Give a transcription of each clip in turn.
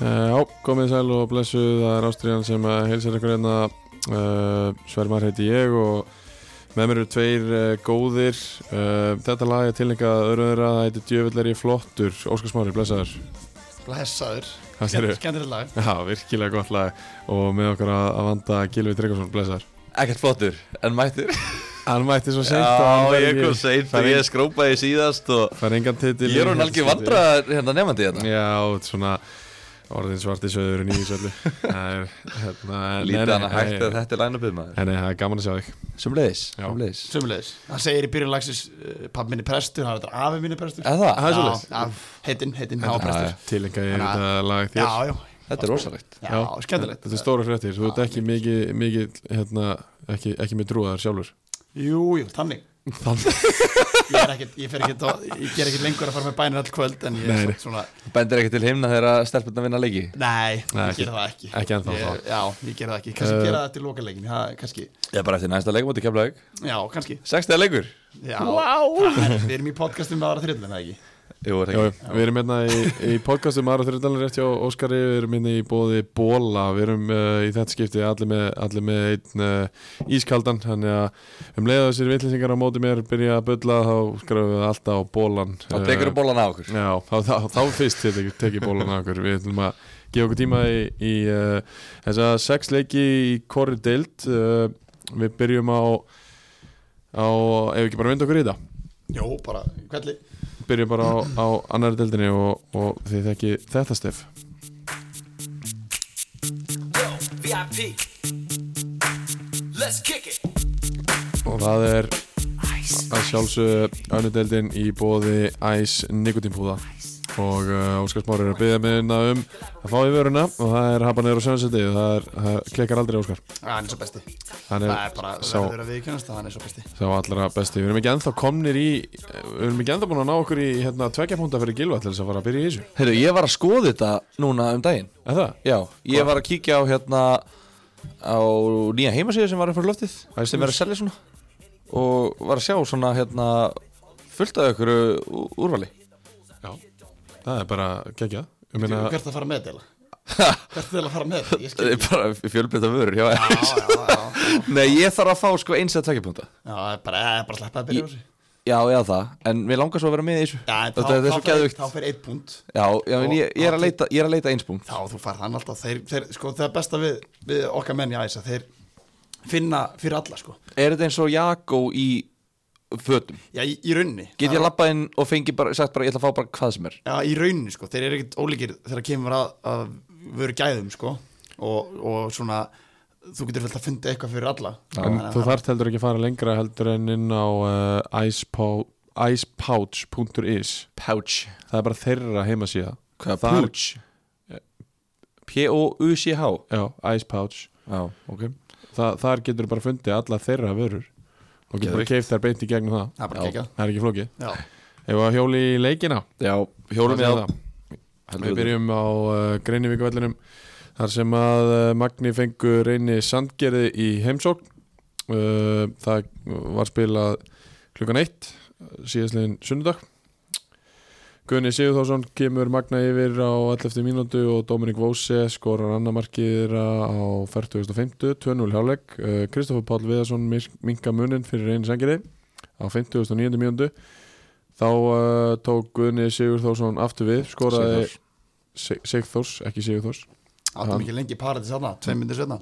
Já, komið sæl og blessu, það er Ástriðan sem að heilsar ykkur hérna. Uh, Svermar heiti ég og með mér eru tveir uh, góðir. Uh, Þetta lag er tilningað öðru þeirra, það heitir Djöfulleri flottur. Óskar Smári, blessaður. Blessaður. Skemmtilegt lag. Já, virkilega gott lag. Og með okkur að, að vanda Gilvi Tryggvason, blessaður. Ekkert flottur, en mættur. Hann mætti svo seint Já, ég kom seint og ég skrópaði síðast og ég er hún algjör vandraðar hérna nefandi hérna. Já, svona orðin svarti söður Það er, hérna Lítið hana hægt að þetta er line-upið maður. Nei, nei, það er gaman að sjá þig. Sumleis, sumleis Hann segir í byrjun lagsins uh, Pappi minni prestur, hann er afi minni prestur. Það, Það er Heitinn, heitinn, hann var prestur. Tilenga ég að- þetta lag þér. Já, já, þetta er rosalegt. Já, skemmtilegt. Þetta er stóra fréttir, þú ert ekki mikið, mikið hérna, ekki, ekki með trúaðar sjálfur. Jú, jú, þannig Þannig Ég er ekkert, ég ekkert Ég ger ekkert lengur að fara með bænir all kvöld En ég Nei, er svona Bendir ekki til himna þegar stelpunna vinna leiki? Nei, Nei, ég ger það ekki. Ekki ennþá, Ég-. Já, ég ger það ekki. Kannski Eh, gera það til lokaleikin Já, kannski Ég er bara eftir næsta leikum átti keflaug Já, kannski. Sextega leikur. Já, það er, Við erum í podcastum með ára þriðlega, ekki? Jú, er Jú, við erum hérna í, í podcastum aðra þrjóðdalir rétt hjá Óskari, við erum hérna í bóði Bóla, við erum uh, í þetta skipti allir með, allir með einn uh, ískaldan, þannig að um leiða þessir vitlýsingar á móti mér byrja að bulla þá skrafum við alltaf á Bólan Þá tekur þú bólan á okkur. Já, þá, þá, þá fyrst tek, tekið bólan að okkur. Við ætlum að gefa okkur tíma í, í uh, þessa sex leiki í hvori deild. Uh, Við byrjum á, á ef við ekki bara vinda okkur í þetta. Jó, bara, hvernig Byrjum bara á, á annari deildinni og, og þið þekki þetta stef. Og það er að sjálfsögðu önnu deildin í bóði Æs Nikotínpúða og uh, Óskar Smári er að byggja mig um að fá í vöruna. Og það er habanir og sjönseti og það, er, það klikkar aldrei Óskar. Hann er svo besti. Hann Það er er bara, sá, verður að viðkennast að hann er svo besti. Sá allra besti. Við erum ekki ennþá komnir í Við erum ekki ennþá búin að ná okkur í hérna, tveggja púnta fyrir Gilva til þess að fara að byrja í þessu. Heyrðu, ég var að skoða þetta núna um daginn. Er það? Já, ég var að kíkja á hérna á nýja heimasíðu sem var fyrir loftið Æ, sem er að selja svona. Og var að sjá svona hérna fullt af ykkur úrvali Það er bara geggjað. Ég meina, Hvert að fara með þetta? Hvert er að fara með þetta? Það er fjölbreyta vörur Já, já, Nei, ég þarf að fá sko eins að tvekja púnta Já, það bara, það bara sleppa að byrja á þessu. Já, já það, en mér langar svo að vera með í þessu. Þá, fer eitt punkt. Já, já, en ég, er að leita, ég er að leita eins punkt. Þá þú fær hann alltaf. Þeir, þeir, sko, Það er besta við, við okkar menn í æsa Þeir finna fyrir alla sko. Er þetta eins og Jakko í fötum? Já, í, í raunni Get ég labbað inn og fengi bara, sagt bara, ég ætla að fá bara hvað sem er. Já, í raunni sko. Þeir eru ekkert ólíkir þegar kemur að, að veru gæðum sko. og, og svona þú getur vel að funda eitthvað fyrir alla. En þú þarft heldur ekki að fara lengra heldur en inn á uh, icepou- icepouch.is Pouch. Það er bara þeirra heimasíða. Hvað pouch? P-O-U-C-H Já, icepouch. Já, ok. Þa, Þar getur bara fundið alla þeirra vörur og getur bara keift þær beint í gegnum það. Það er bara geggjað. Það er ekki flókið. Já, Ef við hjóli í leikina? Já, hjólum við á? Við byrjum á uh, Greinivíkuvellinum þar sem að uh, Magni fengu reyni Sandgerði í heimsókn. Uh, það var spilað klukkan eitt síðastliðin sunnudag Gunni Sigurþórsson kemur Magna yfir á 11. mínútu og Dominik Vóse skorar annar markið á 40.50 2-0 hjáleik uh, Kristoffer Páll Viðarsson minka munin fyrir reyni Sandgerði á 50.9. mínútu þá uh, tók Gunni Sigurþórsson aftur við skoraði Sigþórs. Sig- Sigþórs, ekki Sigurþórs áttum ekki lengi paradís þarna Tveim myndir setna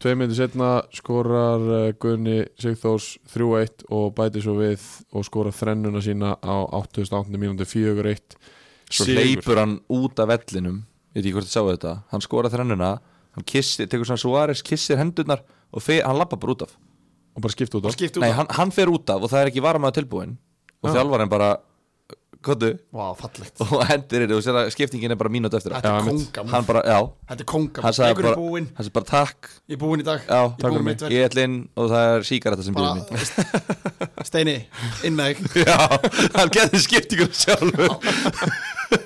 tvei myndi setna skorar uh, Gunni Sigþórs 3-1 og bæti svo við og skorar þrennuna sína á 88. mínúti 4-1 Svo Sigur. hleypur hann út af vellinum Ég veit ekki hvort þið sáu þetta Hann skora þrennuna Hann kissir, tekur svona Suárez, kissir hendurnar Og fe, hann lappa bara út af og bara skipt út Og skipt út Nei, af hann, hann fer út af og það er ekki varamaður tilbúin Og Já. þjálfarinn bara Kottu Vá, fallegt. Og hendir þetta og sér að skiptingin er bara mínúti eftir. Þetta er kongamúf Hann bara, já. Þetta er kongamúf Hann sagði Leikur er bara, búinn hann sagði bara takk. Ég er búinn í dag. Já, Ég er takk fyrir búinn mig. mitt verk. Ég ætla inn og það er síkaretta sem býður mín Bara, Steini, inn með þig. Já, hann getur skiptingur sjálfur.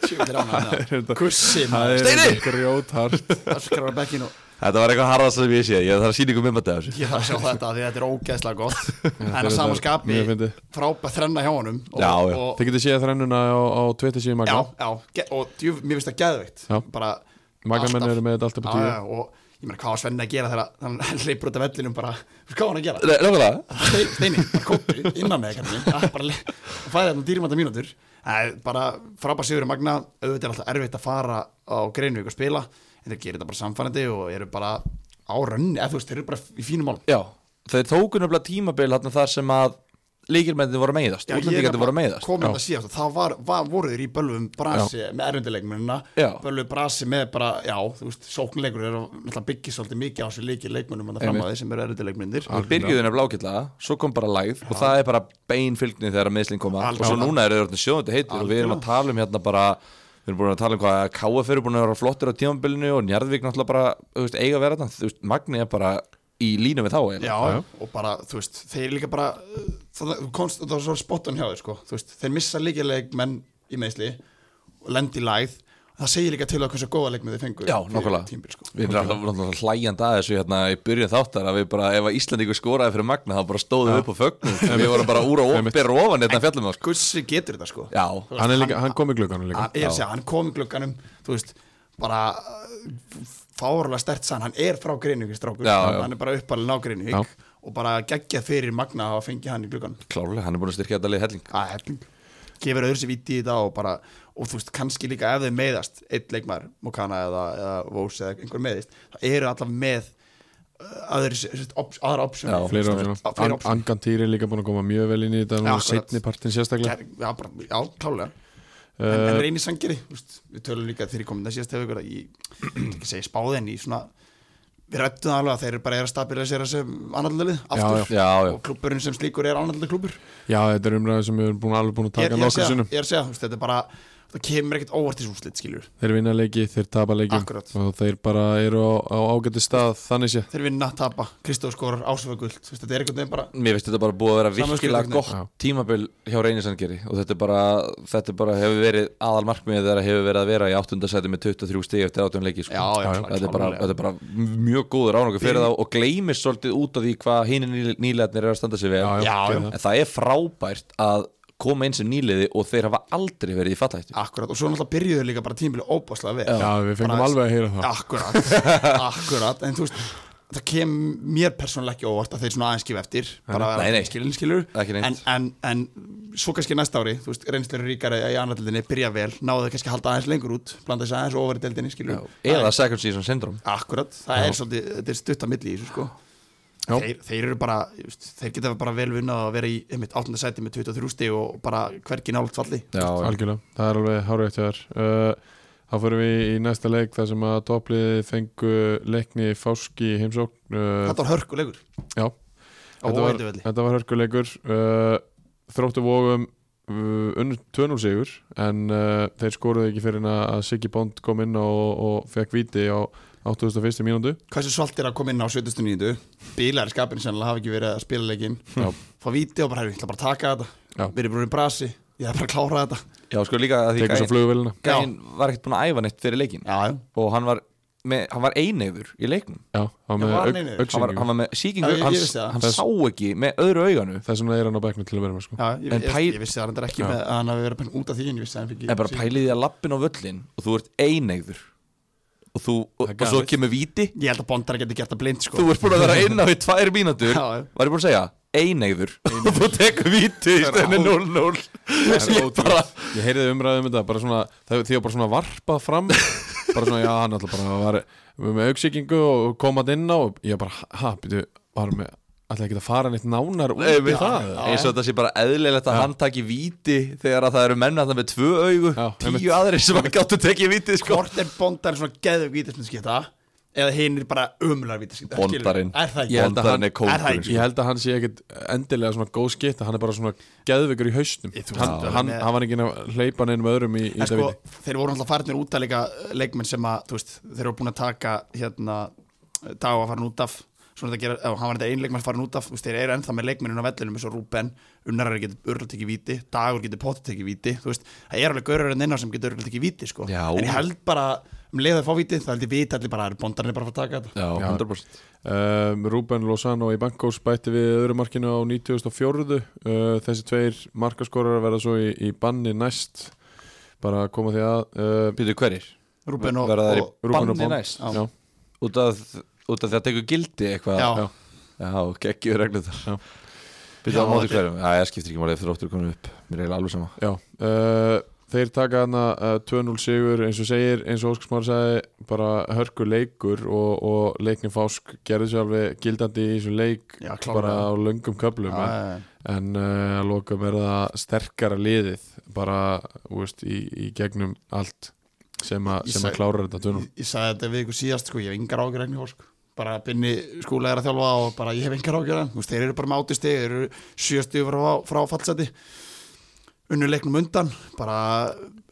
Sjöfnir ána Kussi maður. er Steini! grjóthart. Öskrar á bekkinu og Þetta var eitthvað harðast sem ég sé. Ég þarf að sína ykkur mimmandi af þessu. Ég þarf að sjá þetta því þetta er ógeðslega gott. En þetta að sama skapi mjög fyndið. frábæð þrenna hjá honum og, Já, já. og, Þið getið séð þrennuna á, á Twitter síðan já, Magna já, og djú, mér finnst það geðveikt. Já. bara Magnamenn Alltaf. eru með þetta alltaf på Já, tíu. já, og ég meina hvað var Svenni að gera þegar hann hleypur út af vellinum bara, hvað var hann að gera? Nei, Nákvæmlega. Stein- Steini, bara kóttu innan með kannski bara le- fæði þarna dýrmænta mínútur. Nei, bara frábær sigur Magna. Auðvitað er alltaf erfitt að fara á Greinvík og spila þeir gerir þetta bara samfærandi og eru bara á rönni eða þú veist, þeir eru bara í fínum málum. Já, þeir tóku nefnilega tímabil þarna þar sem að líkilmennir voru meiðast Útlendingarnir voru meiðast. komið þetta síðast og þá var, var, voru þeir í bölvum brasi með erfundileikmennina Já. bölvu brasi með bara, já, þú veist sóknleikur er að byggja svolítið mikið á þessu leiki leikmennum að það fram að þeir sem eru erfundileikmennir Þeir byrjuðu nefnilega ágætlega, svo kom bara lægð og það er bara bein fylgni þegar að meðsling koma. Og svo núna eru þeir sjóðandi heitir og við erum að tala um hérna bara við erum búin að tala um hvað KF eru búin að vera flottir á tímabilinu og Njarðvík náttúrulega bara þú veist, eiga að vera þetta, þú veist, Magni er bara í línu við þá eiginlega. Já, og bara, þú veist, þeir líka bara það, þú komst, það var svo spottan hjá þeir sko, þú veist, þeir missa líkileik menn í meðsli og lendi í lægð það segir líka til að hversu góða leikmið þeir fengu Já, tímabil, sko. Við erum alltaf, alltaf hlæjandi að þessu hérna í byrjun þáttar að við bara, ef að Íslandíkur skoraði fyrir Magna þá bara stóðum við upp á fögnum við vorum bara úr og byrra ofan hérna fjallum á sko. Gussi getur þetta sko? Já, Hann, er líka, hann kom í glugganum líka. Er að segja, hann kom í glugganum þú veist, bara fárlega stert sann, hann er frá Greinvík strákur, hann er bara uppalinn á Já. Greinvík og bara geggjað fyrir Magna að hafa fengið hann í glugganum. Klárlega, hann er búin að styrkja þetta lið helling. Gefur öðru sér viti í þetta og bara og þú veist, kannski líka ef þeir meðast eitt leikmar, Mokana eða, eða Vós eða einhver meðist, það eru alltaf með uh, aðri, op, aðra Já, opsjón fleiri option Angantýri er líka búin að koma mjög vel inn í þetta Já, Nú akkurat. setni partin sérstaklega. Já, bara, já, klálega en, uh, en reyni sangeri, þú veist, við tölum líka þegar ég kom það síðast hefur ykkur að ég ég vil ekki segja spáði en í svona við rættum það alveg að þeir bara er að stabilisera sem annarlið aftur. Já, já, og klubburinn sem slíkur er annarlið klubbur Já, þetta er umræði sem við erum búin, alveg búin að ég, taka ég, nokkur segja, sinnum. ég er að segja, þetta er bara það kemur ekkert óvart í súslit, skiljur Þeir vinna leiki, þeir tapa leikjum Akkurat. og þeir bara eru á, á ágæti stað þannig sé. Þeir vinna, tapa, Kristóf skorar ásöfa guld þú veist, þetta er einhvern veginn bara Mér finnst þetta bara búið að vera virkilega gott Já. tímabil hjá Reynisangeri og þetta er bara, þetta er bara hefur verið aðal markmiðið þegar hefur verið að vera í áttundasæti með 23 stig eftir áttum leiki sko. já, já, já, þetta, er bara, þetta er bara mjög góður ánokkur fyrir þá og gleymist svolítið út af því hvað hinn nýlegarnir eru að standa sig það. en það er frábært að koma inn sem nýliði og þeir hafa aldrei verið í fallahættu Akkurat, og svo náttúrulega byrjuðu líka bara tímabili óbáslega vel. Já, við fengum Bara- alveg að heyra það. Akkurat, akkurat En þú veist, það kem mér persónulega ekki óvart að þeir svona aðeins gefa eftir bara Nei, nei. skilin skilur Ekki neitt. en, en, en svo kannski næsta ári þú veist, reynsleiri ríkari í annardeldinni byrja vel náðu þau kannski að halda aðeins lengur út blanda þess aðeins ofar í deldinni skilur eða second season syndrom Akkurat, það er svolítið, þetta er stutt að milli í þessu sko. Þeir, þeir eru bara, þeir geta bara vel vunnað að vera í einmitt áttunda sæti með 23 stig og bara hvergi nált falli. Já, Algjörlega, það er alveg hárétt hjá þér. Uh, Þá fyrir við í næsta leik þar sem að toppliði fengu leikni Fáski heimsókn. Uh, Þetta var hörkulegur Já, þetta var, þetta var hörkuleikur. Uh, Þróttu vógum uh, unnur 2-0 sigur en uh, þeir skoruðu ekki fyrir að Siggi Bond kom inn og, og fekk viti á 81. mínúndu Hversu svalt er að koma inn á 79. Bílar í skapinu sennilega hafa ekki verið að spila leikinn Já. Fá víti og bara, "Herru, ég ætla bara að taka þetta. Við erum í brasi, ég ætla bara að klára þetta já, sko líka að því flugvélina gæinn var ekkert búin að æfa neitt fyrir leikin Já, já, og hann var, með, hann var einegður í leiknum Já, hann var hann með hann hann með síkingu, Já, ég- ég hann, hann sá ekki með öðru auganu þess vegna er hann á bekknum til að vera með sko. já ég, pæl- ég, vissi það reyndar ekki Já. með að hann hafi verið út af því en að hann bara pæliði að lappin á völlin og þú ert einegður og, þú, og, og svo kemur víti. Ég held að Bondar geti gert það blind sko. Þú ert búin að vera inn á í tvær mínútur. Var ég búin að segja, einegður og þú tekur víti í stöðinu 0-0 ég bara Ég heyrði umræðið um þetta bara svona, það, því að bara svona varpað fram. Bara svona, já, hann alltaf bara var með auksíkingu og komað inn á og ég bara, ha, byrju, var með alltaf ekki að fara neitt nánar út Nei, í við- það eins og þetta sé bara eðlilegt að hann taki víti þegar að það eru menn að það með tvö augu Já, tíu einmitt. aðrir sem að gáttu tekið víti sko. Hvort er Bondar svona geðu vítaskipta eða hinn er bara umular vítaskipta Bondarinn. Er það ekki? að hann- Bondarinn er sko. Ég held að hann sé ekkit endilega svona góð skitt hann er bara svona geðveikur í þú hann, hann, með- hann var ekki að hleypa neinum öðrum í, í sko, viti þeir voru alltaf farinir út að leika leikmenn sem að, þú veist, hérna, svona þetta gera, ef hann var þetta ein leikmenn farin út af þú veist, þeir eru ennþá með leikmennin á vellinum eins og Rúben, Unnarar getur örgulega tekið víti Dagur getur potið tekið víti, þú veist það er alveg gaurur en inná sem getur örgulega tekið víti sko. Já. en ég held bara, um leið að fá víti þá held ég viti allir bara, bondarinn er bara að fara að taka þetta Já, Já. 100% um, Ruben Lozano í Bankos bætti við öðru markinu á 94. Uh, þessi tveir markaskorar verða svo í, í banni næst bara að koma því að uh, Býtu hverjir? Rúben og, verða þær í og Rúben og banni næst út af, út af því að tekur gildi eitthvað. Já. já, geggjur reglur þar. Já. Byrja á móti hverjum. Já, ég skiptir ekki máli eftir óttur komin upp. Mér er alveg sama. Já. Uh, Þeir taka hana uh, 2-0 sigur eins og segir, eins og Óskar Smári sagði bara hörku leikur og, og leikni Fásk gerði sér alveg gildandi í þessum leik Já, bara á löngum köplum en, Já, en uh, að lokum er það sterkara liðið bara veist, í, í gegnum allt sem, að klára þetta 2-0 ég, sagði þetta við ykkur síðast sko, ég hef yngar ágjör enn í hósk bara binni skúlega er að þjálfa og bara ég hef yngar ágjör enn þeir eru bara stig, þeir eru sjöstu frá, frá fallseti. Unnu leiknum undan bara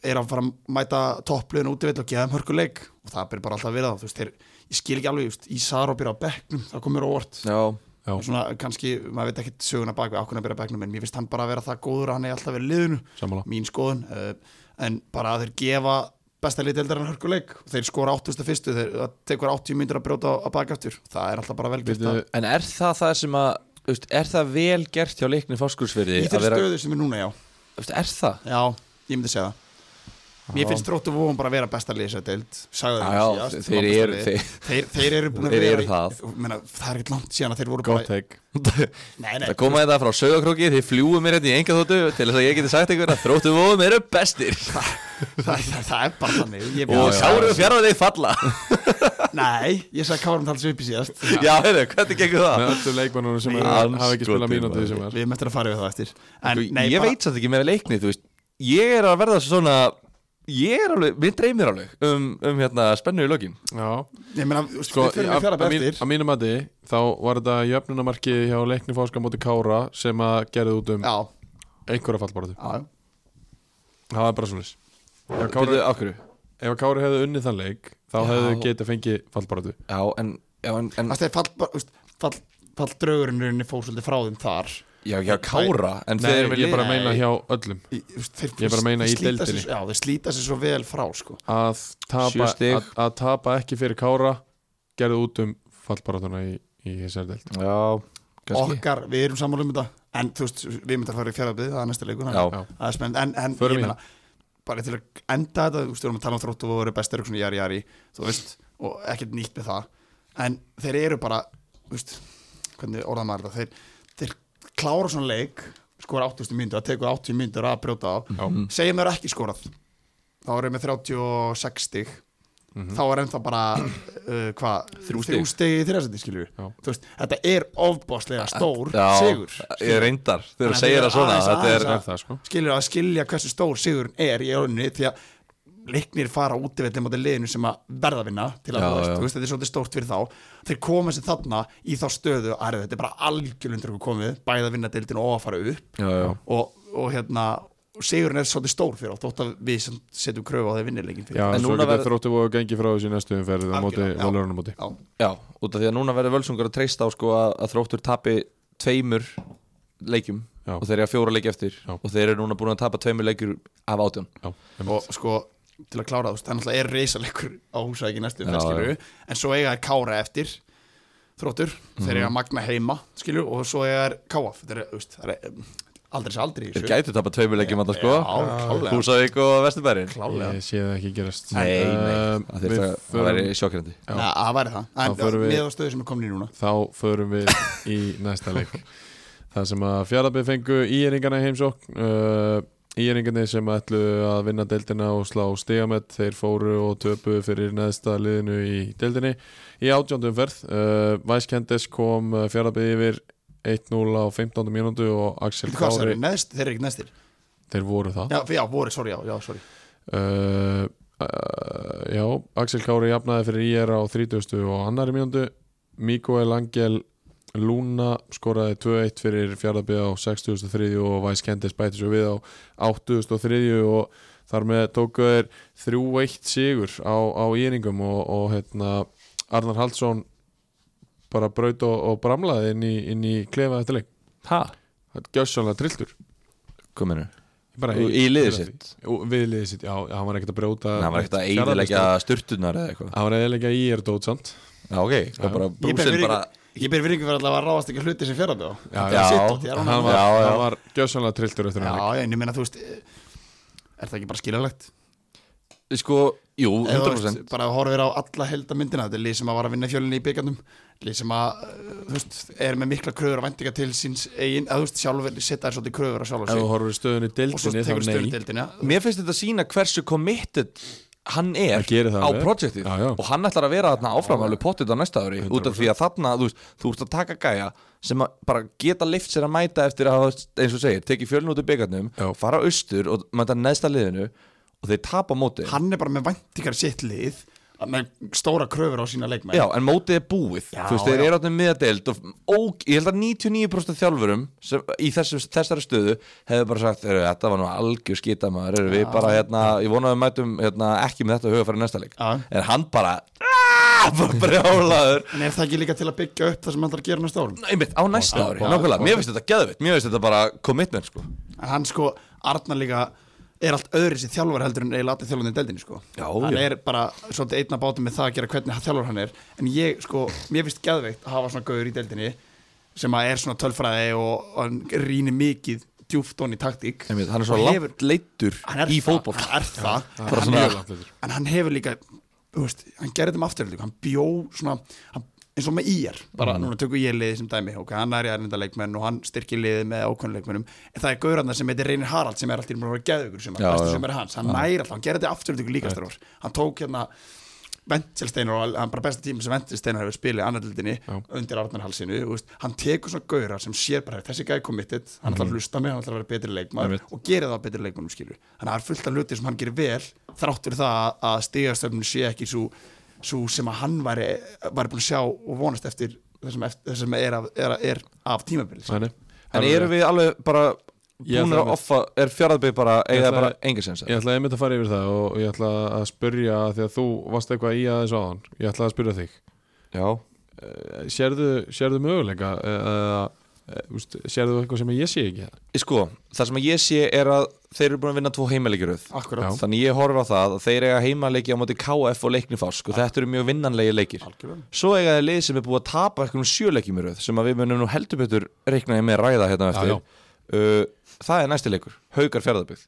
er að fara að mæta toppliðin útivill og geða þeim hörku leik. Og það ber bara alltaf að vera það þú veist, þeir, ég skil ekki alveg, just, Ísar og byrja á bekknum það komur óvart. Já, Já. svona kannski, maður veit ekki söguna bak við ákveðna að byrja á bekknum en mér finnst hann bara að vera það góður að hann er alltaf verið liðinu. Sammála. mín skoðun uh, en bara að þeir gefa besta lið deildar en hörkuleik þeir skora 81. þeir tekur 80 myndur að brjóta á, bakaftur það er alltaf bara vel gert Byrju, að- en er það það sem að veist, Er það vel gert hjá leikni fórskursfyrði í þeirri stöðu sem er núna, já veist, Er það? já, ég myndi segja það Mér finnst tróttu vóum bara að vera besta lið þessar deild sagði þeir það eru- þeir- þeir, þeir eru búin að Þeir vera eru í- það. Meina, það er ekkert langt síðan að þeir voru Go bara take. Nei, nei, Það koma þetta frá sögakróki Þið fljúum mér hérna í enga þóttu Til þess að ég geti sagt einhver að þróttu vóðum eru bestir. Það, það, það er bara þannig. Ég, Og sáru og fjara þeir falla. Nei, ég sagði kárum tals upp í síðast. Já, heyrðu, hvernig gengur það? með öllum leikmannunum sem hafa ekki spilað andskotinn, mínúti maður. sem er við eftir að fara við það eftir. En, Sko, nei, Ég bara, veit ég er er alveg, mér dreymir alveg um, um hérna spennu í lokin. Já, ég meina, sko, sko, við fyrir fjara að, mín, eftir. að mínu mati þá var þetta jöfnunamarki hjá leikni fáska móti Kára sem að gerði út um já, einhverja fallbaratu já, það var bara svona ef Kári, Kári, á hverju? ef Kári hefði unnið þann leik þá Já. hefði getið fengið fallbaratu Já, en, já, en, en það er fall, bara, þú veist, fall, fall draugurinn rauninni fór svolítið frá þeim þar Já, já, Kára En Nei, þeir ég vilja bara Nei. meina hjá öllum. Þeir, Ég er bara að meina í deildinni. já, þeir slíta sér svo vel frá sko. að tapa, að, að tapa ekki fyrir Kára gerði út um fallbaratuna í, í þessari deild. Já, kannski. Okkar, við erum sammála um þetta. En þú veist, við myndum að fara í fjaraðbyrði það er næsta leikur að er en, en ég meina, bara til að enda þetta þú veist, við erum að tala um þróttu og voru bestir svona jari jari, þú veist, og ekkert nýtt með það, en þeir eru bara þú veist, hvernig orðað maður þetta? Þeir, þeir klára svona leik skora 80 myndur, það tekur 80 myndur að brjóta á, Já. segjum þeir ekki skorað. Þá erum við 36 stig. Þá er ennþá bara uh, hvað, Þrjú stig. í þrjásætti skilju Já. veist, þetta er ofbáslega stór Já, sigur. Ég reyndar, þegar þú að segir það svona aðeins- Þetta er, aðeins er það sko skilur að skilja hversu stór sigurinn er í önni því að leiknir fara útivelli á móti liðinu sem að verða að vinna til að Já, þú veist, já. þú veist, þetta er svolítið stórt fyrir þá þeir koma sér þarna í þá stöðu að þetta er bara algjörlundur okkur komið bæði að vinna deildin og að fara upp já, já og, og hérna sigurinn er svolítið stór fyrir þá þótt að við sem setjum kröfu á þeir vinnileikin fyrir Já, En svo núna getur verður- þróttu og gengi frá þessu í næstu umferð á móti, á móti Já. Já, út af því að núna verður völsungar að treysta á sko að, að þróttur tapi tveimur leikjum Já. og þeir eru að fjóra leiki eftir Já. og þeir eru núna búin að tapa tveimur leikjur af átjón Já, og sko til að klára það, þú veist, það er reysalegur á húsæki næstu umferð, en svo eiga er kára eftir þróttur, þeir eiga magna heima skilju, og svo eiga er káaf þetta er, veist, það er aldrei sér aldrei Þeir gætu leikjum að það sko. Húsavík og Vesturbærin klálega. Ég sé það ekki gerast. Nei, nei, að við það, það förum- væri sjokkjandi Já. Það væri það, en með á stöðu sem er komin í núna. Þá förum við í næsta leik. Það sem að fjaraðbyrð fengu íeringarna í heimsókn uh, Íeringarnir sem ætlu að vinna deildina og slá stigamett Þeir fóru og töpu fyrir neðsta liðinu í deildinni Í átjóndum ferð uh, Væskendes kom fjaraðbyrð yfir 1-0 á 15. mínútu og Axel Veitu hvað, Kári Kári? Neðst, þeir eru ekki neðstir Þeir voru það Já, já, voru, sorry, já, já, sorry uh, uh, Já, Axel Kári jafnaði fyrir IR á 30. og annari mínútu Mikael Angel Luna skoraði 2-1 fyrir fjárðabíð á 63. og Væs Kendis bæti svo við á 83. og þar með tóku þeir 3-1 sigur á, á íringum og, og hérna Arnar Haldsson bara braut og, og bramlaði inn í, inn í klefa eftir leik Hæ? Það gjössanlega trilltur Hvað mennur? Bara Í liðið sitt? Við liðið sitt, já, hann var ekkert að brjóta Það var ekkert að eiginleggja sturtunar eða eitthvað Það var eðilega í er dót samt Já, ok, það bara Ég ber brúsin virðingu- bara Ég ber virðingu fyrir allavega að ráðast ekki hluti sem fjara bjóð Já, Já, Hann var, Já, já. hann var gjössanlega trilltur eftir hann Já, en ég meina, þú veist Er það ekki bara skiljalegt? sko, jú, Eða, þú 100% veist, bara horfir á alla heldamyndina þetta er lið sem að var að vinna fjölinni í byggjarnum lið sem að, uh, þú veist, er með mikla kröfur og vendinga til síns eigin eða þú veist, sjálfur setja þær svolítið kröfur á sjálf ef þú horfur í stöðunni í og svo tekur þá nei. stjórndeildina Mér finnst þetta sína hversu committed hann er á projektið Já, já. og hann ætlar að vera þarna áframálu pottit á næsta ári út af því að þarna, þú veist, þú ert að taka gæja sem að bara geta lift sér að mæta eftir að hafa, eins og segir, tekið fjölun út í byggarnum fara austur og mæta neðsta liðinu og þeir tapa mótið hann er bara með vendingar sitt lið með stóra kröfur á sína leikmenn. Já, en mótið er búið. Já, Þú veist, þeir eru áttum miðadeild og, og ég held að 99% þjálfurum sem, í þessu, þessari stöðu hefur bara sagt, "Heyrðu, þetta var nú algjör skítamaður erum við bara, hérna, ég vona að mætum hérna, ekki með þetta huga fyrir næsta leik. Já. en hann bara, aaaah, bara brjálaður. En er það ekki líka til að byggja upp það sem hann þarf að gera næsta árum? Einmitt, á næsta ári, nákvæmlega, mér finnst þetta geðvitt mér finnst þetta bara commitment, sko. En hann sko, Arnar líka er allt öðri sér þjálfur heldur en eiginlega allir þjálfarnir í deildinni sko. Já, hann já. er bara svolítið einna bátum með það að gera hvernig þjálfur hann er. En ég sko, mér finnst geðveikt að hafa svona gauður í deildinni sem að er svona tölfræði og, og hann rýnir mikið djúft onni taktík. Einmitt, hann er svo langt leittur hann er í það, fótboll hann er það. Það en er hann, mjög langt eftir. en hann hefur líka veist, hann gerði þetta með afturhaldið hann bjó svona hann, eins og með IR, bara núna tökum ég liðið sem dæmi. Ok, hann er í ærnenda leikmenn og hann styrkir liðið með ákveðnu leikmennum, en það er gaurarnar sem heitir Reynir Harald sem er alltaf búin að vera geðugur sem, Já, já. sem er hans, hann næri alltaf, hann gerði þetta afturhaldið líka strór, hann tók hérna Ventilsteinar og hann bara besta tíma sem Ventilsteinar hefur spilið annarlildinni undir Arnarhalsinu, hann tekur svona gaurar sem sér bara þessi gæði committed hann ætlar að hlusta mig, hann ætlar að vera betri Einmitt. og gera það að betri skilur þannig að það er fullt af hluti sem hann gerir vel þráttur það að- að stigastöfnum sé ekki svo, svo sem að hann væri, væri búin að sjá og vonast eftir þessum, eftir, þessum er, af, er, er af tímabili Nei, nei. en eru við alveg bara búin að offa, er fjaraðbygg bara ætla- bara enga sens Ég ætlaði einmitt að fara yfir það og ég ætla að spyrja því að þú varst eitthvað í aðeins áðan Ég ætla að spyrja þig. Já, Eh, Sérðu, sérðu möguleika eða eh, úst, sérðu eitthvað sem ég sé ekki? Sko, það sem ég sé er að þeir eru búin að vinna tvo Já. þannig ég horf á það að þeir eiga heimaleiki á móti KF og leiknifosk og þetta eru mjög vinnanlegi leikir. Algjörlega. Svo eiga þeir lið sem er búið að tapa eitthvað sjöleikjum í röð sem við munum nú heldur betur reiknaði með ræða hérna eftir. Já, Uh, það er næsti leikur, Haukar fjárðabygg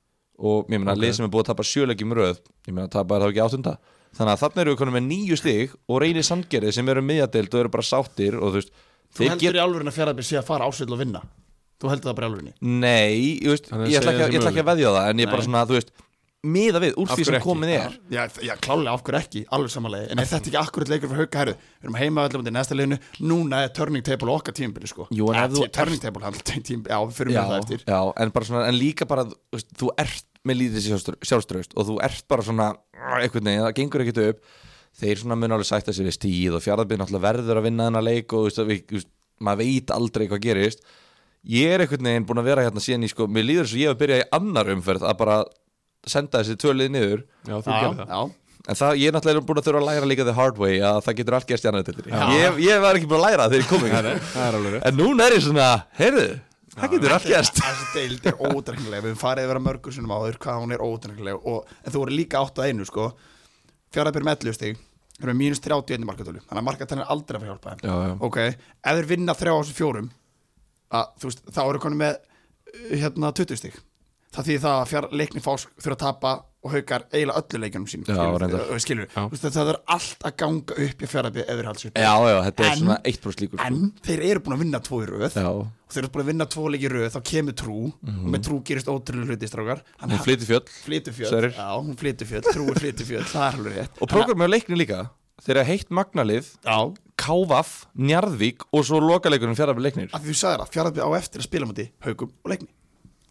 og ég meina Ok. lið sem er búið að tapa sjöleikjum í röð ég meina tapa er þá ekki áttunda. Þannig að þannig eru við konum með níu stig og reynir sandgerði sem eru miðjadeild og eru bara sáttir og þú veist þú þeir heldur í alvörin að fjaraðbyrð sé að fara ásvöld og vinna? Þú heldur það bara í alvörinni Nei, ég, veist, að ég, ætla ekki, þessi ég ætla ekki að veðja það en ég er bara svona, þú veist miða við, úr því sem komið er. Já, já, klálega af hverju ekki, alveg samanlega En er þetta ekki akkurat leikur fyrir hauka? Herru Við erum heima öllum undir næsta liðinu. Núna er turning table okkar tímabili sko. Jú, en ef þú Turning table, hann tím, Já, fyrir með það eftir. já, en bara svona, en líka bara þú, ert með lítið sjálfströ- sjálfstraust og þú ert bara svona einhvern veginn, það gengur ekkert upp þeir svona mun alveg sætta sér við stíð og fjárðabinn náttúrulega verður að vinna þennan leik og við, veist, maður veit aldrei hvað gerist. Ég er einhvern veginn búin að vera hérna síðan í sko, mér líður svo ég hef byrjað í annar umferð að bara senda þessi tvölið niður. Já, þú gerir það. Já, en það, ég er náttúrulega búin að þurfa að læra líka the hard way að það getur allt gerst í annar tildri Já. ég, ég var ekki búin að læra það þegar ég kom Nei, nei, ekki er en núna er ég svona, heyrðu það getur allt gerst. Þessi deild er ódrengileg Við farið að vera mörgur sinnum áður Hvað hún er ódrengileg og, En þú voru líka átt að einu sko Með 11 stig. Við erum með mínus 31 markatölu. Þannig að markatölu er aldrei að fara hjálpa þeim. Já, já. Ok, ef þeir vinna þrjá á þessu fjórum að, veist, þá eru konum með uh, hérna 20 stig. Það því það að fjár leikni fás þurfa að tapa og haukar eiginlega öllu Já, reyndar. skilur, það er allt að ganga upp í þeir já, þetta er En- svona 1% líkur sko. en þeir eru búin að vinna tvo í röð. Já, og þeir eru búin að vinna tvo leiki í röð þá kemur trú. Og með trú gerist ótrúlega hluti strákar. Hann hún flytur fjöll. Flytur fjöll. Sverrir. já, hún flytur fjöll, trú flytur fjöll. Það er alveg rétt. Og prógramið á leikni líka. Þeir eru heitt magnalið, já, Kávaf, Njarðvík og svo lokaleikurinn fjaraðbyrð leiknir. Að því þú sagðir að fjárabið á eftir að spila múti haugum og leikni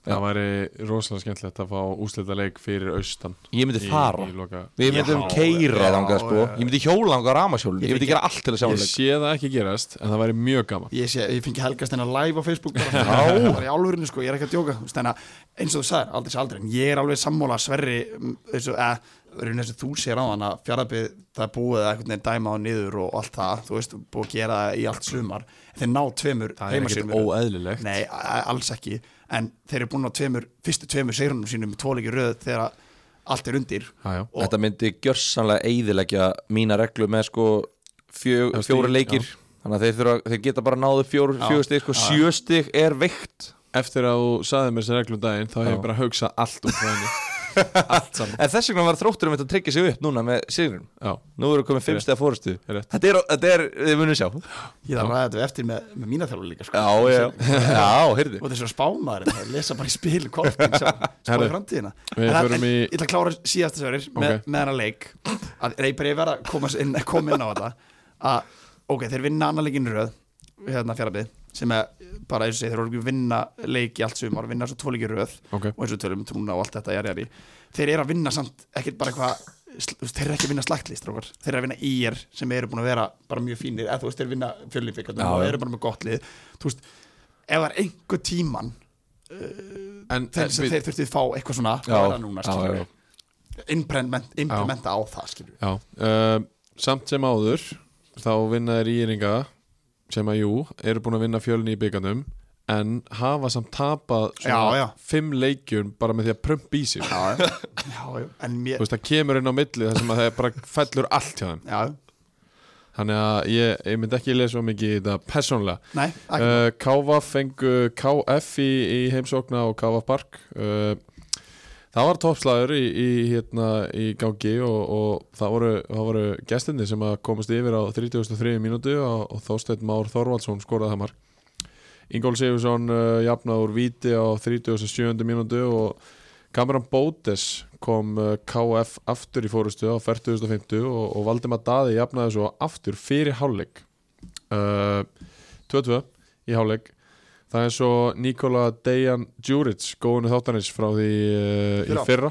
Það væri rosalega skemmtilegt að fá úslita leik fyrir austan ég myndi í- fara. í loka- við myndum Já, keira já, þangað sko. ég myndi hjóla þangað á ramashjólun Ég myndi gera allt til að sjá Ég sé það ekki gerast en það væri mjög gaman. Ég, sé, ég fengi helgast hennar live á Facebook bara, Já. bara í álfurinu sko, ég er ekki að djóka. Þannig að eins og þú sagðir, aldrei sé aldrei. En ég er alveg sammála sverri mm, þessu, eh, eins og þú sér á hann að fjárabið það búið að veginn dæma á niður og allt það, þú veist, búið að gera það í allt sumar, en þeir ná tveimur Það er ekkert heimasýrum óeðlilegt. Nei, alls ekki en þeir eru búin á tveimur, fyrstu tveimur segrunum sínum með tvoleiki röð þegar allt er undir Já, já. þetta myndi gjörsanlega eyðileggja mína reglu með sko fjö, Já, fjóra leikir þannig að þeir, þurfa, þeir geta bara náðu fjór, Já. fjögur stig sko, Já. sjö stig er veikt Eftir að þú saði mér þessi reglum daginn þá hef Já. ég bara hugsað allt um það En þess vegna var þróttur um þetta að tryggja sig upp núna með sigurinn Já, Nú við komið fimm Rétt. stegar fórustu. Þetta er, þetta er, þið munum sjá. Ég þarf að ræða þetta eftir með, með mína þjálfur líka sko. Já, já, já, heyrðu. Og þessu spámaður, það lesa bara í spil kortin sem spáði Herðu, framtíðina. við En það- förum en í- Ég ætla að klára síðast þessu með, Ok. með hana leik. Að Reipur ég verða að koma inn, koma inn á þetta. Að, ok, þeir vinna annar leikin í röð hérna fjárabið sem er bara eins og þeir ekki að vinna leik í allt sumar, vinna svo tvo leiki í röð. Ok. Og eins og tölum um trúna og allt þetta jari, jari. þeir eru að vinna samt, ekkert bara eitthvað þeir eru ekki að vinna slagtlist þeir eru að vinna ír sem eru búin að vera bara mjög fínir, eða þú veist, þeir vinna fjölífikandum Já, og já. eru bara með gott lið. Þú veist, ef það er einhver tíman En þeir, sem við- þeir þurftið fá eitthvað svona það er það núna, implementa á það, uh, samt sem áður þá vinna þeir íringa sem að jú, eru búin að vinna fjölni í byggandum en hafa samt tapað Já, já. fimm leikjum bara með því að prump í sig. Já, en Þú mér veist, það kemur inn á milli þar sem að það bara fellur allt hjá þeim. Já, Þannig að ég, ég myndi ekki lesa svo mikið þetta ekki. Uh, KVF fengu KF í, í heimsókna og KVF Park. Uh, Það var toppslagur í, í, hérna, í gangi og, og það voru, voru gestinni sem að komast yfir á 33 mínútu og, og Þorsteinn Már Þorvaldsson skoraði það mark Ingól Sigursson uh, jafnaði úr víti á 37. mínútu og Cameron Bótes kom uh, KF aftur í fórustu á 40.50 og, og Valdimar Daði jafnaði svo aftur fyrir hálfleik uh, 2-2 í hálfleik það er svo Nikola Dejan Djuric góðinu þáttanins frá því uh, í Fyrra.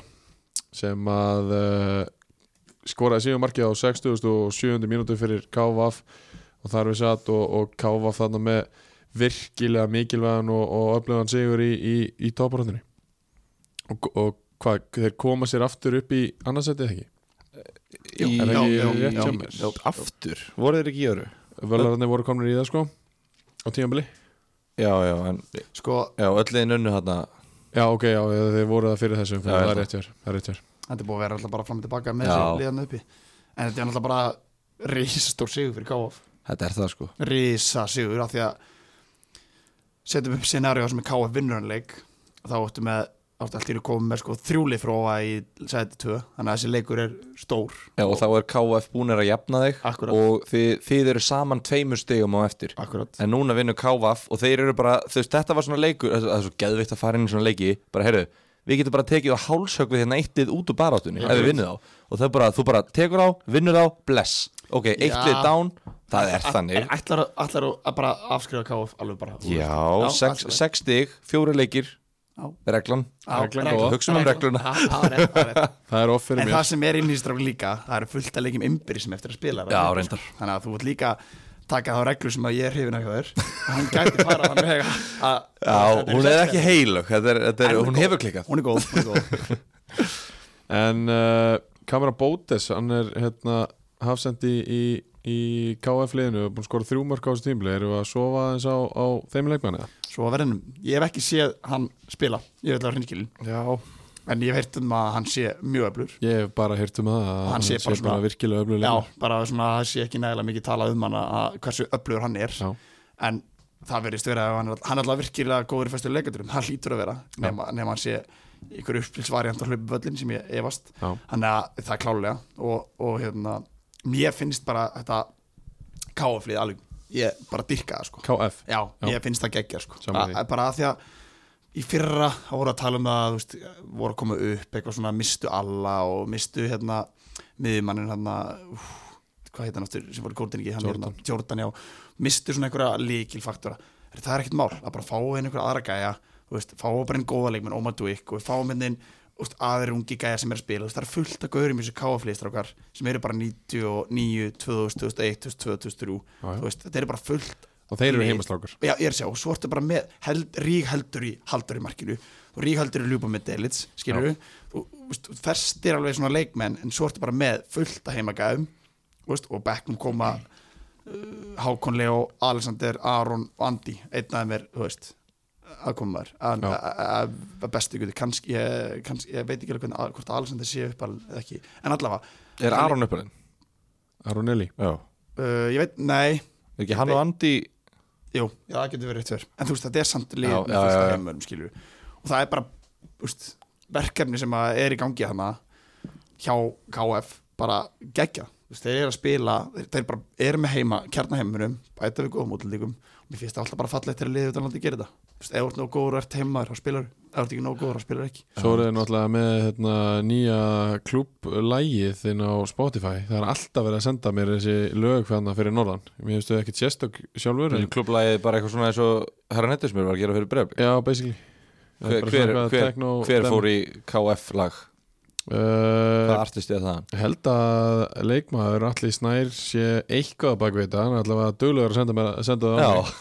sem að uh, skoraði síðan markið á 60.7. mínútu fyrir KVF og þar við satt og, og KVF þarna með virkilega mikilvægan og, og öflugan sigur í, í, í toparöndinni og, og hvað, þeir koma sér aftur upp í annarsætið ekki? Er ekki já, rétt já, mér? já, Aftur, voru þeir ekki í öru? Völararnir voru komnir í það sko á tímabili Já, já, en sko, Já, öll liðin unnu þarna. Já, ok, já, þeir voru það fyrir þessum Já, það er held rétt hjá þér, það er rétt hjá þér. þetta er búið að vera alltaf bara fram og tilbaka með Já. þessi liðan uppi. En þetta er alltaf bara risastór sigur fyrir KF Þetta er það sko. Risa sigur af því að setjum upp scenaríu sem er KF vinnurannleik þá áttu með áttu allt í að koma með sko þrjúli fróa í sæti 2 þannig að þessi leikur er stór. Já, og þá er KF búinir að jafna þig Akkurat. og þið, þið eru saman tveimur stegum á eftir. Akkurat. En núna vinnur KF og þeir eru bara þú veist, þetta var svona leikur, það er svo geðvikt að fara inn í svona leiki, bara heyrðu við getum bara tekið á hálshögvið hérna eittið út úr baráttunni ef við vinnum þá. Og það er bara, þú bara tekur á, vinnur þá, bless. Ok, eitt Já. lið down, það er þannig. ætlar, að bara afskrifa KF alveg bara Já, sex, allt- sex stig, fjóri leikir Já. Reglan. Hugsum um regluna. Það er off fyrir En mér. það sem er inn í stráku líka Það eru fullt að leikjum ymbiri sem eftir að spila Já, sko. Þannig að þú vart líka taka þá reglu sem að ég er hrifin af hjá þér. Hún gæti fara þannig vega að Já, hún er ekki er, En er, hún hefur klikkað. Hún er góð, hún er góð. En uh, Kamara Bótes, hann er hérna hafsendi í, í KF liðinu og búin að skora þrjú mörg á þessu tímli erum við að sofa eins á, á þeim leikmanni? eða? Svo að verðinum, ég hef ekki séð hann spila Ég veit að hrinskilin Já. En ég hef heyrt um að hann sé mjög öflur Ég hef bara heyrt um að Hann sé bara svona- virkilega öflulega Já, bara svona að það sé ekki nægilega mikið talað um hann að hversu öflugur hann er. Já. En það verðist vera hann er, hann alltaf virkilega góður í fæstu leikaturum Það hlýtur að vera nema, nema hann sé ykkur uppspilsvariant á hlaupu völlin sem ég efast. Þannig að það er klálega og, og hérna, mér finnst bara þetta káaflið alveg Ég bara dyrka það sko KF Já, Já. ég finnst það geggja sko. Sammála því. A- bara að því að í fyrra þá voru að tala um það veist, voru að koma upp eitthvað svona mistu alla og mistu hérna miðjumannin hérna úf, hvað heit hann aftur sem voru hann Jordan. hérna, Jordan já, mistu svona einhverja líkilfaktora það er ekkert mál, að bara fá inn einhverja aðra gæja veist, fá bara einn góða leikmenn Oma Duik og fáum inn inn úst, aðri ungi gæja sem er að spila, veist, það er fullt að gauðum í þessu káaflýstrákar sem eru bara 99, 2000, 2001, 2002, 2003 Já, já. þú veist, þetta eru bara fullt Og þeir eru heimastrákar. Já, ég er að sjá, og svo ertu bara með held, rík heldur í haldur í markinu. Og rík heldur í ljúpa með delits, skilur við þú ferstir alveg svona leikmenn en svo ertu bara með fullt að heimagæðum og bekknum koma uh, Hákon Leo, Alexander, Aron og Andi, einn af þeim er, þú veist aðkomar að, að, að, bestu ykkur, kannski, ég, kannski ég veit ekki alveg hvernig, hvort Alexander sé upp eða ekki, en allavega Er Aron uppalinn? Aron Eli? Já. Uh, ég veit, nei. Er ekki hann og Andi Jú, já, það getur verið rétt fyrr En þú veist, þetta er samt lið með já. heimörum, skilur Og það er bara, þú veist verkefni sem að er í gangi hana hjá KF bara gegja Þú veist, þeir eru að spila, þeir, þeir bara eru með heima kjarnaheimunum, bæta við góðum útlendingum. Og mér finnst það alltaf bara fallegt til að liða utan landi að gera þetta Þú ert nóg góður og ert heima þá spilar, þú ert ekki nóg góður þá spilar ekki. Svo er það náttúrulega með hérna, nýja klúblægið þinn á Spotify. Það er alltaf verið að senda mér þessi lög fyrir norðan. Mér finnst þau ekkert sérstök sjálfur en, Klublaðið bara eitthvað svona eins og Herra Nettismur var að gera fyrir breyfli Já, basically. Það er Hver, bara hver, hver, hver fór í KF lag? Uh, Hvað artist er það? Held að leikmaður allir snær sé eitthvað bak við þetta. Hann er allavega duglegur að senda, mér, að senda það á mig.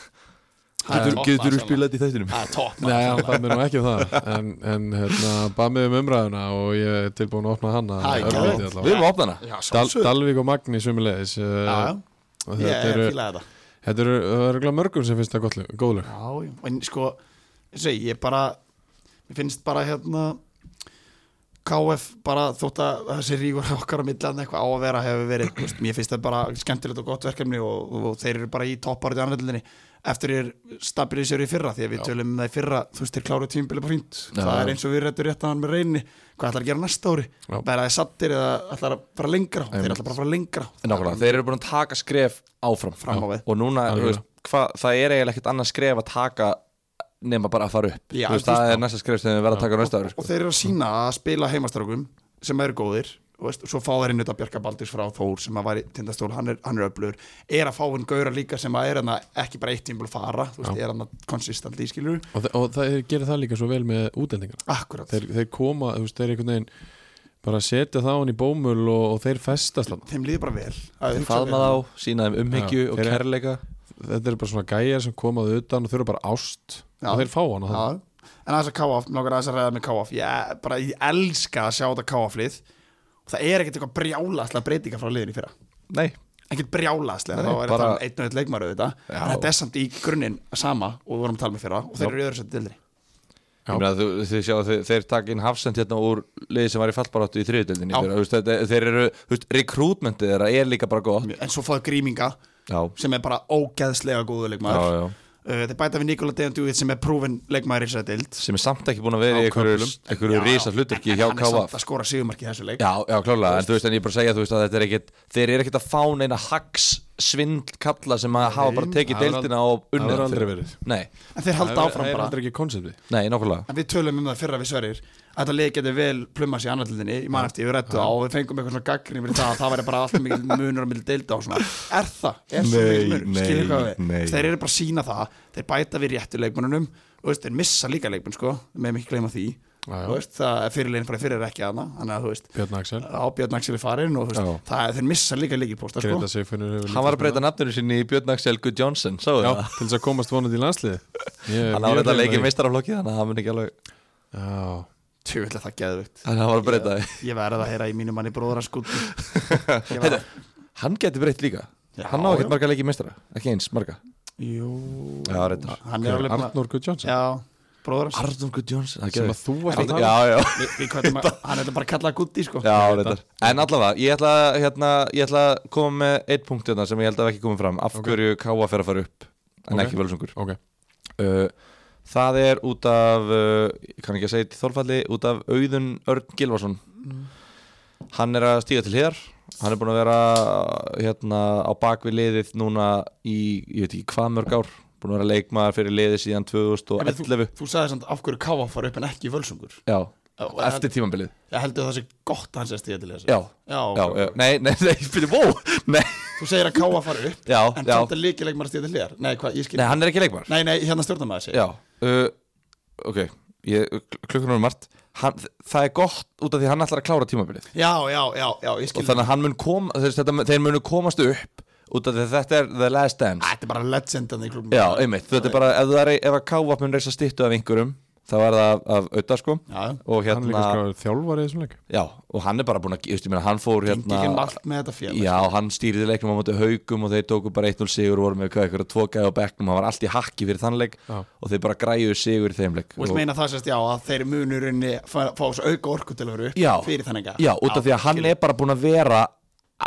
Það er Getur, þú spilað þetta í þættinum? Það er topp Nei, hann bað mér nú ekki um það. En, en hérna, bað mér um umræðuna og ég er tilbúin að opna hana Hæ, að öðru geðveikt. leyti Við erum að opna hana. Dal. Dalvík og Magni sumulegis uh, Já, já, og ég þetta er eru, fílaði þetta þetta eru, það örugglega mörgum sem finnst það gott lög- góð lög. Já, en sko ég bara mér finnst bara hérna KF bara þótt að þessi ríkur okkar á millan eitthvað á að vera hefur verið, mér finnst það bara skemmtilegt og gott verkefni og, og þeir eru bara í annaðlinni eftir ég stabilisera í fyrra því að við Já. tölum um það í fyrra, þú veist, þeir kláru tímabili bara fínt, Já. það er eins og við réttum rétt að hann með reyni, hvað ætlar að gera næsta ári? Já. vera þeir sattir eða ætlar að fara lengra? Þeir ætlar bara að fara lengra. Nákvæmlega, þeir eru búin að taka skref áfram. Og núna, veist, hva, það er eiginlega ekkert annað skref að taka nema bara að fara upp. Já, veist, Það er næsta skref sem við verðum að taka næsta ári og sko. þeir eru að sína að spila heimastrákum sem eru góðir. og veist, svo fá þeir inn þetta Bjarka Baldurs frá Þór sem að var í tindastól, hann er, hann er öflugur. Er að fá hann gaura líka sem að er hann ekki bara eitt tímpul fara, þú veist, Já. er hann konsistent í skilur, og, og það gerir það líka svo vel með útlendingar. Akkurat. Þeir, þeir koma, þú veist, þeir einhvern veginn bara setja það hann í bómul og, og þeir festast þarna. Þeim líður bara vel. Að hugsa Faðma þá, sína þeim umhyggju og þeir kærleika. Þetta eru bara svona gæjar sem komaðu utan og þeir eru bara ást Já. og þeir fá hann Já, en aðeins að mér langar aðeins að ræða með KF ég, bara, ég elska að sjá þetta og það er ekkert eitthvað brjálaslega breytinga frá liðin í fyrra. Nei, ekkert brjálaslega, þá er bara- þetta einn og einn leikmaru þetta, en þetta er samt í grunninn sama og við vorum að tala með fyrra og þeir eru í öðru sætti dildri Já. Ég meina, þú, þið sjá að þeir, þeir taka inn hafsend hérna úr liði sem var í fallbaráttu í þriðutöldinni Já. þeir eru, þú veist, rekrútmentið þeirra er líka bara gott. En svo fáðu gríminga Já, sem er bara ógeðslega góðu já, leikmaður já uh, þeir bæta við Nikola Dejan Djúið sem er prúfin leikmaður í þessari dild sem er samt ekki búin að vera í einhverju, hluturki En hjá hann er samt að skora sigumarki í þessu leik. Já, já, klálega, en þú veist, en ég bara segja, þú veist að þetta er ekkit þeir eru ekkit að fá neina hags svindl kalla sem að hafa bara tekið deildina og unnið. Nei, en þeir halda það áfram er bara. aldrei ekki konsepti nei, en við tölum um það fyrra við sverir þetta leik geti vel plumma sér annarlindinni í mann eftir við rættu það og við fengum eitthvað svona gaggrinni fyrir það að það væri bara alltaf mikil munur á milli deilda og svona er það? Er Nei, munur? nei, nei. þeir eru bara að sína það þeir bæta við réttu leikmannunum og veist, þeir missa líka leikmann sko meðum ekki gleyma því já. Þú veist, það er fyrirlegin frá fyrir er ekki aðna þannig að þú veist Björn Axel, á Björn Axel er farin og veist, það er þeir missa líka líkipósta sko Hann var að breyta nafninu sinni í Björn Axel Good Johnson, sáðu það? til þess að komast vonandi í landsliði Ég er Hann áreita leikið af því. meistaraflokki þannig að hann mun ekki alveg Já, tjóðlega það geðvikt Þannig að hann var að breyta því. ég verði að heyra í mínu manni að skút Heyrðu, Hann geti breytt líka. Já, Hann á ekkert marga leikið meistara, ekki eins marga. Jú. Já, reyndar. Hann er alveg búinn að- Arnór Guð Jónsson já, hans. Arnur Good Johnson það að þú varst að um. Já, já. Kvæðum að- hann er bara að kalla gutti sko. Já, reyndar. En allavega, ég ætla, að, hérna, ég ætla að koma með eitt punkt hérna sem ég held að ekki komið fram. Af hverju Káa fer að fara upp En Ok. ekki völsungur. Ok, uh, Það er út af uh, kann ekki að segja þólfalli Út af Auðun Örn Gilvason Hann er að stíga til hér Hann er búin að vera hérna, á bakvið liðið núna í, ég veit ekki hvað mörg ár. Búin að vera leikmaður fyrir liðið síðan En þú, 2011 þú sagði samt af hverju káfa fara upp en ekki völsungur. Já, eftir tímambilið ég heldur það sé gott að hann sé stíða til þess? Já, já, já, já, nei, nei, nei, fyrir bó Nei, þú segir að káfa fara upp já, en já samt að líkileik maður stíða til þér nei, hvað, ég skil Nei, hann er ekki leikmaður. Nei, nei, hérna stjórnar maður Já, uh, ok ég, Klukkan er margt. Hann, Það er gott út af því að hann ætlar að klára tímabilið. Já, já, já, já, ég skil Og þannig að hann mun koma þeir, þetta, þeir munu komast upp Út af því að þetta er the last dance. Þetta er bara legendan í klubum Já, einmitt, þetta er bara Ef, er, ef að káfa mun reysa stýttu af einhverjum þá er það af, af auðvitað sko. Já, og Hann er líka hérna, skráður þjálfari í þessum leik. Já, og hann er bara búin að ég meina, hann fór hérna allt með þetta félag Já, hann stýrði leiknum á móti haugum og þeir tóku bara 1-0 sigur og voru með hvað eitthvað tvo gæði á bekknum, hann var allt í hakki fyrir þann leik Já. og þeir bara græjuðu sigur í þeim leik. Og þú meina það sérst, já, að þeir munurinn fá, fá svo auka orku til að vera upp Já. fyrir þannig Já, út af því að hann er bara búin að vera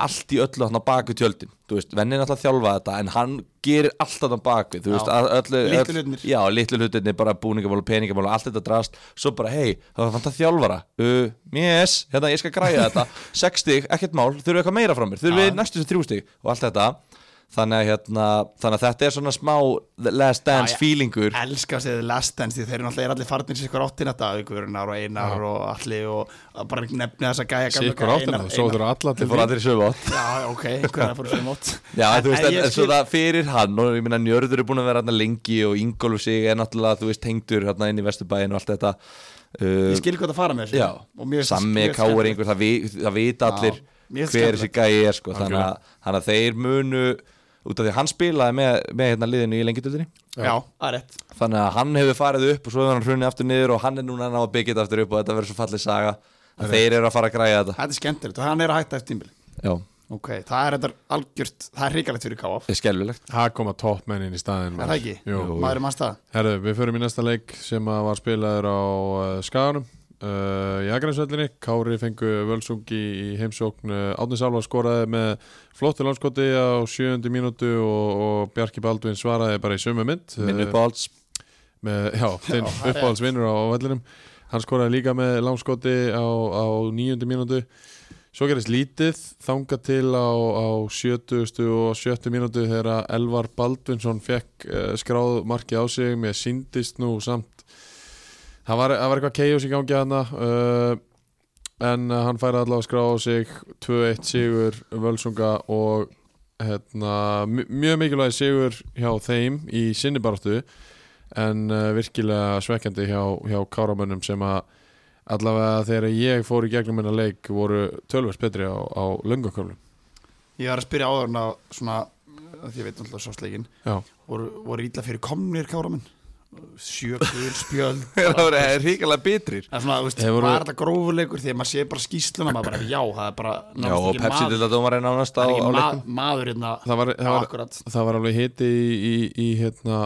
allt í öllu hann á baku tjöldin. Þú veist, vennin alltaf þjálfa þetta en hann gerir allt hann á baku þú veist, öllu Litlu hlutirnir. já, litlu hlutinni, bara búningamál og peningamál og allt þetta drast, svo bara, hei, það var fanta þjálfara. Uh, yes, hérna, ég skal græja þetta. Sex stig, ekkert mál, þurfum eitthvað meira frá mér? Þurfum við næstu sem þrjú stig og allt þetta þannig að, hérna, þannig að þetta er svona smá last dance Já, já. feelingur. Elska að segja The Last Dance því þeir eru náttúrulega er allir farnir sér ykkur áttin þetta Guðrunar og Einar og allir og að bara nefni þessa gæja gamla Sikkur gæja, áttina, Einar- svo þurfa alla til þið fór allir í sömu átt Já, ok, einhverja fór sér mót Já, þú veist, en, en svo það fyrir hann og ég minna Njörður er búin að vera hérna lengi og Ingólf sig er náttúrulega, þú veist, tengdur hérna inn í Vesturbæin og allt þetta. Uh, Ég skil hvað það fara með þessu. Já, Sammi, Káur einhver, það, vi, það vita allir hver þessi gæi er sko, að, þannig að þeir munu út af því að hann spilaði með, með hérna liðinu í lengjadöldinni Já, það er rétt. Þannig að hann hefur farið upp og svo hefur hann hrunni aftur niður og hann er núna að ná að byggja þetta aftur upp og þetta verður svo fallið saga að þeir eru að fara að græja þetta. Þetta er skemmtilegt og hann er að hætta eftir tímbili Já, Ok, það er þetta algjört Það er hrikalegt fyrir KF það er skelvilegt Það koma toppmennin í staðin Er það ekki? Jú. Maður er mannstað Herðu, við förum í næsta leik sem að var spilaður á uh, Skaganum uh, í Akransvellinni Kári fengu völsungi í heimsókn. Uh, Átni Sálvar skoraði með flottu landskoti á sjöundi mínútu og, og Bjarki Baldvin svaraði bara í sömu mynd. Minn uh, uppáhalds. með, Já, er uppáhaldsvinnur á vellinum. Hann skoraði líka með langskoti á, á níundi mínútu. Svo gerist lítið þanga til á, á 70. og 70. mínútu þegar Elvar Baldvinsson fekk uh, skráð markið á sig. Með síndist nú samt það var, það var eitthvað chaos í gangi hana uh, en hann færi allavega að skrá á sig 2-1 sigur Völsunga og hérna, mj- mjög mikilvæg sigur hjá þeim í sinni baráttu en uh, virkilega svekkjandi hjá, hjá káramönnum sem að allavega þegar ég fór í gegnum minna leik voru tölvers betri á, á löngaköflum Ég var að spyrja áður að svona að Því ég veit náttúrulega sástleikin Já, voru, voru illa fyrir komnir káramenn Sjökur, spjöld. Það voru ríkilega bitrir. Það er var þetta grófuleikur því að maður sé bara skýsluna maður bara, já, það er bara Já, og Pepsi til að dómar er nánast á, er leikum maður hérna það var, það var, akkurat. það var alveg hiti í, í, í, hérna,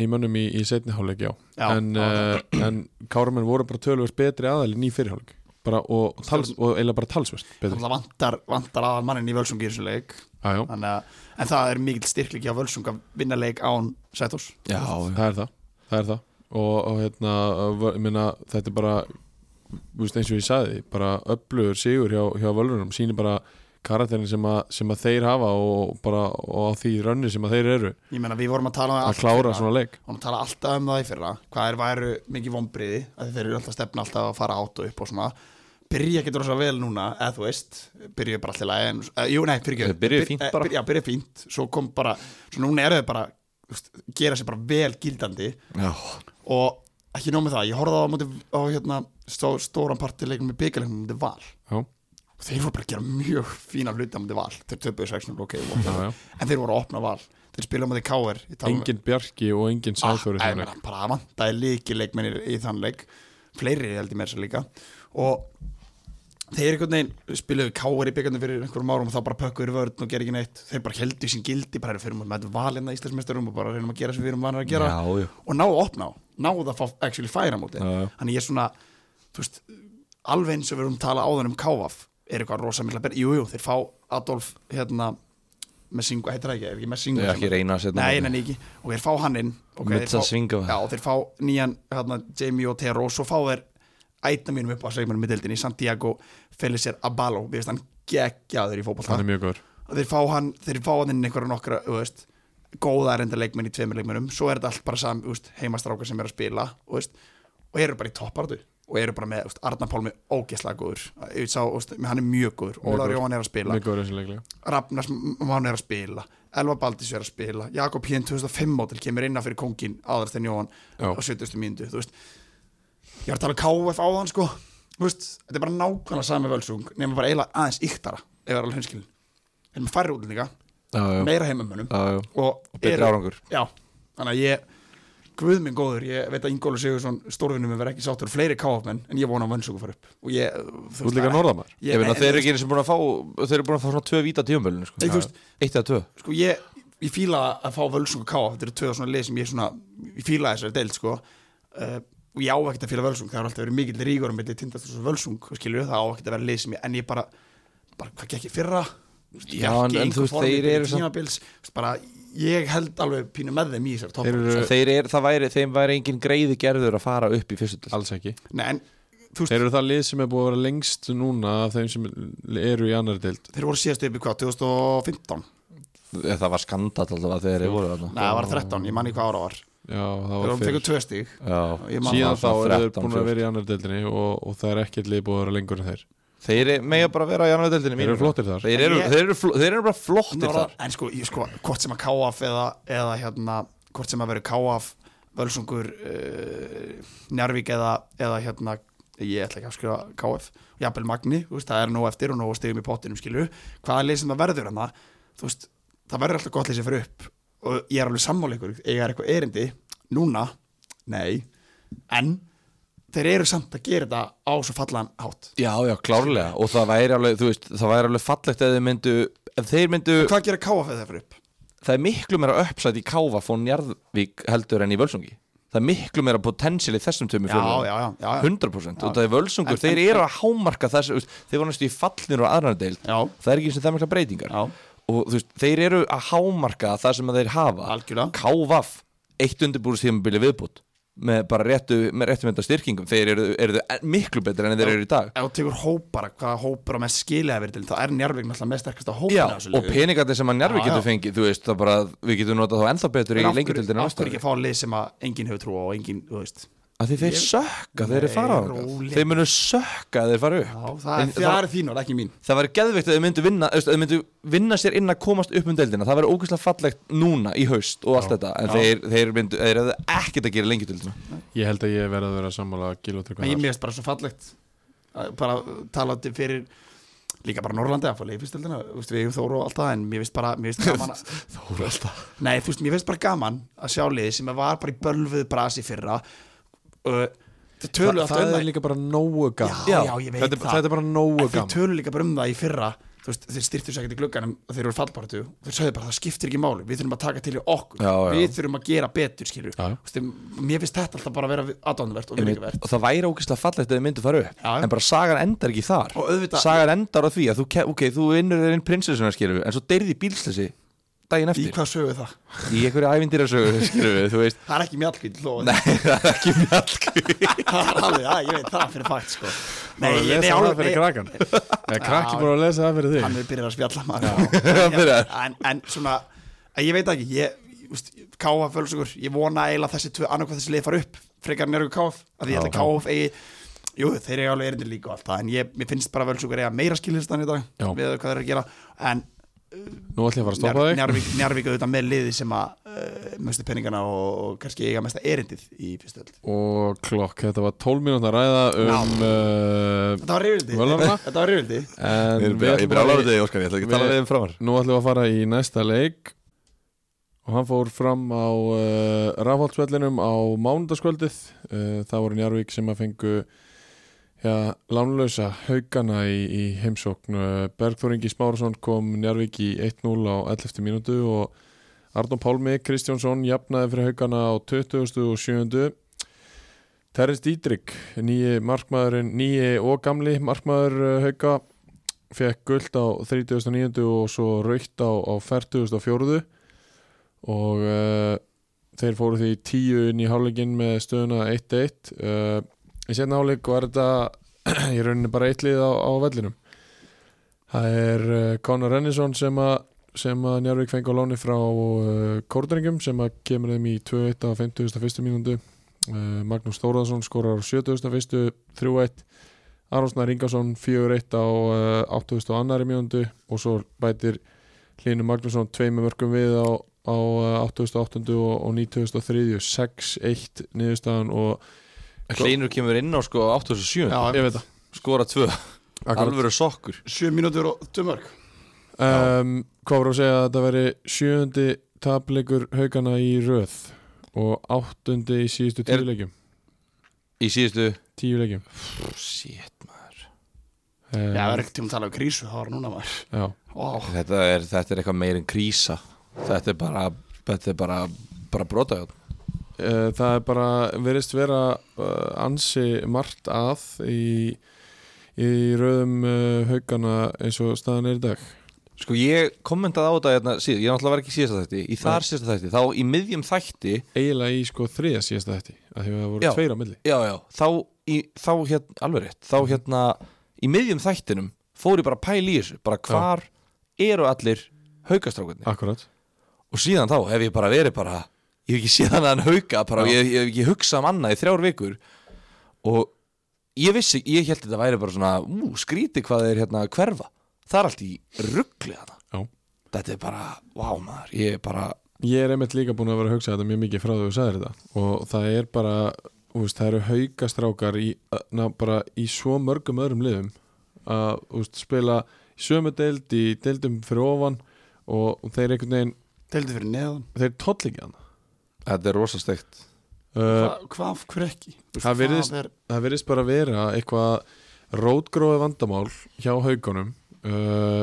í mönnum í, í setni hálfleik, já, Já, en, uh, en káramenn voru bara tölvers betri aðalinn í fyrirhálfleik. Bara, og, tals, og eiginlega bara betri. Það vantar, vantar aðal mannin í Völsungi í þessu leik. Þannig að, en það er mikill styrkleiki á Völsung að vinna leik án Sætós. Já, það er það, það er það. Og, og hérna, meina þetta er bara, þú veist eins og ég sagði bara öflugur sigur hjá, hjá völunum sýnir bara karakterin sem, að, sem að þeir hafa og bara og á því rönni sem að þeir eru. Ég meina, við vorum að tala um það að klára fyrra. svona leik. Við vorum að tala alltaf um það í fyrra. Hvað er væru mikið vombriði að þeir eru alltaf stefna alltaf að fara átt og upp og svona. Byrja ekki rosa vel núna, eða þú veist Byrja bara alltaf lægi en, uh, Jú, nei, byrja Þeir byrjuðu fínt bara. Já, byrja fínt. Svo kom bara, svo núna eru þau bara gera sér bara vel gildandi. Já, og ekki nóg með það, ég horfði á, móti, á hérna, stó, stóran partileikum með byggaleikum með val. Já, og þeir voru bara að gera mjög fína hluti á móti val. Þeir töpuðu 6-0, ok, já, ok já. en þeir voru að opna val. Þeir spila á móti káir engin Bjarki og engin Sæþóri ah, ah, meina, bara að vantaði líki leikmennir í þann leik. Fleiri held ég með þess að líka. Og þeir einhvern veginn spiluðu káir í byggandum fyrir einhverjum árum og þá bara pökkuður vörn og gera ekki neitt þeir bara heldur sín gildi, bara fyrir með valina Íslandsmeistarum og bara reynum að gera sem við erum vanir að gera já, já. og náðu að opna á, náðu að fá actually færa já. þannig ég er svona veist, alveg eins og við erum að tala áðan um Kávaf, er eitthvað rosa mikla ber, jú, þeir fá Adolf hérna, Messingo, heitir það ekki, er ekki Messingo ekki reyna að setja nei, ekki, og þeir fá hann inn. Já, þeir fá nýjan hérna, Jamie Otero og svo fá þeir ætna mínum upp á segmennum middildinni Santiago Felicer Abalo. Við veist hann geggjaður í fótbolta. Hann er mjög góður. Þeir fá hann, þeir fá hann inn einhverja nokkra, þú veist góða reynda leikmenn í tveimur leikmennum svo er þetta allt bara sam, veist, heimastrákar sem er að spila veist, og eru bara í topparðu og eru bara með, Arnar Pálmi ógeðslega góður, ég sá, hann er mjög góður. Ólar. Jóhann er að spila. Rafnars Máni er að spila. Elva Baldís er að spila. Jakob Hén 2005 mótil kemur innan fyrir kongin áðarstein Jóhann á 70. mínútu þú veist ég var að tala um KF áðan sko. Þú veist, þetta er bara nákvæmlega sami völsung nema bara eiginlega aðeins yktara ef það er alveg hinskilin þeir eru með færri útlendinga, meira heimamönnum já, já. og, betri árangur. já, þannig að ég Guð minn góður, ég veit að Ingólu Sigursson stórvinnum er ekki sáttur fleiri KF-menn en ég vona að völsungu fara upp. Og ég, Þú ert líka norðamær þeir eru ekki eins og búin að fá Þeir eru búin að fá svona tvö víta tíumbölinu sko. Eitt eða tvö. Sko ég, ég fíla að fá völsung og káa, þetta eru tvö svona lið sem ég svona ég og ég á ekkert að fíla völsung, það har alltaf verið mikill rígur um milli tindast og völsung, skilju, það á ekkert að vera lið sem ég, en ég bara, bara hvað gekk ég fyrra? Já, en- en þú veist, þeir eru tímabils, bara, ég held alveg pínu með þeim í þessar topp Þeir eru- þeir er, það væri, þeim væri engin greiði gerður að fara upp í fyrstu delt alls ekki. Nei, en þú veist, Þeir eru það lið sem er búið að vera lengst núna af þeim sem eru í annar deild. Þeir voru síðast upp í hvað, 2015 það var skandall alltaf að þeir eru voru Nei, það var 13, ég manni hvað ára var Já, það Þeir var voru fyrir fekkur tvö man Síðan þá eru þeir 13, búin að vera í annar deildinni og, og það er ekkert lið búið að vera lengur en þeir. Þeir mega bara vera í annar deildinni Þeir eru flottir þar. Þeir eru, þeir, eru, þeir eru bara flottir Norra, þar. en sko, ég, sko, hvort sem að KF eða, eða hérna, hvort sem að vera KF Völsungur uh, Njarvík eða, eða hérna ég ætla ekki að skrifa KF Jafnvel Magni, þú veist, það er nóg eftir og nóg stegum í pottinum, skilu, hvaða lið sem það verður hana, þú veist, það verður alltaf gott lið sem fyrir upp og ég er alveg sammála ykkur, eiga er eitthvað erindi núna, nei en þeir eru samt að gera þetta á svo fallan hátt. Já, já, klárlega. Og það væri alveg, þú veist, það væri alveg fallegt ef þeir myndu, ef þeir myndu Hvað gera KF eða fyrir upp? það er miklu meira uppsætt í Káfa fór Njarðvík heldur en í Völsungi. Það er miklu meira potential í þessum tömmu Já, já, já, já, já. 100% og það er Völsungur, En- þeir en- eru að hámarka þess, þeir voru næstu í fallnir og aðrar deild, Já, það er ekki eins og það mikla breytingar. Já, og þú veist, þeir eru að hámarka það sem að þeir hafa. Algjörlega. Kávaf, eitt undirbúrstímabili viðbútt með bara réttu, með réttu mynda styrkingum þeir eru, eru miklu betur enn þeir eru í dag. Ef þú tekur hópara, hvaða hópar á mest skilja verið til, þá er Njárvík náttúrulega mest sterkast á hópina Já, og peningandi sem að Njarvi Já, getur fengið þú veist, það bara, við getum notað þá ennþá betur í En hverju- lengjutildinu af hverju ekki fá lið sem að enginn hefur trú á og enginn, þú veist að því þeir sökka, þeir eru Nei, fara á róleg. þeir munu sökka að þeir fara upp. Já, það er, það- er þín orð, ekki mín. Það væri geðveikt að þeir myndu vinna að þeir myndu vinna sér inn að komast upp um deildina. Það væri ógeðslega fallegt núna í haust og allt þetta, en Já. þeir, þeir myndu þeir hefðu ekkert að gera lengjutildina Ég held að ég verði að vera sammála Gil og en ég Tryggva mér finnst bara svo fallegt að bara talandi fyrir líka bara Norrlandi að fá leifistildina við erum þóru og allt það en mér finnst bara mér finnst gaman að, Þóra alltaf nei þú veist mér finnst bara gaman að sjá liði sem var bara í bölvuð brasi fyrra og þeir Það, það um er það. líka bara nógu gaman. Já, já, ég veit þetta, það. þetta er bara nógu gaman. tölu líka bara um það í fyrra veist, þeir styrtu sér ekkert í glugganum og þeir eru fallbaratu þeir sögðu bara það skiptir ekki máli við þurfum að taka til í okkur. Já, við þurfum að gera betur. Veist, mér finnst þetta alltaf bara að vera aðdánuvert og virðingavert og það væri ógeðslega fallegt að þeir myndu fara upp en bara sagan endar ekki þar. Og auðvitað sagan endar á því að þú, ke- ok, þú vinnur þér inn prinsessuna en svo deyrði bílslesi daginn í eftir. hvað sögu það? Í einhverju veist. Það er ekki mjallkvíð lofa Nei, það er ekki mjallkví það er alveg, já, ég veit það fyrir fakt sko. nei, Nei, ég, nei, það alveg, fyrir nei, krakkan Eða krakki búin að lesa það fyrir hann þig er byrjað að spjalla maður. Hann en, en svona, ég veit ekki ég, ég káfa fölsugur ég vona eiginlega þessi annarkoð þessi leið fara upp frekar nérgu káf, að ég eigi jú, þeir eru alveg erindir líka og allt það en ég, mér finnst bara völsugur eiga meira skilhistan í dag Já. við hvað þeir eru að gera. En Nú ætlum ég að fara að stoppa þig. Njarvík, Njarvík auðvitað með liði sem að uh, mestu peningana og, og kannski eiga mesta erindið í fyrstu öll Og klokk, þetta var 12 mínútur að ræða um uh, Þetta var Völvana? Þetta var reyfildi En Ég bara að- áláður þig, Óskar, ég ætla ekki að tala Við- um framar. Nú ætlum við að fara í næsta leik. Og hann fór fram á uh, rafhaldsvellinum á mánudagskvöldið uh, það voru Njarvík sem að fengu ja, lánlösa haugana í, í heimsókn uh, Bergþór Ingi Smárasson kom Njarvík í 1-0 á 11. mínútu og Arnón Pálmi Kristjánsson jafnaði fyrir haugana á 20. og 7. Terris Dítrik nýji markmaðurinn, nýji og gamli markmaður uh, hauga fekk guld á 39. og svo raukt á, á 40.4 og uh, þeir fóru því tíu inn í hálfleikin með stöðuna 1-1 uh, í setna hálfleik var þetta í rauninni bara eitt lið á, á vellinum það er uh, Conor Rennisson sem að sem að Njarvík fengi á láni frá uh, Kórdringum sem að kemur þeim í 2-1 á 51. mínúndu uh, Magnús Þóraðsson skorar á 71. 3-1 Aronsnær Ingarsson 4-1 á uh, 80. annari mínúndu og svo bætir Hlynur Magnússon tveimur mörgum við á, á uh, 88. og, og 93. 6-1 niðurstaðan og Hleinur kemur inn á sko 87 Já, ég veit það. Skora tvö, Akkurat. alvöru sokkur. 7 mínútur og 2 mörg. Um, Hvað voru að segja? Að þetta veri sjöundi tapleikur haugana í röð og áttundi í síðustu tíu leikjum. Í síðustu? Tíu leikjum. Shit, maður. um, Já, það er ekkert tíma að tala um krísu Það var núna maður. Já. Ó, þetta, er, þetta er eitthvað meir en krísa. Þetta er bara þetta er bara, bara Uh, það er bara verist vera uh, ansi margt að í, í röðum uh, haugana eins og staðan er í dag. Sko ég kommentaði á þetta hérna, síðan, ég náttúrulega var ekki í síðasta þætti í þar síðasta þætti, þá í miðjum þætti eiginlega í sko þriða síðasta þetta að því að það voru Já. tveir á milli. Já, já, þá, í, þá hérna, alveg rétt þá hérna, í miðjum þættinum fór ég bara að pæla í þessu, bara hvar eru allir haukastrákunni Akkurat og síðan þá hef ég bara verið bara ég hef ekki séð hann að hann hauka bara, ég, ég hef ekki hugsað um annað í þrjár vikur. Og ég vissi, ég held þetta væri bara svona ú, skríti hvað þeir hérna hverfa. Það er allt í ruggli hana Já. þetta er bara, vá maður ég er bara, Ég er einmitt líka búin að vera að hugsa þetta mjög mikið frá því þú sagðir þetta. Og það er bara, þú veist, það eru haugastrákar í, na, bara í svo mörgum öðrum liðum að þú veist, spila í sömu deild í deildum fyrir ofan og, þeir einhvern veginn, Deildi fyrir neðan. Þeir toll ekki hana þetta er rosa steikt. Uh, Hva, Hvað, hver ekki? Það virðist- er, Það verðist bara vera eitthvað rótgróði vandamál hjá haugunum uh,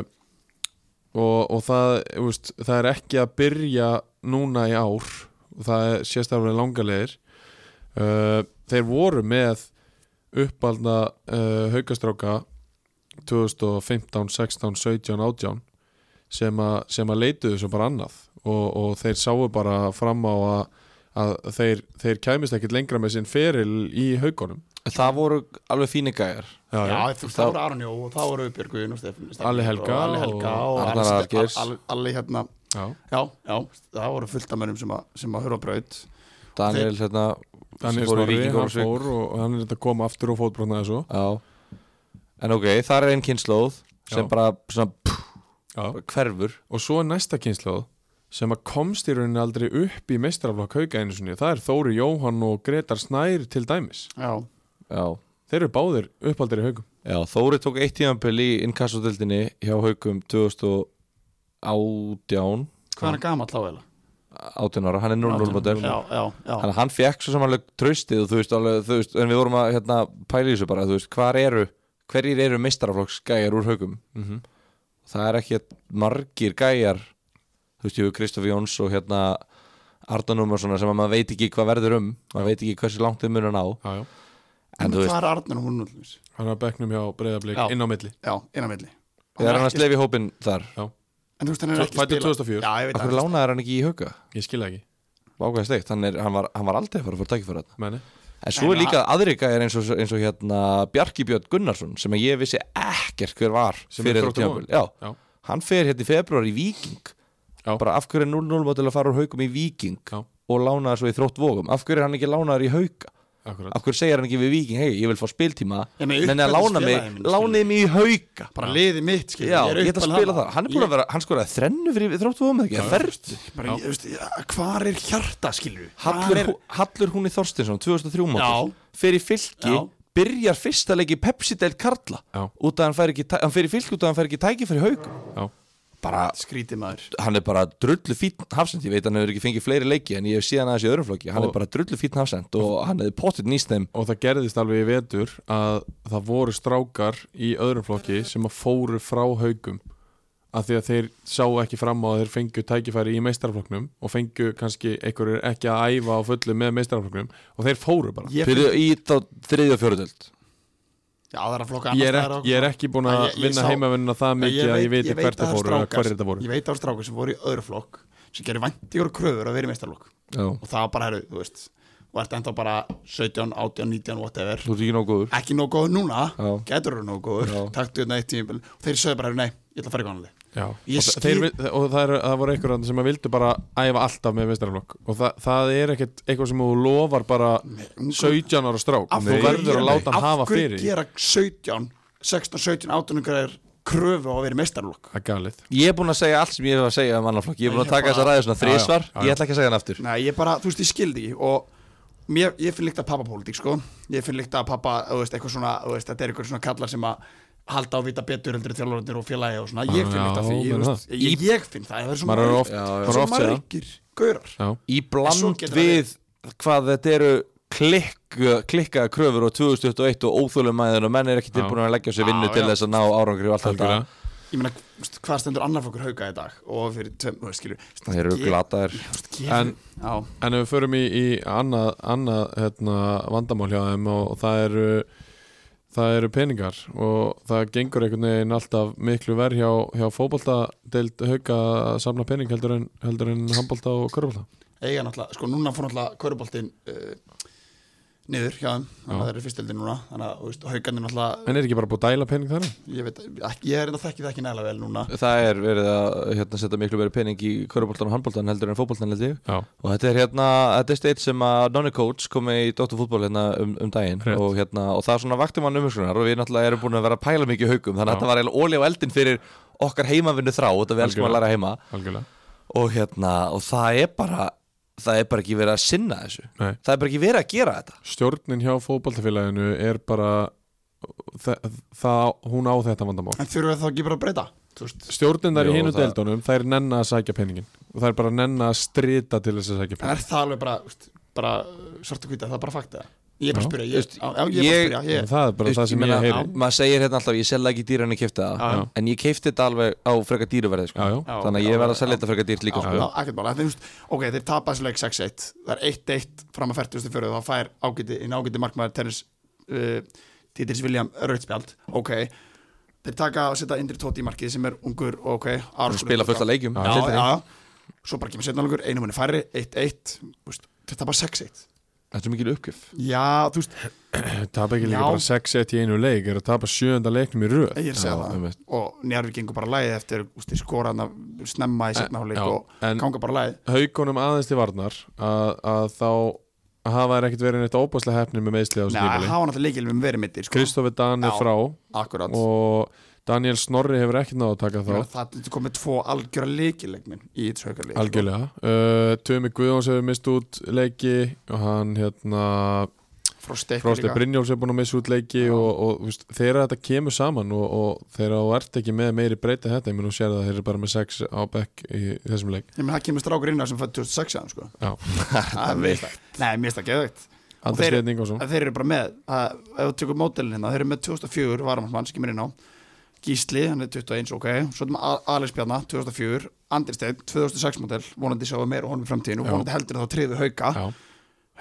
og, og það, þú veist, það er ekki að byrja núna í ár og það er sérstaklega langalegir uh, þeir voru með uppalda uh, haugastráka 2015, 16, 17, 18 sem, a, sem að leituðu svo bara annað og, og þeir sáu bara fram á að, að þeir, þeir kæmist ekkit lengra með sinn feril í haugunum það voru alveg fíni gæjar já, já, þú veist, það voru Aron Jó og það voru Björgvin og Stefán Stefán Alli Helga og Helga og og, Arnar Alli- Algeirs. Alli, hérna já. Já, já, það voru fullt af mönnum sem að, sem að höra braut Daniel hérna Daniel Snorri, hann fór og hann er þetta að koma aftur og fótbrotnaði svo já. en ok, það er einn kynnslóð sem Já. bara svona pff, já. hverfur og svo er næsta kynnslóð sem að komst í rauninni aldrei upp í meistaraflokk hauga einu sinni, það er Þóri Jóhann og Gretar Snær til dæmis. Já, já. Þeir eru báðir uppaldir í haugum Já, Þóri tók eitt tíðanpil í inkassodildinni hjá Haukum 2018 hvað er hann gamall þá eða? 18 ára, hann er 0-0 model Já, já, já. Þannig að hann fekk svo samanlega tröstið og þú veist, alveg, þú veist, en við vorum að hérna, pæla í þessu bara, þú veist, hvar eru hverjir eru meistaraflokks gæjar úr Haukum? Mm -hmm. það er ekki margir gæjar þú veist, ég hefur Kristof Jóns og hérna Ardanum og svona sem að maður veit ekki hvað verður um. Maður veit ekki hversu langt þau munur ná. Já, já. en þú veist, Hvað er hún núllins? hann er að bekknum hjá breyðablík Já. inn á milli. Já, inn á milli. Er hann að slefi hópin þar. En þú veist, hann er ekki spilað. 2004. Já, ég veit Akkur það lánaði hann ekki í Hauka? Ég skilja ekki, hann, er, hann, var, hann var aldrei að fara að fara tækifæra þetta menni En svo er líka aðri gæjar eins og, eins og hérna Bjarki Björn Gunnarsson sem að ég vissi ekkert hver var Sem er fyrir þetta. Já, Já. hann fer hérna í februar í Víking Já. bara af hverju er 0-0 mótil að fara úr Haukum í Víking Já. og lánaði svo í þrótt Vogum? Af hverju er hann ekki lánaður í Hauka? Akkurat, af hverju segir hann ekki við Víking, hei, ég vil fá spiltíma menn að lána mig, lánið mig í Hauka. Bara liðið mitt, skil Já, ég get að spila það, hann er búin að vera hann skoraði þrennu fyrir þrótt Vogum eða ekki, það ja, Hvar er hjarta, skilur Hallur, er... Hallur hún í Þorstinsson 2003 mótil, í fylki byrjar fyrsta leik í Pepsi-deild Karla út af hann fær ekki, tæ- hann fer í fylki út af hann ekki tæki fyrir haugum já, bara, Skrítið maður. hann er bara drullu fín hafsend, ég veit hann hefur ekki fengið fleiri leiki en ég hef síðan aðeins í öðrum flokki, hann Og- er bara drullu fín hafsend og hann hefði potið nýst þeim. Og það gerðist alveg í vetur að það voru strákar í öðrum flokki sem að fóru frá haugum að því að þeir sá ekki fram á að þeir fengju tækifæri í meistaraflokknum og fengju kannski einhverjur ekki að æfa á fullu með meistaraflokknum og þeir fóru bara. Fyrir í þriðja og fjóruðöld Já, það er að flokka ég er, annars ekki, ég er ekki búin að Ég- ég vinna heimavinnuna það mikið að ég veit hvert að það fóru og hverjir þetta voru. Ég veit á strákur sem voru í öðru flokk sem gerir væntíkur og kröfur að vera í meistarlokk Já, og það var bara, herru, þú veist og ert enda bara 17, 18, 19, whatever. Þú ert ekki nóg góður. Ekki nóg góður núna, Já. getur þú nóg góður Já. taktu þetta eitt tímabil. Og þeir sögðu bara, nei, ég ætla að fara í konanli Já, og, skil- þeir, og það, er, það voru einhverjum sem að vildu bara æfa alltaf með meistaraflokk og það, það er ekkert eitthvað sem þú lofar bara 17 ára strák. Þú verður að láta hann hafa af hverju fyrir gera 17, 16, 17, 18 græðir kröfu á að vera er galið. Ég er búin að segja allt sem ég hef að segja um annan flokk. Ég er búin að taka bara- þessa ræði svona þrísvar. Ég ætla ekki að segja hann aftur. Nei, ég bara, þú veist, ég skildi ekki og mér, ég finn líkt að pappapólitík, sko. Ég finn líkt að pappa, þú veist, eitthvað svona þú veist, þetta er eitthvað svona kallar sem að halda á vita betur heldur þjálfurarnir og félagi og svona. Ég finn að því, ég, veist, ég, ég finn það, það er svo maður er margir- maður er svo oft segja margir gaurar. Í bland það við hvað þetta eru klikk, klikkaða kröfur á 2021 og óþólumæðin og menn er ekki tilbúin að leggja sér vinnu til þess að ná árangri og allt þetta. Ég meina, hvað stendur annar fólkur hauka í dag? Og fyrir, veist, skilur Það eru glataðir. En- En ef við förum í, í annað, annað hérna, vandamál hjá þeim og, og það eru það eru peningar og það gengur einhvern veginn alltaf miklu verð hjá, hjá fótbolta deild hauka að samla pening heldur en, en handbolta og körbolta eiga náttúrulega, sko núna fór náttúrulega Köruboltinn uh, niður hjá þeim þannig að Já. það eru fyrstildin núna þannig að, veist, haugarnir náttúrulega en er ekki bara búið að dæla pening þar? ég veit, ekki, ég er enda þekki það ekki nægilega vel núna. Það er verið að hérna, setja miklu verið pening í köruboltan og handboltan heldur en fótboltan held ég. Já, og þetta er hérna, þetta er steit sem að Nonni Coach kom með í Dóttur fútból hérna um, um daginn. Og, hérna, og það svona vakti mann umhersunar og við náttúrulega erum búin að vera að pæla mikið haugum. Þannig að þetta var eiginlega óli á eldin fyrir okkar heimavinnu þrá þetta við elskum að læra heima. Algjörlega. Og hérna, og það er bara það er bara ekki verið að sinna þessu. Nei. það er bara ekki verið að gera þetta. Stjórnin hjá fótboltafélaginu er bara það, það, hún á þetta vandamál. En þurfum við þá ekki bara að breyta? Þú veist, Stjórnindar í hinu það- deildunum þær nenna að sækja peningin og þær bara nenna að strita til þess að sækja en peningin er það alveg bara, bara svart og hvita, það er bara fakta ég er bara að spyrja, ég, já, já, ég bara ég- að spyrja ég, það er bara Veist, það sem ég, heyri. maður segir hérna alltaf, ég selja ekki dýr en ég kefti það. En ég kefti þetta alveg á frekar dýruverði sko. Þannig að ég verð að selja þetta frekar dýrt líka sko. er, ok, þeir tapa þessu leik 6-1 það er 1-1 fram að 40. fyrir þá fær ágæti, inn ágæti markmaður Terris uh, Títils William Rauðspjald, ok. Þeir taka og setja Indri Tóti í markið sem er ungur og ok, Aron og spila fullt af leikjum. Svo bara kemur setna leikur einu munni færri, 1-1 þú veist, þeir tapa 6-1 þetta er mikil uppgjöf. Já, þú veist, tapa ekki líka bara 6-1 í einu leik er að tapa sjönda leiknum í röð. Ég er að segja það. einmitt. og Njárvík gengur bara lægið eftir þú veist, þeir skora hann að snemma í setna hálfleik Já, og ganga bara lægið haugunum aðeins til varnar að, að þá hafa þær ekkert verið neitt óbáslega hefnir með meðsli á þessu Nei, tímali hafa náttúrulega leikil með verið mittir sko. Kristofi Dan er frá akkurat. og Daniel Snorri hefur ekkert náðu að taka þá það er komið tvo algjöra leikilegminn í þessu haukarleik algjörlega. Uh, Tumi Guðjóns hefur mist út leiki og hann hérna Frosti Brynjóls hefur búin að missa út leiki Já. og, og veist, þegar þetta kemur saman og, og þegar þú ert ekki með meiri breyta þetta, ég mun að sér það að þeir eru bara með sex á bekk í þessum leik. Ég menn það kemur strákur inn á sem fætt 2006 aðeim sko. Já. Það er það Nei, mér finnst það geðveikt þeir- eru bara með að, Ef þú tekur mótelin hérna Þeir eru með 2004 varamann sem kemur inn á Gísli, hann er 21, ok. Svo erum við Alex Bjarnar, 2004 Andri Steinn, 2006 mótel Vonandi sjáum við meira honum í framtíðinu Já. Vonandi heldur þá triðu hauka. Já.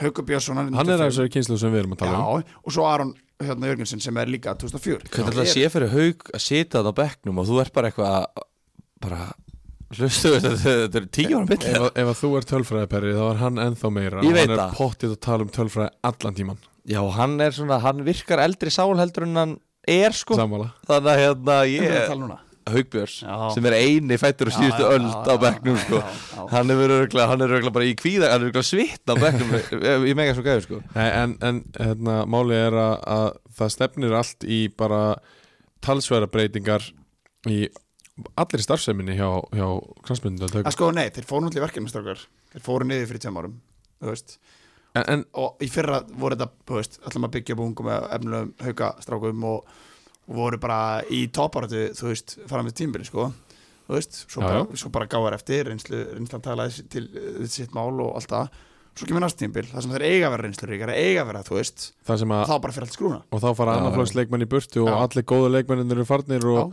Hauka Björnsson Hann er af þessari kynslu sem við erum að tala um. Já, og svo Aron hérna, Jörgensen sem er líka 2004 hvernig ætla að sé fyrir haug að sita þannig á bekknum og þú ert bara eitthvað að- bara hlustu þetta þetta eru tíu ára ef, milli að- ef að þú er tölfræðiperri þá er hann ennþá meira. Ég og hann er það. pottið að tala um tölfræði allan tíman já hann er svona, hann virkar eldri sál heldur en hann er sko. Sammála. Þannig að hérna Ég Haugbjörns sem er eini fættur og síðustu já, á já, sko. hann er er öruglega bara í kvíða hann er öruglega svitt á bekknum ég mega svo gæður sko. Nei, en, en hérna, máli er að, að það stefnir allt í bara talsverða breytingar í allir starfseminni hjá, hjá kransmyndu að sko nei, þeir fóru náttúrulega í verkefni strákar. Þeir fóru niður fyrir tveim árum þú veist en, en og í fyrra voru þetta, veist, ætlum að byggja upp ungum með efnilegum haukastrákum og, og voru bara í toparötu, þú veist, fara með tímbili, sko. Þú veist, svo Já, bara, já. svo bara gáðar eftir reynslu, reynslan talaði til uh, sitt mál og allt það, svo kemur næst tímbil það sem þeir eiga að vera reynslu ríkar, eiga að vera, þú veist. Það sem að þá bara fyrir allt skrúna. Og þá fara Já, annarflóks leikmenn í burtu og Já. allir góðu leikmennir eru farnir og,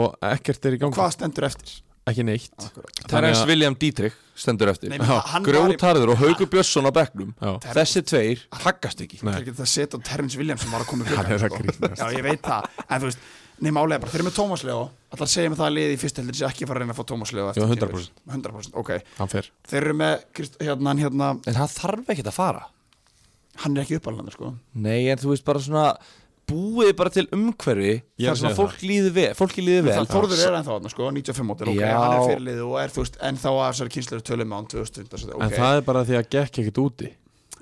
og ekkert er í gangi. Hvað stendur eftir? Ekki neitt. Terence William Dietrich stendur eftir var í- Grjótarður og Haugur Björnsson á bekknum Já. Ter- þessi tveir haggast ekki Nei. þeir geta að setja á Terrence Williams sem var að koma í Hann er að gluggann, grínast. já ég veit það en þú veist, nei málega bara, þeir eru með Tómas Leo alltaf að segja með það að liði í fyrst heldur sé ekki fara að reyna að fá Tómas Leo eftir Já, tímabil. 100%. 100% ok, hann fer þeir eru með hérna, hérna, en hann þarf ekki að fara hann er ekki uppalandi sko. nei en þú veist bara svona búið bara til umhverfi er þar sem að fólk líði vel fólki líði vel. Það Þórður er ennþá þarna sko, 95 mótil, ok, Já. hann er fyrirlið og er þú veist, ennþá að þessari kynslu tölum á hann 2000, ok, en það er bara því að gekk ekkert úti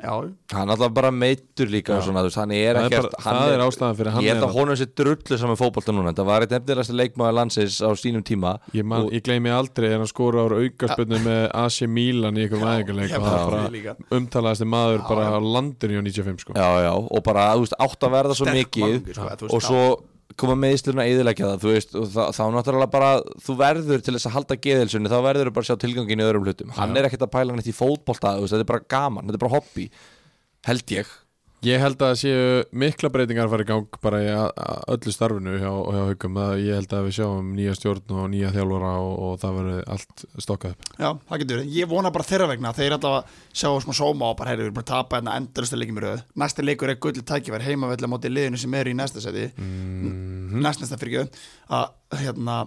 já, hann er alltaf bara meittur líka svona, þú veist, hann er Það er ekkert bara- hann það er ástæðan fyrir hann ég held er að að- honum sé drullu saman fótbolta núna. Þetta var eitt efnilegasta leikmaður landsins á sínum tíma ég, man, Og- ég gleymi aldrei er hann skora ára aukarspöndu með AC Milan í einhverjum það líka. umtalaðasti maður Já, bara á landinu á 95 sko. Já, já, og bara, átt að verða svo Sterk mikið mannungi, sko, og svo koma meðslurinn að eðilegja það þú veist, og þá, þá náttúrulega bara þú verður til þess að halda geðilsunni þá verður þú bara að sjá tilgangin í öðrum hlutum. Hann er ekkert að pæla neitt í fótbolta, þú veist, þetta er bara gaman þetta er bara hobby, held ég Ég held að það séu mikla breytingar að fara í gang bara í öllu starfinu hjá, hjá haugum það, ég held að við sjáum nýja stjórn og nýja þjálfara og, og það verður allt stokkað upp Já, það getur verið. Ég vona bara þeirra vegna að þeir allavega sjá smá sóma og bara heyrðu, við erum bara að tapa hérna endalastu leikjum í röð. Næsti leikur er gulli tækifær heimavelli á móti liðinu sem eru í næsta seti, mm næst næsta fyrir ekki, að hérna,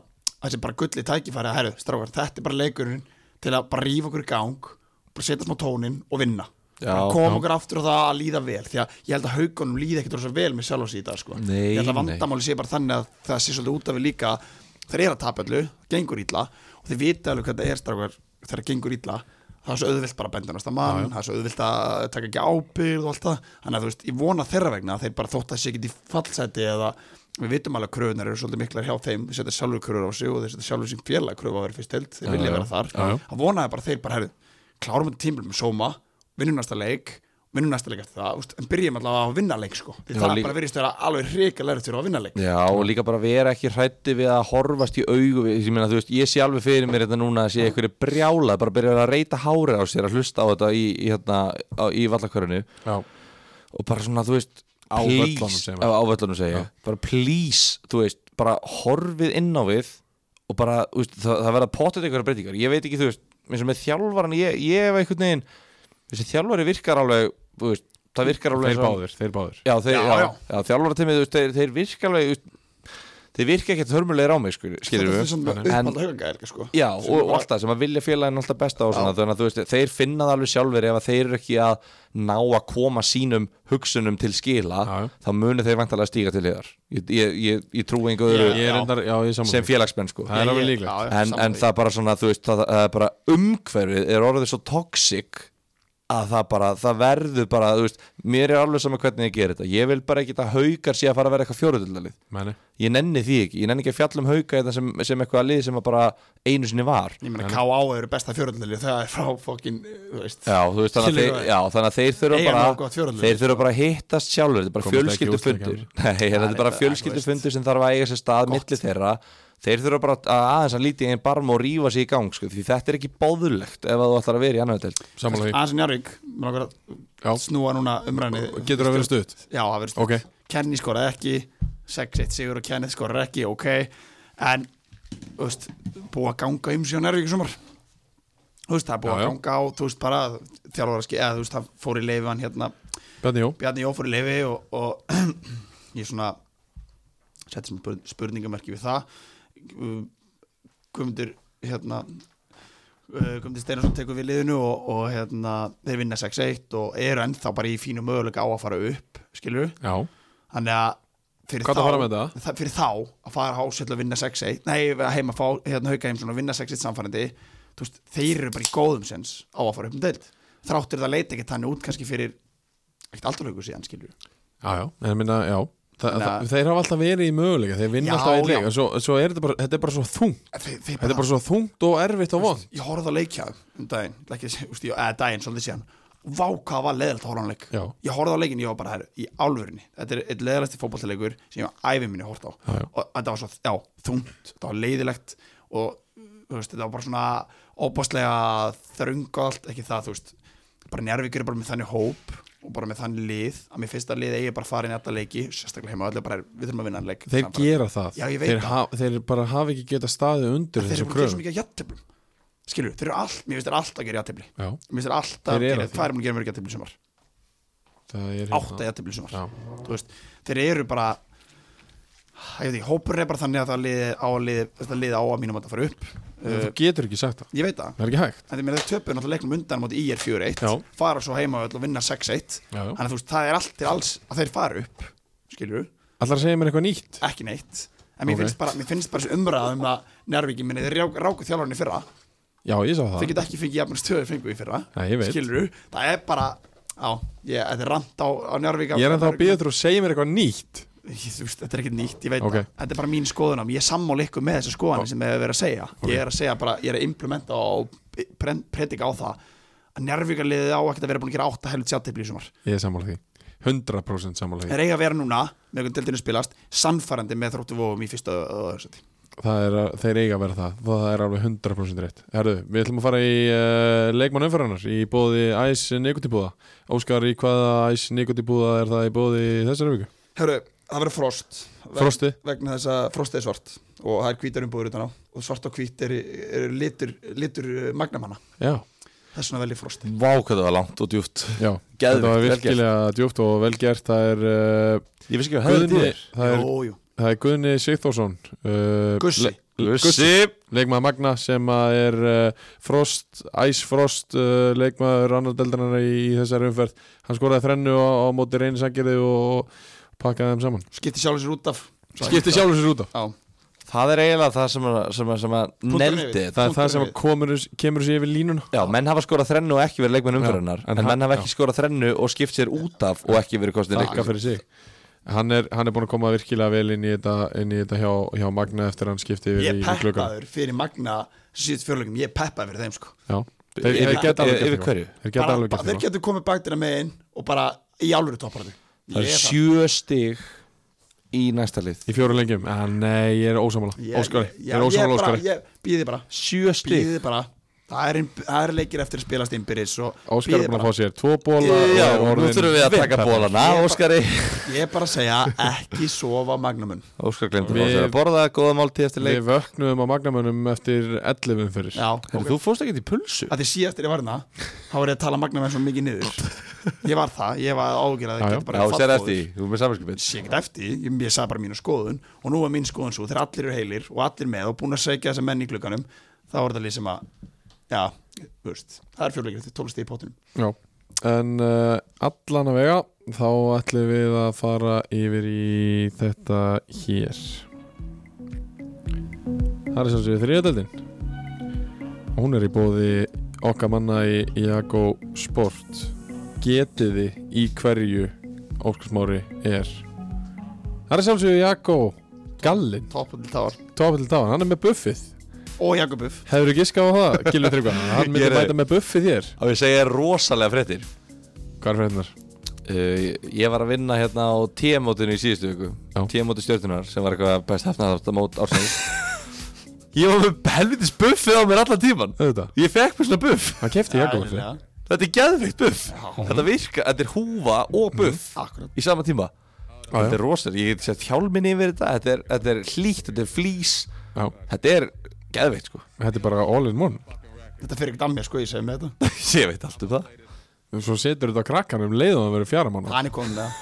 þessi bara gulli tækifæri að heyrðu, strákar, þetta er bara leikurinn til að bara rífa okkur í gang, bara setja smá tónin og vinna. Bara koma okkur aftur og það að líða vel því að ég held að haugunum líði ekkert rosa vel með sjálf í dag sko. Ég held að vandamáli sé bara þannig að það sé svolítið út af við líka þeir eru að tapa öllu, gengur illa og þeir vita alveg hvað það er strákar þegar gengur illa, það er svo auðvilt bara að benda næsta mann, það er svo auðvilt að taka ekki ábyrð og allt það, þannig að þú veist ég vona þeirra vegna að þeir bara þótt að sé ekki í fallseti eða við vitum alveg að kröfunar eru svolítið miklar hjá þeim, þeir setja sjálfur kröfur á sig og þeir setja sjálfur sín félag kröfu á að vera fyrst held, þeir vilja vera þar. Að vonaði bara þeir bara herðu klárum þetta tímbil með sóma, vinnum næsta leik vinnum næsta leik eftir það, úst, en byrjum allavega á að vinna leik sko, því Já, það líka- bara verðist vera alveg hrikalega fyrir að vinna leik. Já, og líka bara vera ekki hrætti við að horfast í augu við, ég meina, veist, ég sé alveg fyrir mér þetta núna að sé einhverju brjálað, bara byrja að reyta hárið á sér að hlusta á þetta í, í, hérna, á, í vallakörinu Já, og bara svona, þú veist Á please- völlunum, segir á, maður. á völlunum segja, bara please þú veist, bara horfið inn á við og bara, veist, það, það verða potið einhverja breytingar, ég veit ekki, þú veist eins og með þjálfaran, ég, ég hef einhvern veginn þessi þjálfari virkar alveg veist, það virkar alveg þeir báðir, þeir báðir. Já, þeir, Já, já, já. já, þjálfara tímið, þeir, þeir virka alveg þeir virka ekkert hörmulegir á mig skilur, er við sko. Og, og alltaf sem að vilja félagin alltaf besta og svona, þannig að veist, þeir finna það alveg sjálfur ef að þeir eru ekki að ná að koma sínum hugsunum til skila Já, þá munu þeir vantalega stíga til liðar ég, ég, ég, ég trú einhver öðru Ég er Já. endar, já, ég sem félagsmenn sko. Það er en, en það bara svona, veist, það, það er bara umhverfið er orðið svo toxic að það bara, það verður bara, þú veist, mér er alveg sama hvernig ég gerir þetta, ég vil bara ekki að haukar sé að fara að vera eitthvað fjóruðulalið, Meni. ég nenni því ekki, ég nenni ekki að fjalla um hauka þetta sem, sem eitthvað lið sem að bara einu sinni var. Ég meina K.A. eru besta fjöröldli það er frá fokkin, þú veist. Já, þú veist, þannig að, þeir, það? já, þannig að þeir þurfa bara þeir þurfa bara að hittast sjálfur þetta er bara fjölskyldufundur. þetta er bara fjölskyldufundur sem þarf að eiga sér stað milli þeirra þeir þurfa bara að aðeins að líti einn barm og rífa sig í gang sko, því þetta er ekki bóðulegt ef að þú ætlar að vera í annar því. Aðeins en Jarvík, mér Já. að snúa núna umræðinni Getur það verið stutt? Já, það verður Ok. Kenny skoraði ekki 6-1 sigur og Kenneth skoraði ekki, ok. En, þú veist, búið að ganga um síðan Jarvík í sumar. Þú veist, það er búið að ganga á, þú veist, bara þjálfara skil, eða þú veist, það fór í leifi hann hérna, Bjarni Jó. Fór í leifi og, og ég svona Uh, Guðmundur hérna uh, Guðmundur Steinarsson tekur við liðinu og, og hérna, þeir vinna 6-1 og eru ennþá bara í fínu möguleika á að fara upp skilur Já, þannig að fyrir þá, fyrir þá að fara hásett að vinna 6-1 nei, að heima fá hérna hauka heimsson og vinna 6-1 samfærandi þú veist, þeir eru bara í góðum sens á að fara upp um deild. Þráttur það leita ekki þannig út kannski fyrir aldrei hauku síðan skilur já, já, en minna, já Þa, að- það, Þeir hafa alltaf verið í möguleika Þeir vinna Já, alltaf í leik. Svo, svo er þetta bara, þetta er bara svo þungt. Þeir, þeir Þetta er bara svo þungt og erfitt og vond ég horfði á leikja um daginn ekki, úst, ég, eða daginn svolítið síðan. Vá hvað var leðilt að horfa á hann leik. Já. ég horfði á leikin, ég var bara hér í álfurinni þetta er eitt leðilegsti fótballleikur sem ég var æfið minni hort á. Já, og þetta var svo, já, þungt þetta var leiðilegt og veist, þetta var bara svona óbáslega þröng og allt, ekki það, þú veist bara njárvíkur er bara með þannig hóp og bara með þannig lið, að mér finnst að lið eigi bara að fara inn í alla leiki, sérstaklega heima, allir bara, við þurfum að vinna leik Þeir bara- gera það. Já, þeir, ha, þeir bara hafa ekki getað staðið undir að gera mikið jætteflum skilur, þeir eru allt, mér finnst þeir alltaf að gera jættefli Já, Mér finnst þeir alltaf gera, að því. hvað er búin að gera mörg jættefli sumar? það er Átta jættefli sumar. Þeir eru bara ég veit ekki, hópur er bara þannig að það liði á liði, liði á að mínum að það fara upp. Þú uh, getur ekki sagt það. ég veit það, Það er ekki hægt. En þeir þeir töpuð náttúrulega leiknum undan móti IR 4-1, Já. fara svo heima og vinna 6-1, Já, já. þannig að þú veist, það er allt til alls að þeir fara upp skilur, Allar að segja mér eitthvað nýtt? Ekki neitt. En mér Ok. finnst bara, bara þessi umræða um að Njárvíki minni, þeir rák- ráku þjálfarni fyrra. Já, ég sá þeir það geta ekki fengið jafnir stöðu í ég það er er er ennþá að býða þú að segja mér eitthvað nýtt veist, þetta er ekkert nýtt, ég veit Ok. það. Þetta er bara mín skoðun á, ég er sammála ykkur með þessu skoðan sem ég hef verið að segja, ég er að segja bara ég er að implementa og pre- predika á það. Að njárvíkarliðið á ekkert að vera búin að gera átta helvit sjáttifli í sumar. Ég er sammála því. 100% sammála því. Er eiga að vera núna, með einhvern deildinu spilast sannfærandi með þróttu vofum í fyrsta seti það er, þeir eiga að vera það. Það er alveg 100% rétt. Herðu, við ætlum að fara í uh, leikmann umfæranar í bóði Æs Nikotibúða. Óskar, í hvaða Æs Nikotibúða er það í bóði þessari viku? Herru, það verður frost. Frosti? Vegna þess að frost er svart Og það er hvítar umbúður utan á. Og svart og hvít er, er litur, litur uh, magnamanna. Já, Þess vegna vel í frosti. Vá hvað það var langt og djúft já. Geðveikt, Þetta var vel virkilega djúpt og vel gert. Það er, uh, Ég veist ekki hvað hefði Guðni, þér það er, Jú, jú. það er Guðni Sigþórsson uh, Gussi. Gussi. Leikmaður Magna sem að er uh, Frost, Æs Frost uh, leikmaður annar deldarnar í, í þessari umferð. Hann skoraði þrennu á, á móti reynisangirði og, og pakkaði þeim saman. Skipti sjálfur sér út af. Skipti sjálfur sér út af. Já, Það er eiginlega það sem að, sem að, sem að þetta. Það er það sem komur, kemur sér yfir línuna. Já, menn hafa skorað þrennu og ekki verið leikmenn umfyrirnar en En, menn hafa ekki skorað þrennu og skipt sér út af og ekki verið kostið sig. Hann er, hann er búin að koma virkilega vel inn í þetta, inn í þetta hjá, hjá Magna eftir að hann skipti yfir ég í er klukkan peppaður fyrir magna síðust fjörleikum, ég er peppaður fyrir þeim sko. Já, þeir, þeir yfir- geta alveg yfir gert. Þeir geta alveg gert Þeir getur komið baktina með inn og bara í álfur topparðu Það er sjö stig í næsta lið. Í fjóru lengjum, en nei, ég er ósamála Óskari, ég er ósamála Óskari. Ég býði bara, Sjö stig. Býði bara Það er, það er leikir eftir að spilast innbyrðis og Óskari er búin að fá sér tvo bóla Já, er nú þurfum við að taka bólana er Óskari. Ég er bara að segja ekki sofa magnumun Óskar glemdi að fá sér að borða góða máltíð eftir leik. Við vöknum á Magnamönnum eftir 11 fyrir Já, Heyrðu, Þú fórst ekki í pulsu. Að því síðast er ég var hérna þá var ég að tala magnumun svo mikið niður. Ég var það, ég var ágjörð að Já, það sér eftir, þú er með samanskipin sé ekkert eftir, ég, ég sagði bara mínu skoðun og nú er mín skoðun svo, þegar allir eru heilir og allir með og búin að segja þessa menn í klukkanum þá er þetta lið sem að já, veist, það er fjörleikir til 12 stíð í pottinum. Já, en uh, allan að vega þá ætlum við að fara yfir í þetta hér. Það er svolítið þriðadeldin Hún er í bóði okkar manna í Iago Sport. Getiði í hverju Óskarsmári er? Það er til táar tópill távan, hann er með buffið og Jakobuf Hefur þú giskað á það, Gilvi Tryggva? Hann myndi mæta með buffið hér Á ég segja rosalega fréttir. Hvað er fréttinar? uh, Ég var að vinna hérna á TM-mótinu í síðustu viku. TM-móti stjórnunar sem var eitthvað best hefnaðarsta mót ársins. Ég var með helvitis buffið á mér allan tíman Auðvitað, Ég fekk mér svona buff. Hann kefti buffið Eðlilega. Þetta er geðveikt buff. Þetta virka, þetta er húfa og buff Akkurat. í sama tíma. Þetta er rosalega, ég get sett hjálminn yfir þetta Þetta er, þetta er hlýtt, þetta er flís. Já, Þetta er geðveikt sko. Þetta er bara all in one. Þetta fyrir ekkert að mér sko, ég segi með þetta. Ég veit allt um það. Svo setur þetta á krakkanum leið og það verður fjara mánu hann er komin með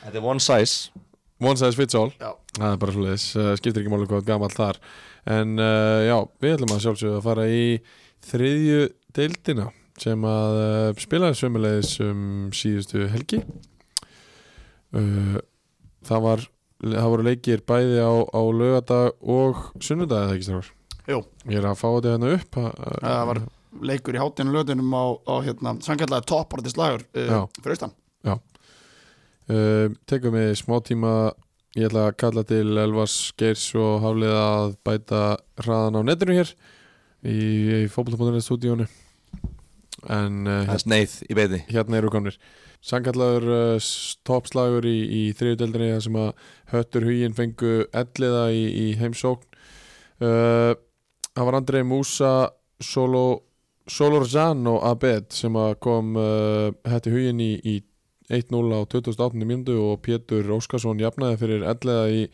Þetta er one size. One size fits all. Já. Það er bara svoleiðis, uh, skiptir ekki máli hvað gamall þar. En uh, já, við ætlum að sjálfsögðu að fara í þriðju deildina sem að uh, spilaði sömulegis um síðustu helgi. Uh, Það var það voru leikir bæði á, á lögadag og sunnudag eða ekki strákar Jú, Ég er að fá þetta hérna upp að, það var leikur í hátinu lötunum á, á hérna, sannkjallega toppartis lagur Já. uh, fyrir austan. Uh, Tekum við smá tíma Ég ætla að kalla til Elvars Geirs og Haflið að bæta hraðan á netinu hér í, í fótbolta.net stúdíónu en uh, Það er sneið í beiti hérna eru komnir Sankallagur uh, toppslagur í, í þriðudeldinni þar sem að Höttur Huginn fengu elliða í, í heimsókn uh, Það var Andrei Músa Solo, Solorzano Abed sem að kom uh, Höttur Huginn í, í 1-0 á 28. mínútu og Pétur Óskarsson jafnaði fyrir elliða í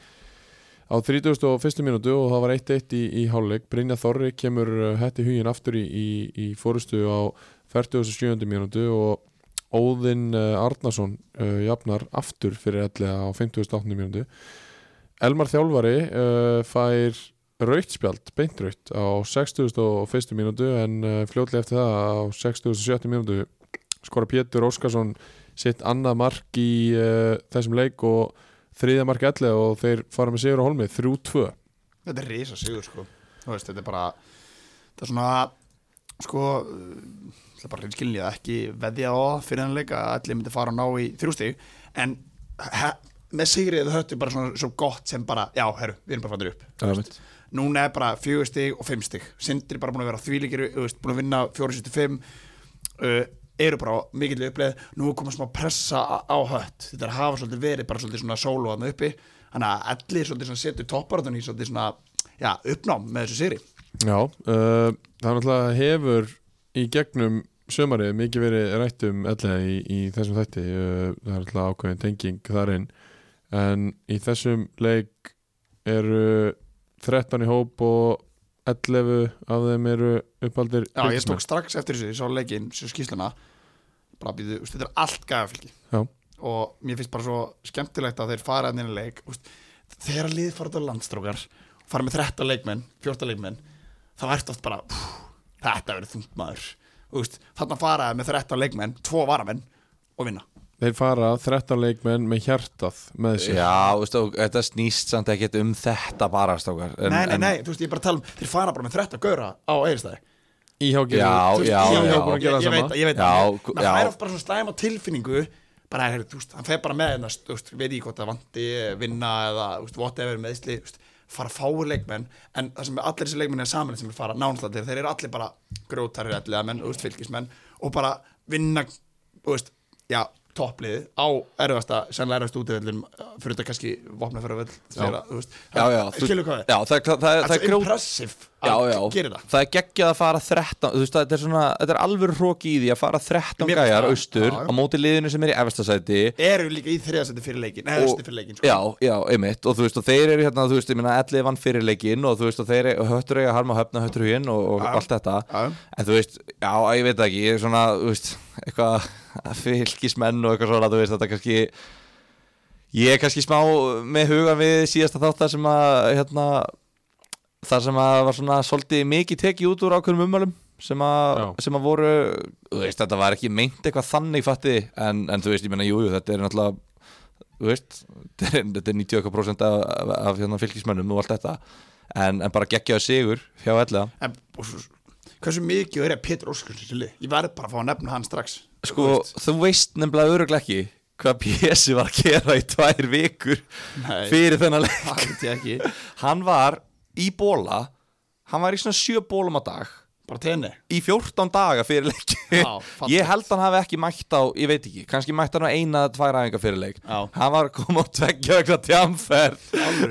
á 31. mínútu og það var 1-1 í, í hálfleik Brynja Þorri kemur hætti hugin aftur í, í, í fórustu á 47. mínútu og Óðinn uh, Arnason uh, jafnar aftur fyrir elliða á 58. mínútu Elmar Þjálfari uh, fær rautspjald, beint raut á 61. mínútu en uh, fljótlega eftir það á 67. mínútu skora Pétur Óskarsson sitt annað mark í þessum leik og þriðja mark elli og þeir fara með sigur á holmi 3-2 Þetta er risa sigur sko veist, þetta er bara Það er svona sko Það er bara reynskilni að ekki veðja á fyrir hann leika að allir myndi fara að ná í þrjústig en með sigrið höttu bara svona svo gott sem bara já, herru, við erum bara fattur upp núna er bara fjögur stig og fimm stig. Sindri bara búin að vera veist, búin að vinna 475 uh, eru bara mikill uppleið nú er komið smá pressa á, hött. Þetta er að hafa svolítið verið bara svolítið svona sólo að uppi. Þannig að allir svolítið svona setur topparátun í svolítið svona já, uppnám með þessu séri Já, uh, það er náttúrulega hefur í gegnum sömarið mikið verið rætt um ellega í, í þessum þætti uh, það er náttúrulega ákveðin tenging þar inn. En í þessum leik eru 13 í hóp og 11 af þeim eru uppaldir Já, ég tók strax eftir þessu, ég sá leikinn, svo skýsluna bara býðu, þetta er allt gæðafylgi Já. og mér finnst bara svo skemmtilegt að þeir fara að neina leik þegar lið fara til landstrókar fara með 13 leikmenn, 14 leikmenn þá ertu oft bara pff, þetta verður þungt maður. Þarna faraði með 13 leikmenn, 2 varamenn og vinna. Þeir fara 13 leikmenn með hjartað með sér. Já, veistu, og þetta snýst samt ekkert um þetta bara stókar en, Nei, nei, en- nei, þú veist, ég er bara að tala um þeir fara bara með 13 gaura á eigirstæði Íhjákir Já, Þú veist, já, ég- já. ég- búin að gera ég, ég það veit ég veit Já, það. fær oft bara svona slæma tilfinningu bara, þú veist, hann fer bara með hérna, þú veist, veit ég hvort það vanti vinna eða, þú veist, whatever meðsli, þú veist, fara fáir leikmenn en það sem allir þessi leikmenn er saman sem er fara nánstættir, þeir eru allir bara grótarir allir menn, þú veist, fylgismenn og bara vinna, veist, já toppliði á erfasta sennilega erfast útivöldin fyrir þetta kannski vopna fyrir völd þegar, þú veist, Já, já, skilur hvað Já, það, það, það, það það er er Já, að já, gera það. Það er geggjað að fara 13 þú veist, þetta er svona, þetta er alveg hróki í því að fara 13 Mér gæjar austur á móti liðinu sem er í efstasæti eru líka í þriðasætti fyrir leikin eða östu fyrir leikin, sko. Já, já, einmitt. Og þú veist, og þeir eru hérna, þú veist, ég minna 11 vann fyrir leikinn og þú veist, og þeir eru höttur eiga harma höfna höttur huginn og, og allt þetta. en þú veist, já, ég veit ekki ég er svona, þú veist, eitthvað fylgismenn og eitthvað svona, þú veist, þetta kannski ég er kannski smá með hugan við síðasta þáttar sem að hérna, þar sem að var svona svolítið mikið tekið út úr ákveðum ummælum sem sem að voru þú veist, þetta var ekki meint eitthvað þannig fatti, en, en þú veist, ég meina, jú, jú, þetta er náttúrulega þú veist, þetta er, þetta er 90% af, af, af hérna, fylgismönnum og allt þetta en, en bara geggjaðu sigur hjá ellega en, hversu mikið er að Pétur Óskarsson til lið ég verð bara að fá að nefna hann strax. Sko, þú veist nefnilega öruglega ekki hvað Pési var að gera í tvær vikur Nei. fyrir þennan leik. Hann var í bóla hann var í svona sjö bólum á dag. Bara tenni. Í 14 daga fyrir leik. Já, ég held hann hafi ekki mætt á ég veit ekki, kannski mætt hann á eina eða tvær æfingar fyrir leik. Já. hann var að koma og tveggja eitthvað tjamferð.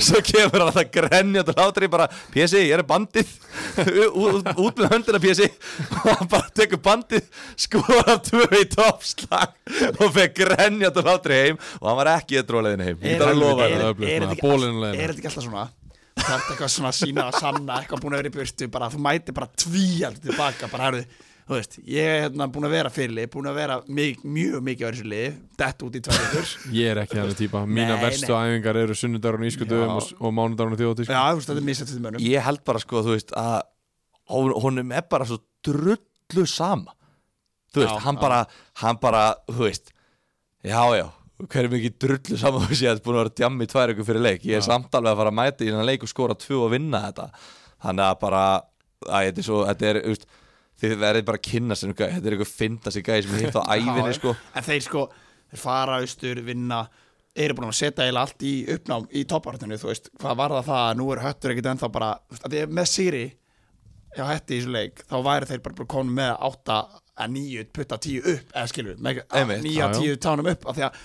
Svo kemur hann að grenja og hlátri bara, Pési, ég er bandið? Út, með höndina Pési og hann bara tekur bandið skora tvö í toppslag og fekk grenja og hlátri heim. Og hann var ekki að dróleðinu heim. Er, er, er, það. er, er, er þetta ekki alltaf svona það er eitthvað svona að sína að sanna eitthvað búin að vera í burtu bara þú mæti bara tvíald tilbaka bara herðu þú veist, ég er hérna búin að vera fyrirlið búin að vera mjög, mjög mikið á þessu lið dett út í tværiður Ég er ekki þannig típa. Mína verstu æfingar eru sunnudagur og ískudöfum Já. og, og mánudagur og þjóðatísk já, þú veist, þetta er misætt til mönnum. Ég held bara sko, þú veist að hon- honum er bara svo drullu sama. Þú veist, Já, hann já. bara hann bara, þú veist já, já, hver er mikið drullu sama þú séð, búin að vera djammi tvær ykkur fyrir leik. Ég er samt alveg að fara að mæta í þennan leik og skora tvö og vinna þetta. Þannig að bara, að þetta er svo þetta er, veist, þið verðið bara að kynna gæði, þetta er eitthvað finna sig gæði sem ég hitt á ævinni, sko. En þeir sko, þeir fara austur, vinna eru búin að setja eiginlega allt í uppnám í toppartinu, þú veist, hvað var það það? Að nú er höttur ekkit ennþá bara, að ég með Siri já, hætti í þessu leik, þá væri þeir bara komin með 8 að 9, putta 10 upp, eða Einmitt. 9 Já, að já. 10 tánum upp, af því að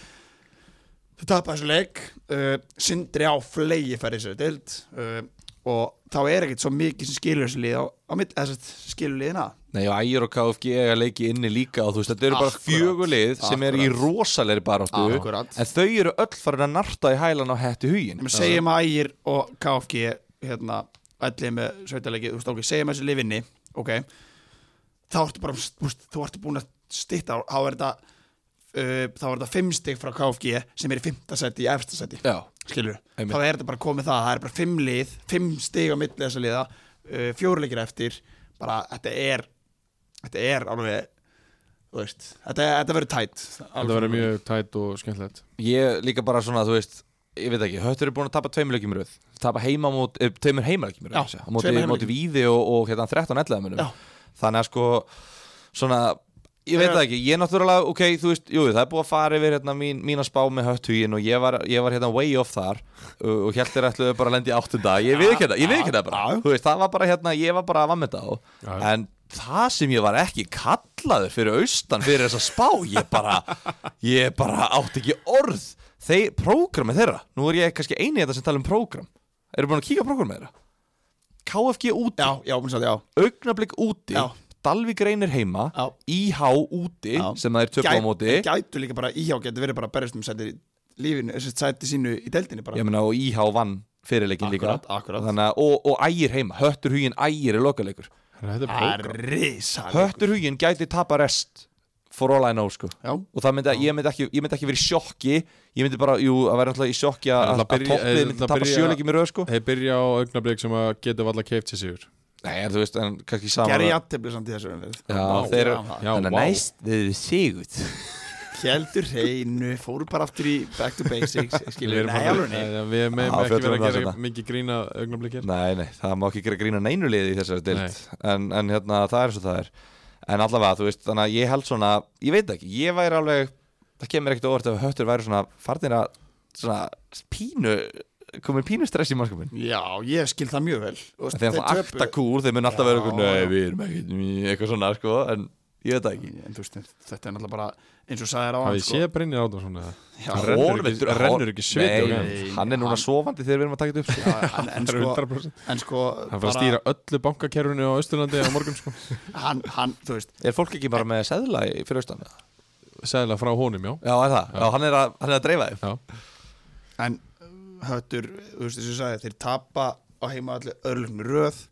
þau tapa þessu leik. Uh, sindri á flegi færi þessu deild. Uh, og þá er ekkit svo mikið sem skilur þessu lið á, á mitt, eða sem sagt, skilur liðina. Nei og Ægir og KFG eiga leiki inni líka og þú veist, þetta eru bara fjögulið sem eru í rosalegri baráttu. En þau eru öll farin að narta í hælan á hættu hugin við segjum að Ægir og KFG hérna, allir með sveitaleiki þú veist, ok, segjum að þessi lifinni ok, þá ertu bara þú veist, þú ertu búin að stitta þá er þetta uh, þá er þetta fimm stig frá KFG sem er í fimmta seti í efsta seti Já, skilur, þá er þetta bara komið það það er bara fimm lið, fimm stig á milli þessa liða uh, fjóruleikir eftir. Bara, þetta er þetta er alveg veist, þetta, þetta verður tætt Þetta verður mjög tætt og skemmtilegt. Ég líka bara svona, þú veist ég veit ekki, Höttur er búin að tapa tveimur leikjum í röð. Tapa heima mot, eh, tveimur heimaleikjum í röð á móti, tveimur móti Víði og, og hérna 13-11 munum Já. þannig að sko svona, ég veit það ekki. Ég náttúrulega, ok, þú veist, jú, það er búið að fara yfir hérna, mín, mín að spá með hötthugin og ég var, ég var hérna way off þar og, heldur ætluðu bara að lendi áttunda. Ég við ekki það, ég við ekki það bara. þú veist, það var bara hérna, ég var bara að þetta á. Já. en það sem ég var ekki kallaður fyrir austan fyrir þessa spá ég bara, ég bara átti ekki orð þeir, prógrami þeirra. Nú er ég kannski eini þetta sem tala um prógram. Eru búin að kíka þeirra? KFG úti, augnablík úti. Já. Dalvík reynir heima Já. IH úti Já. sem það er töfla á móti. Gætu líka bara íhjá getur verið bara að berjast um sæti í lífinu, þessi sæti sínu í deildinni bara. Ég meina og IH vann fyrirleikin líka. Akkurat, akkurat. Þannig, að- og, og ægir heima, höttur huginn ægir er er er risa höttur huginn gæti tapa rest for all I know sko. Já, og það myndi, ég, myndi ekki, ég myndi ekki verið í sjokki. Ég myndi bara, jú, að vera alltaf í sjokki að, að alltaf toppið myndi alltaf tapa byrja- sjöleikið mér röð sko. Þeir byrja á augnablik sem að geta valla keift sér sigur Nei, þú veist, en kannski saman gerði jættefli samt í þessu umferð. Já, Vá, þeir eru Já, Þannig að vá. næst, þeir eru sigut Héldur hreinu, fóru bara aftur í back to basics Við skilur, erum nei, bara- alveg nei eh, Við meðum Já, ekki fjöllum vera um að það gera seinna. mikið grína augnablik hér. Nei, nei, það má ekki gera grína neinu liði í þessari dild en, en hérna, það er og það er. En allavega, þú veist, þannig að ég held svona Ég veit ekki, ég væri alveg Það kemur ekkert óvart ef höttur væri svona Farnir að, svona, pínu Komið pínu stress í mannskapin Já, ég skil það mjög vel. Og það þeir akta kúr, þeir mun alltaf vera Já, Nei, við erum ekkert eitthvað svona, sko En ég veit það ekki. En þú veist, þetta er náttúrulega bara eins og sagðir á hann ég séð Brynjar Átvarsson eða? Já, Hann rennur ekki- er- rennur ekki sviti Nei, gæjanum. nei, hann er núna Hann- sofandi þegar við erum að taka þetta upp sko. Já, en, en, Það er sko, 100% en sko Hann fyrir að stýra öllu bankakerfinu á Östurlandi á morgun sko. Hann, hann, þú veist Er fólk ekki bara með seðla í- fyrir austan? Já, Sæðilega frá honum, já. Er það, já, hann, er að, hann er að dreifa þeim. Já, En höttur, þú veist þess að sagði Þeir tapa á heima allir öðruleiknum röð.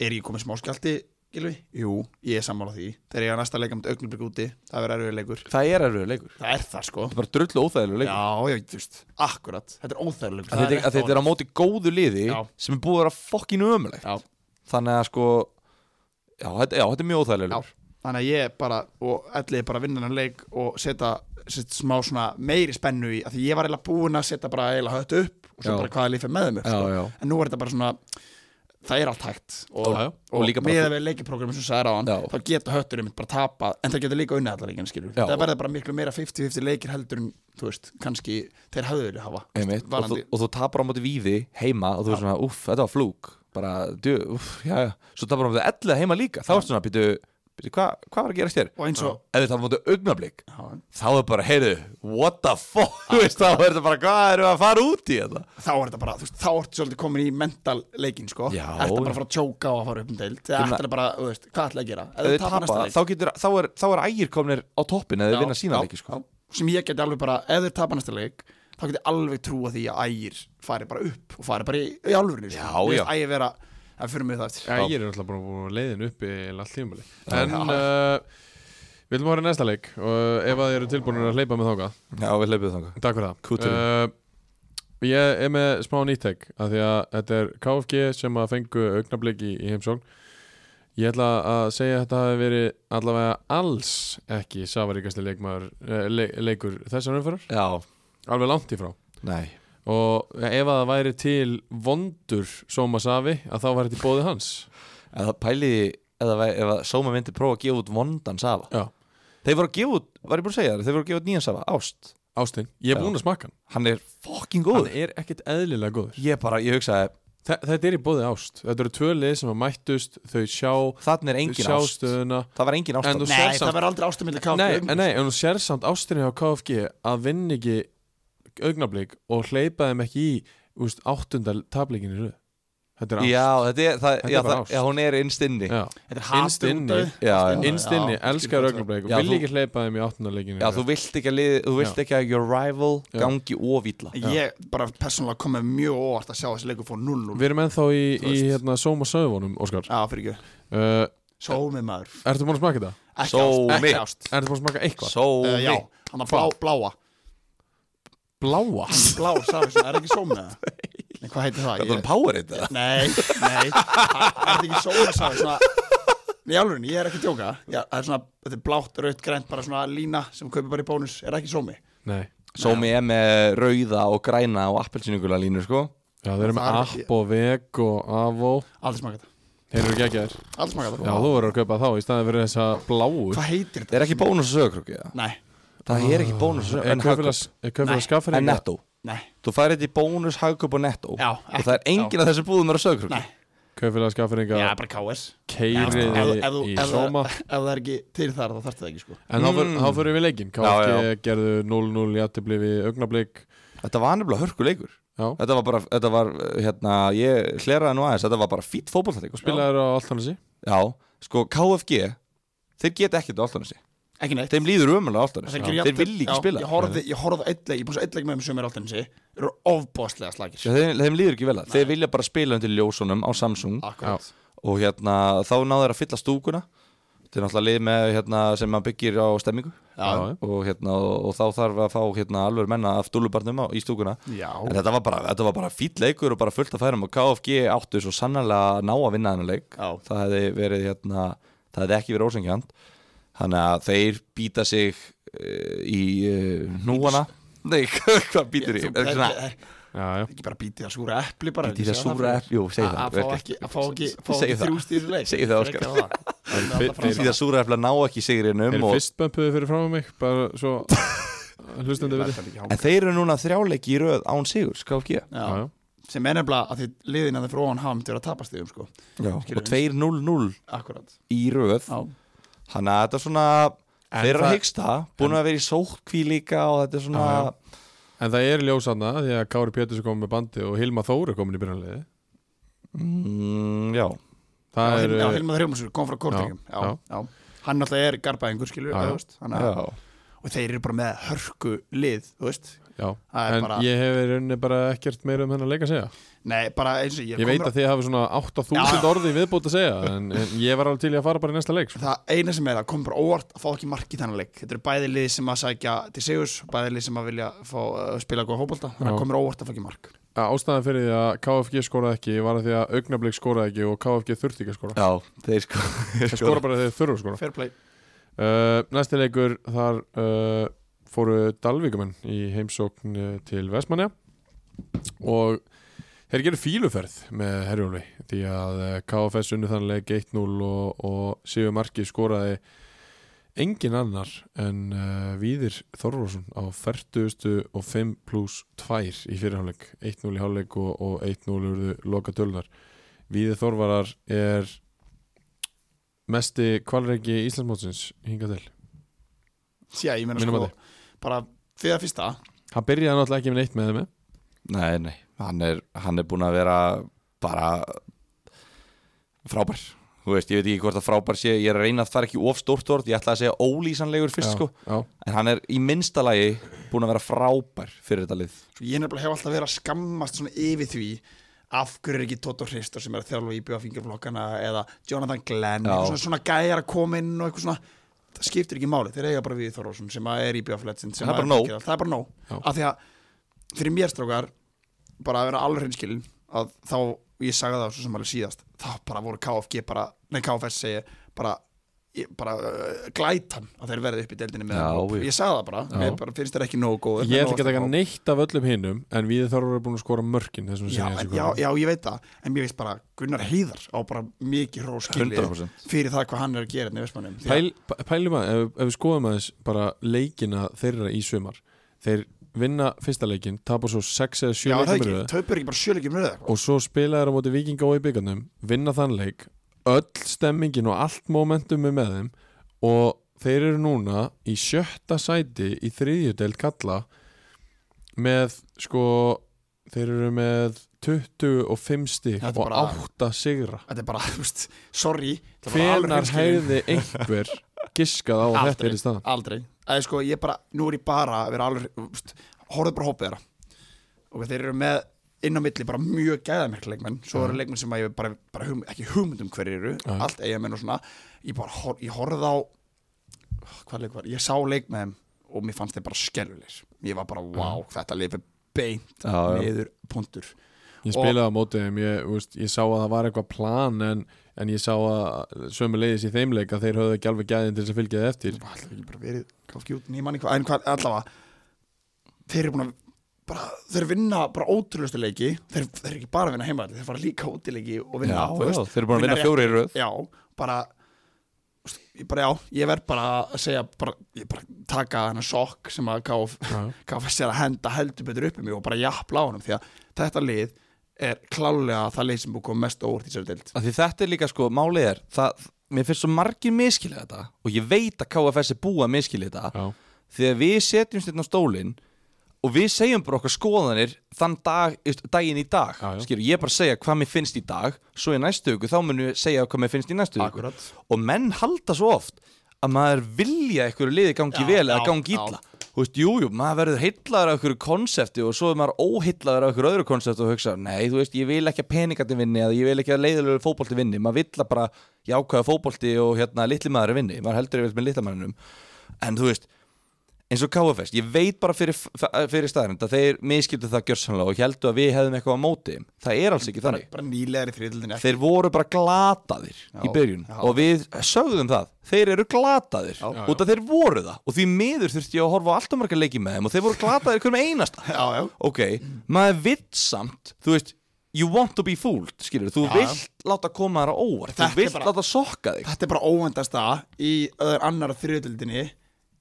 Er ég komið smá skjálti, Gilvi? Jú, ég er sammála því. Þegar ég er næsta leika með augnublik úti Það verður erfið leikur. Það er erfiður leikur. Það er það sko. Þetta er bara drullu óþægilegur leikur. Já, ég veit, þú veist, akkurat. Þetta er óþægilegur að þetta, að þetta er á móti góðu liði Já. sem er búið að vera fokkin ömulegt Já, þannig að sko já, þetta, já, þetta er mjög óþægilegur Já, þannig að ég bara og ellið bara vinna hann leik og setja, setja smá svona meiri spennu í að því ég var eiginlega búinn að setja bara eiginlega hött upp og svo Já. bara hvaða líf er með Já, sko. en nú er þetta bara svona það er allt hægt. Og, Já, já. og, Og með að við leikiprógrami sem sagði á hann þá geta höttur einmitt bara tapað en það getur líka unnið allar Já. það verður bara miklu meira 50-50 leikir heldur en þú veist, kannski þeir hafðu vilja hafa veist, Einmitt, og, þú, og þú tapar á móti víði heima og þú er svona, uff, þetta var flúk. Bara, djö, uff, já, já. Svo tapar á móti ellið heima líka, þá ertu svona, býtu, hvað hva var að gerast þér? og eins og ef þið tapar á móti augnablík þá er bara, heyrðu, what the fuck þú veist, þá er þetta bara, hvað við að fara út í þetta? þá er þetta bara, þú veist, þá ertu svolítið komin í mental leikin, sko, Já. ertu bara að fara að tjóka á að fara upp um deild, ertu bara, þú veist, hvað ætla að gera ef þið tapa þá, getur, þá, er, þá er ægir komnir á toppin eða þið vinna sína leiki, sko já. sem ég geti alveg bara, ef þeir tapa næsta leik þá geti alveg trúa því að ægir fari bara upp og fari bara í, í alvörinu Vera, að fyrir mig það eftir Já, ég er alltaf bara búin að leiðin uppi allt tímabili En uh, við viljum horfa í næsta leik og ef að þið eru tilbúinir að hleypa með þáka Já, við leipum þangað. Takk fyrir það. Uh, Ég er með smá nýttek af því að þetta er KFG sem að fengu augnablik í, í heimsókn. Ég ætla að segja að þetta hafi verið allavega alls ekki safaríkasti leikmaður, uh, le, leikur þessar umfyrir, Já, alveg langt í frá. Nei og ef að það væri til vondur Soma Savi að þá var þetta í bóði hans? Eða pæliði, eða væ- ef að Sóma myndi prófa að gefa út vondan safa. Já, Þeir voru að gefa út, var ég búin að segja það Þeir voru að gefa út nýjan safa, ást. Ástin, ég er Já. búinn að smakka hann. Hann er fucking Hann góður er ekkert eðlilega góður. Ég bara, ég hugsaði, Þe Þetta er í bóði ást. Þetta eru tvö lið sem að mættust Þau sjá, þarna er engin sjá ást. stöðuna. Það var engin ást Nei, samt- það verður aldrei ástumildi kátt Nei, en nei, en þú sér samt ástinni á KFG að vinn ekki augnablík og hleypa þeim ekki í úst, áttunda tableikin í röð. Þetta er ást Já, þetta er, það, Þetta já, er það, ást. já, hún er innst inni. Já, Já. Þetta er Innst hatur inni. út af því. já, Innst inni, Já, elskar augnablík og Já, vil ekki hleypa þeim í áttunda leikin þú vilt ekki að, lið, þú vilt Já. ekki að your rival Já. gangi ofýtla Ég bara persónulega kom með mjög óvart að sjá þessi leikur fór 0-0 Við erum ennþá í, í hérna, Sóma Söðvonum, Óskar. Já, fyrir ekki. Uh, Sómi maður. Ertu búin að smaka þetta? Ekki ást, Ertu búin að smaka eitthvað? Sómi. Uh, Já, hann að blá, bláa Bláa? Blá, sagði svona, er ekki sómi það? Nei, hvað heitir það? Þetta er power it eða? Nei, nei. Það er ekki sómi sagði svona. Í alveg, ég er ekki að djóka. Já, það er svona, þetta er blátt, rautt, grænt bara svona lína sem kaupir bara í bónus, er ekki sómi? Nei. Sómi er með rauða og græna og appelsínugula línu sko. Já, þeir eru með Það ekki- App og Veg og Avo Aldrei smaka þetta, Þeir eru geggjaðir. Aldrei smaka Já, þetta þú verður að kaupa þá í staðið fyrir þessa bláu. Hvað heitir Það þetta? er ekki bónus eða? Nei, Það er ekki bónus en kaupfélags- hagkaup er kaupfélag Nei. skaffir En netto. Nei, Þú færið þetta í bónus, hagkaup og netto. Já, Og það er engin af þessi búðum er að sögurkrukki nei. Kaufélag skaffinninga Já, bara KS keiriði í Soma Ef það er ekki til þar þá þarf það ekki sko. En Mm. þá fyrir við leikinn. Já, KFG gerðu 0-0 í aðtibli við augnablík Þetta var nefnilega hörkuleikur Já, Þetta var bara, þetta var, hérna, ég hleraði nú aðeins. Þetta var bara fýtt fótbolltæk spilaður á Altanesi Já, sko, KFG Þeir geta ekkert á Altanesi Ekki neitt. Þeim líður á Altanesi Þeir, Þeir, vilja ekki spila. Ég horfði, ég horfði leik, ég búin svo leik með þeim sem er alltaf þessi eru ofbóðslega slagir Já, þeim, þeim líður ekki vel að. Þeir vilja bara spila undir ljósunum á Samsung. Akkurat. Og hérna, þá náðu þeir að fylla stúkuna. Þeir náttúrulega lið með, hérna, sem maður byggir á stemmingu. Já, og, hérna, og, og þá þarf að fá hérna, alveg menna af dúlubarnum í stúkuna. Já, En þetta var bara, þetta var bara fýll leikur og bara fullt að færum. Og KFG áttu svo sannlega að ná að vinna þennan leik. Það hefði verið hérna, það hefði ekki verið ósengjant þannig að þeir býta sig uh, í uh, núana Nei, hvað býtur í? Þú- Er ekki svona- það Já, já. Ekki bara bítið að súra epli bara Býtir í að súra epli, jú, segi það, Að fá ekki, að fá ekki, fá Segðu ekki það. það, Óskar. Það. Býtir í að súra eftir að ná ekki sigrinum Er og, fyrstbömpuðu fyrir fram á mig bara svo hlustandi við En þeir eru núna þrjáleiki í röð án sigurs, KFG. Já, Já, sem er nefnilega að því liðin að þeir frá hann hafa myndi vera að tapast þig sko. Já. Og 2-0-0 Akkurat. í röð. Já, Þannig að þetta er svona En Þeir eru að hyggst það, búin að vera í sótkví líka og þetta er svona Já, já. En það er ljósanna því að Kári Péturs er komin með bandi og Hilma Þór er komin í byrjanliði mm, Já, Það já, er já Hilmar Þrjómarsson kom frá Kortingum Já, já, já. Hann alltaf er garbaðingur skilur Já, já. að- já Og þeir eru bara með hörku lið Þú veist Já, en bara- ég hef í rauninni bara ekkert meira um hennar leik að segja. Nei, bara eins og ég, Ég veit komur að þið hafi svona 8000 Já. orði viðbútt að segja en, en ég var alveg til í að fara bara í næsta leik sko. Það eina sem er að kom bara óvart að fá ekki mark í þennan leik. Þetta eru bæði lið sem að sækja til Sigurs Bæði lið sem að vilja fá, uh, spila góða hópolta Þannig að komur óvart að fá ekki mark. Ástæðan fyrir því að KFG skoraði ekki var að því að augnablík skoraði ekki og KFG þurfti ekki að skora. Já, þeir Þeir skora bara þegar þeir þurfa að skora. Fair play. Uh, Næsti leikur þar uh, fóru Dalvíkumenn í heimsókn uh, til Vestmanja og þeir gerðu fíluferð með Herjólfi því að uh, KFS unnu þann leik 1-0 og, og Sigur Marki skoraði engin annar en uh, Víðir Þorvarsson á 40 og 5 pluss 2 í fyrirháleik 1-0 í háleik og, og 1-0 urðu loka tölunar Víðir Þorvarar er mesti kvalreiki Íslandsmótsins hingað til. Já, ég Mínum sko. Bara fyrir að fyrsta. Hann byrjaði náttúrulega ekki með neitt með þeim? Nei, nei, hann er, hann er búin að vera bara frábær. Þú veist, ég veit ekki hvort að frábær sé Ég er að reyna að það er ekki of stórt orð Ég ætla að segja ólýsanlegur fyrst já, sko. já, En hann er í minnsta lagi búin að vera frábær fyrir þetta lið. Svo ég nefnilega hef alltaf verið að skammast svona yfir því af hverju er ekki Toto Hristor sem er að þjálfa í bjóðafingurflokkana eða Jonathan Glenn svona, svona gæjar að koma inn og eitthvað svona það skiptir ekki máli, þeir eiga bara við Þorvarsson sem er í bjóðafletsin Það er það er bara nóg, Já. af því að fyrir mér strákar, bara að vera alveg hreinskilin að þá, ég sagði það svo sem alveg síðast, þá bara voru KFG bara, nei KFS segi bara, bara uh, glætan að þeir verði upp í deildinni með hóp. ég- ég sagði það bara, Já. mér bara finnst þeir ekki nógu góð ég ætla ekki að taka neitt af öllum hinnum en við þarfum að vera búin að skora mörkin þessum já, en, já, já, ég veit það En mér veist bara, Gunnar Heiðar á bara mikið 100% fyrir það hvað hann er að gera hérna í Vestmannum Pæl, pælum að, ef, ef við skoðum aðeins bara leikina þeirra í sumar þeir vinna fyrsta leikin tapa svo 6 eða 7 Já, það leikin með það og svo spila þeir á móti vikinga og í byggarnum vinna þann leik öll stemmingin og allt momentum er með þeim og þeir eru núna í sjötta sæti í þriðjudeld kalla með sko þeir eru með 25 stík og bara- 8 sigra Þetta er bara, þú veist, sorry er hreinskilin. hefði einhver giskað á að þetta Aldrei. er í staðan Aldrei Eða sko, ég bara, nú er ég bara að vera alveg þú veist, Horfðu bara hópið þeirra Og þeir eru með inn á milli bara mjög gæðamerk leikmenn Svo eru leikmenn sem ég bara, bara hum, ekki hugmyndum hverju eru. Já. Allt eigamenn og svona Ég bara, hor, ég horfði á Hvað leik var, ég sá leik með þeim Og mér fannst þeir bara skelvilegir Ég var bara, wow, þetta leik er beint. Niður punktur. Ég spilaði á móti þeim, ég, veist, ég sá að það var eitthvað plan en, en ég sá að sömu leiðis í þeim leik að þeir höfðu ekki alveg gæðin til þess að fylgja þið eftir. Það ætla ekki bara verið kannski út nýmann eitthvað En hvað, allavega Þeir eru búin að bara, Þeir vinna bara ótrúlustu leiki. Þeir, þeir eru ekki bara að vinna heima Þeir fara líka útileiki og vinna Já, já, þeir eru búin að vinna fjóri í röð. Já, bara ég bara já, ég verð bara að segja bara, ég bara taka hennar sokk sem að Já. KFS er að henda heldur betur upp í mig og bara jafnla á honum því að þetta lið er klálega það leið sem búið komið mest á óvart í þessari deild. Af Því þetta er líka sko, málið er það, Mér finnst svo margir miskilja þetta Og ég veit að KFS er búið að miskilja þetta. Já, Þegar við setjum styrna á stólinn Og við segjum bara okkar skoðanir Þann dag, daginn í dag. Já. Skilur, ég bara segja hvað mér finnst í dag Svo í næstu hugu, þá munum við segja hvað mér finnst í næstu Akkurat. Og menn halda svo oft Að maður vilja eitthvað liði gangi Já, vel Eða gangi illa. Þú veist, jú, jú, maður verður heillaður af einhverju konsepti og svo er maður óheillaður af einhverju öðru konsepti og hugsa, nei, þú veist, ég vil ekki að peningandi vinni eða ég vil ekki að leiðilegu fótbolti vinni. Maður vill að bara jákvæða fótbolti og hérna litli maður vinni, maður heldur yfir með litla maðurinnum en þú veist, eins og KFS, ég veit bara fyrir, fyrir staðarind að þeir miskildu það gjörsanlega og heldur að við hefðum eitthvað á móti það er alls ekki bara, þannig. bara nýlegar í þriðildinni þeir voru bara glataðir í byrjun já. og við sögðum það. Þeir eru glataðir Já. út af þeir voru það. Og því miður þurfti ég að horfa á alltaf marga leiki með þeim og þeir voru glataðir hverjum einasta. Já, já, ok, maður vitt samt þú veist, you want to be fooled skilur, þú Já, vilt láta koma þér á óvart. Þetta þú vilt bara- láta sokka þig. þetta er bara óvendasta í öður annar þriðildinni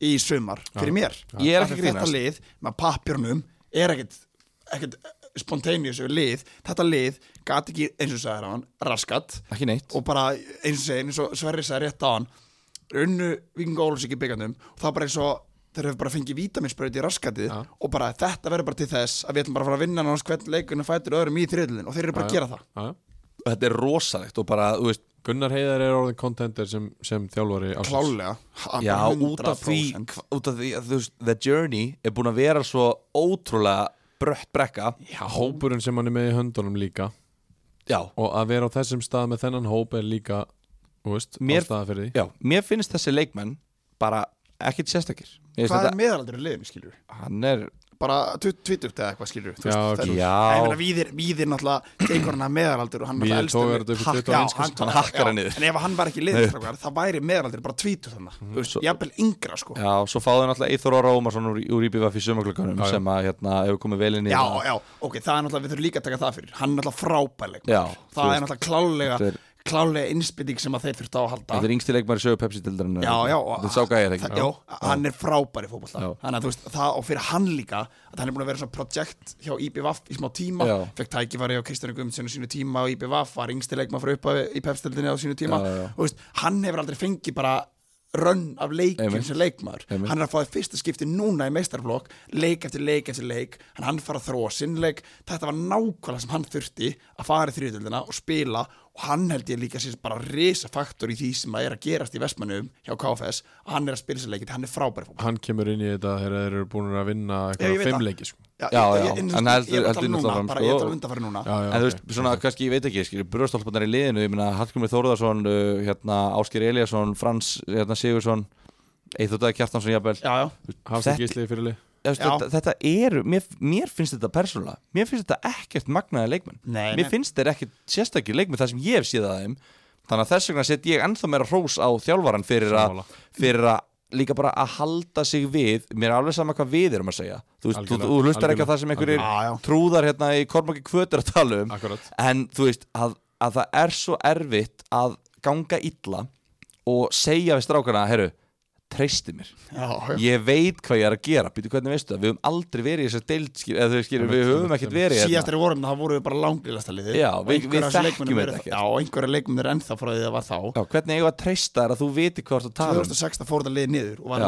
í sumar fyrir mér. Ég er ekki þetta lið. með pappjörnum er ekkert, spontaneous lið, þetta lið gat ekki eins og sagði hann, raskat. Ekki neitt. Og bara eins og segir, eins og Sverri sagði rétt á hann unnu Vikinga Ólfsvík í byggandum og það bara eins og þeir hefur bara fengið vítaminsbröð í raskatið Já. og bara þetta verður bara til þess að við ætlum bara að fara að vinna náttúrulega hvern leikunum fætur öðrum í þriðlun og þeir eru bara að gera það. og þetta er rosalegt og bara, þú veist Gunnar Heiðar er orðin contender sem, sem þjálfari ársins. klálega já, út af því 100%. hva- út af því að þú veist, the journey er búin að vera svo ótrúlega brött brekka. Já, hópurinn sem hann er með í höndunum líka. Já, og að vera á þessum stað með þennan hóp er líka þú veist, Mér- ástæða fyrir því. Já, mér finnst þessi leikmenn bara ekkit sérstakir. Hvað er meðalaldur í liðinu skilur hann er bara 20 eða eitthvað skilur þú Já, veist, það er- já. Ég meina, víðir, víðir náttúrulega gengur hann að meðalaldur og hann 21 já, sko. hann- Hann hakkar niður. en ef hann var ekki liðistrákar þá væri meðalaldur bara 20 þannig veist, jafnvel yngra sko. Já, svo fáðu náttúrulega Eithor Ára Ómarsson úr, úr IBVF í já. sem að hérna hefur komið vel inn í Já, já, ok, það er náttúrulega, við þurfum líka að taka það fyrir. Hann er náttúrulega þú Það er náttúrulega klálega, er- klálega innspytting sem að þeir þurftu á að halda Þetta er yngsti leikmar í sögu Pepsi dildarinn Já, já og- Þetta sá gæðir ekki Já, hann er frábær í fótbolta Já. Þannig að þú veist, það og fyrir hann líka að hann er búin að vera svona projekt hjá IBVF í smá tíma. Fekk tækifæri á Kristján Guðmundsson á sínu tíma á IBVF Var yngsti leikma frá uppafi í pepstildinni á sínu tíma já, já. Og þú veist, hann hefur aldrei fengið bara rönn af Einmitt. sem Einmitt. hann er að fá það fyrsta skipti núna í meistarflokk leik eftir leik eftir leik hann, hann fara að þróa sinnleik þetta var nákvæmlega sem hann þurfti að fara í þriðutöldina og spila og hann held ég líka sér bara risa faktor í því sem að er að gerast í Vestmannum hjá KFS hann er að spila sér leikit, hann er frábæri fólk hann kemur inn í þetta þegar þeir eru búin að vinna eitthvað það. fimmleiki sko. Já, já, en, hann heldur- er náttúrulega bara fram, ég er að tala undanfæri núna já, já, En þú veist, svona, kannski, ég veit ekki, skilur, bröðstólparnar í liðinu, ég meina, Hallgrimur Þórðarsson, uh, hérna, Ásker Eliasson, Frans, hérna, Sigursson, Eithor Dæði Kjartansson, jafnvel. já, já, Hafði Þetta- eru, mér, mér finnst þetta persónulega, mér finnst þetta ekkert magnaði leikmenn. Nei, mér nei. finnst þetta ekkert sérstakir leikmenn það sem ég hef séð að þeim. Þannig að þess vegna set ég ennþá meira hrós á þjálfaran fyrir að Sammála. fyrir að líka bara að halda sig við mér er alveg sama hvað við erum að segja. Þú, veist, þú, þú hlustar ekki algjörlega, það sem einhverjir trúðar hérna í Kormaki Kvötur að tala um. Akkurat. en þú veist að, að það er svo erfitt að ganga illa og segja við strákana, herru treysti mér, já, ég veit hvað ég er að gera býtu hvernig veistu það, við höfum aldrei verið í þessar deild eða skilur, við höfum ekkert verið síðast hérna. er vorum það voru við bara langlýlasta liði Já, við- við þekkjum þetta ekkert. já, og einhverja leikmennir er ennþá frá því það var þá. Já, hvernig eigum við að treysta þér að þú viti hvað þú ert að tala um? 2016 fór það liðið niður og var Já.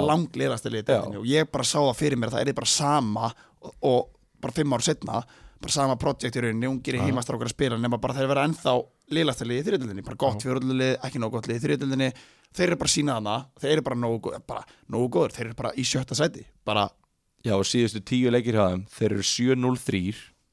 í Já. deildinni. Og ég bara sá það fyrir mér að það er bara sama og, og bara fimm ár setna bara sama projekt í rauninni, ungir í heimastrákar að spila nema bara þeir vera ennþá liðasta liðið í þriðdöldinni, bara gott fjörðlið, ekki nóg gott liðið í þriðdöldinni, þeir eru bara sína hana þeir eru bara nógu, bara nógu góður þeir eru bara í sjötta sæti, bara. Já, síðustu tíu leikir hjá þeim þeir eru 7-0-3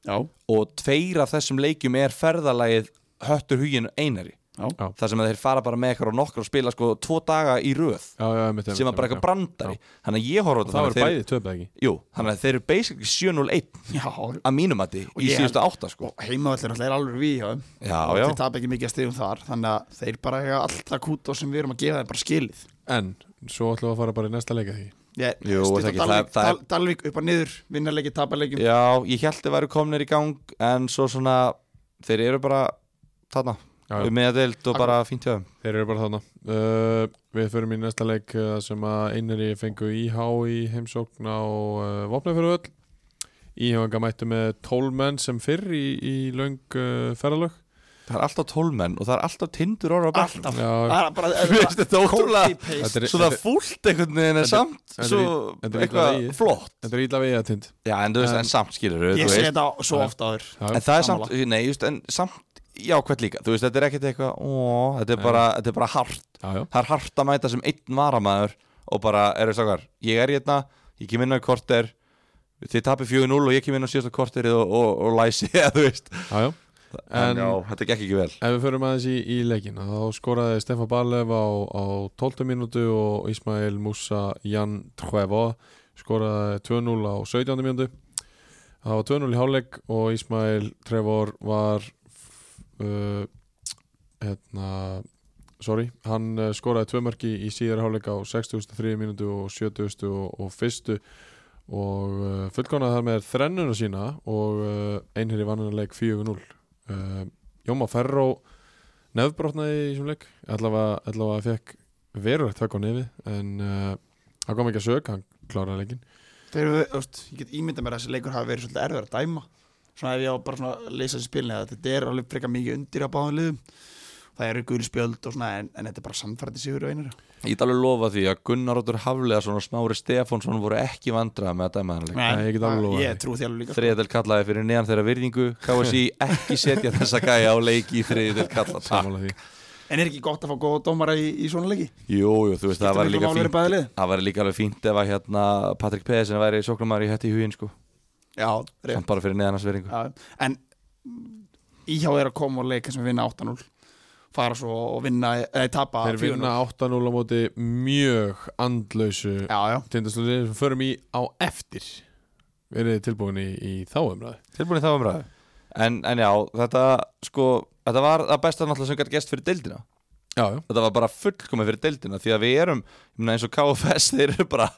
já, og tveir af þessum leikjum er ferðalagið höttur hugin einari. Þar sem að þeir fara bara með eitthvað og nokkur og spila sko tvo daga í röð. Já, já, einmitt, sem einmitt, bara já. eitthvað brandari. Þannig að ég horfa á það þetta var þannig að bæði töfð ekki? Jú, þannig að þeir eru basically 7-0-1 já. Að mínum mati í síðustu átta sko. alltaf er alveg við hjá þeim. Já, já. þeir tap ekki mikið að stegum þar þannig að þeir bara eiga allt það kút og sem við erum að gefa þeim bara skilið. En svo ætlum við að fara bara í næsta leika því ég, Jú, það á Dalvík, það- það Dal, Dalvík upp að niður vinnarleiki, taparleikjum Já, ég held að væru komnir í gang en svo svona, þeir eru bara þarna, Já, já. Um með deild og bara fínt hjá þeim. Þeir eru bara þarna. Uh, Við förum í næsta leik uh, sem að einari fengu íhá í heimsókn á uh, Vopnafjörðuöll Íhjóðanga mættu með 12 menn sem fyrr í, í löng uh, ferðalög. Það er alltaf tólmenn og það er alltaf tindur orða á Já. Það er þetta ótrúlega-. Þetta er- Svona fúlt einhvern veginn en Þetta- samt þetta er svo þetta er eitthvað flott. Þetta er ítla vegið að tind. Já, en þú veist, En- samt skilur Ég sé þetta svo ofta áður. En það er samt, jákvæmt líka. Þú veist, þetta er ekkert eitthvað, ó, þetta er bara, þetta er bara hart. Já, já, Það er hart að mæta sem einn varamæður og bara, eru stakar, ég er hérna, ég kem inn á korter, þið tapir 4-0 og ég kem inn á síðasta korterið og, og, og læsi, eða þú veist. já. En, En- þetta gekk ekki vel. Ef við förum aðeins í, í leikin þá skoraði Stefán Balev á, á 12 mínútu og Ismail Musa Jan Trevo skoraði 2-0 á 17 mínútu það var 2-0 í hálfleik og Ismail Trevor var uh, hérna sorry, hann uh, skoraði tvö mörki í síðar hálfleik á 63 mínútu og 70 og, og fyrstu. Og uh, fullkonaði þar með þrennuna sína og einherri vannanleik 4-0 uh, Jóma Ferró nefnbrotnaði í þessum leik allavega, allavega fekk verulegt högg á nefið en uh, hann kom ekki að sög, hann kláraði leikin Þeir veist, ég get ímyndað mér að þessi leikur hafi verið svolítið erfiður að dæma Svona ef ég á bara svona að leysa þessi spilni að þetta er alveg frekar mikið undir á báðum liðum. Það eru guli spjöld og svona en, en þetta er bara samfærdi sigur og einir Ég get alveg lofa því að Gunnar Óttur Hafleðarsson og Smári Stefánsson voru ekki vandrað með að dæma þennan leik. Nei, ég get alveg lofað Ég trú því alveg líka Þriðadel kallaði fyrir neðan þeirra virðingu. KSI ekki setja þessa gæja á leiki í þriðadel kalla. Takk. samála því. En er ekki gott að fá góða dómara í, í svona leiki? Jú, jú, þú veist, það var líka fínt? Það var líka alveg fínt ef að hérna Patrik Pedersen væri sóknumar í hætti í huginn sko Samt bara fyrir neðan hans virðingu Já, en íhjá er að koma og leika sem vinna 8-0 fara svo og vinna eða tapa Þeir 4-0 vinna 8-0 á móti mjög andlausu Já, já, tindastöði sem förum í á eftir. Verið þið tilbúin í, í þá umræði Tilbúin í þá umræðu. En, en já, þetta sko Þetta var það besta náttúrulega sem gætt gest fyrir deildina. Já, já, Þetta var bara fullkomið fyrir deildina Því að við erum, ég meina eins og KFS Þeir eru bara,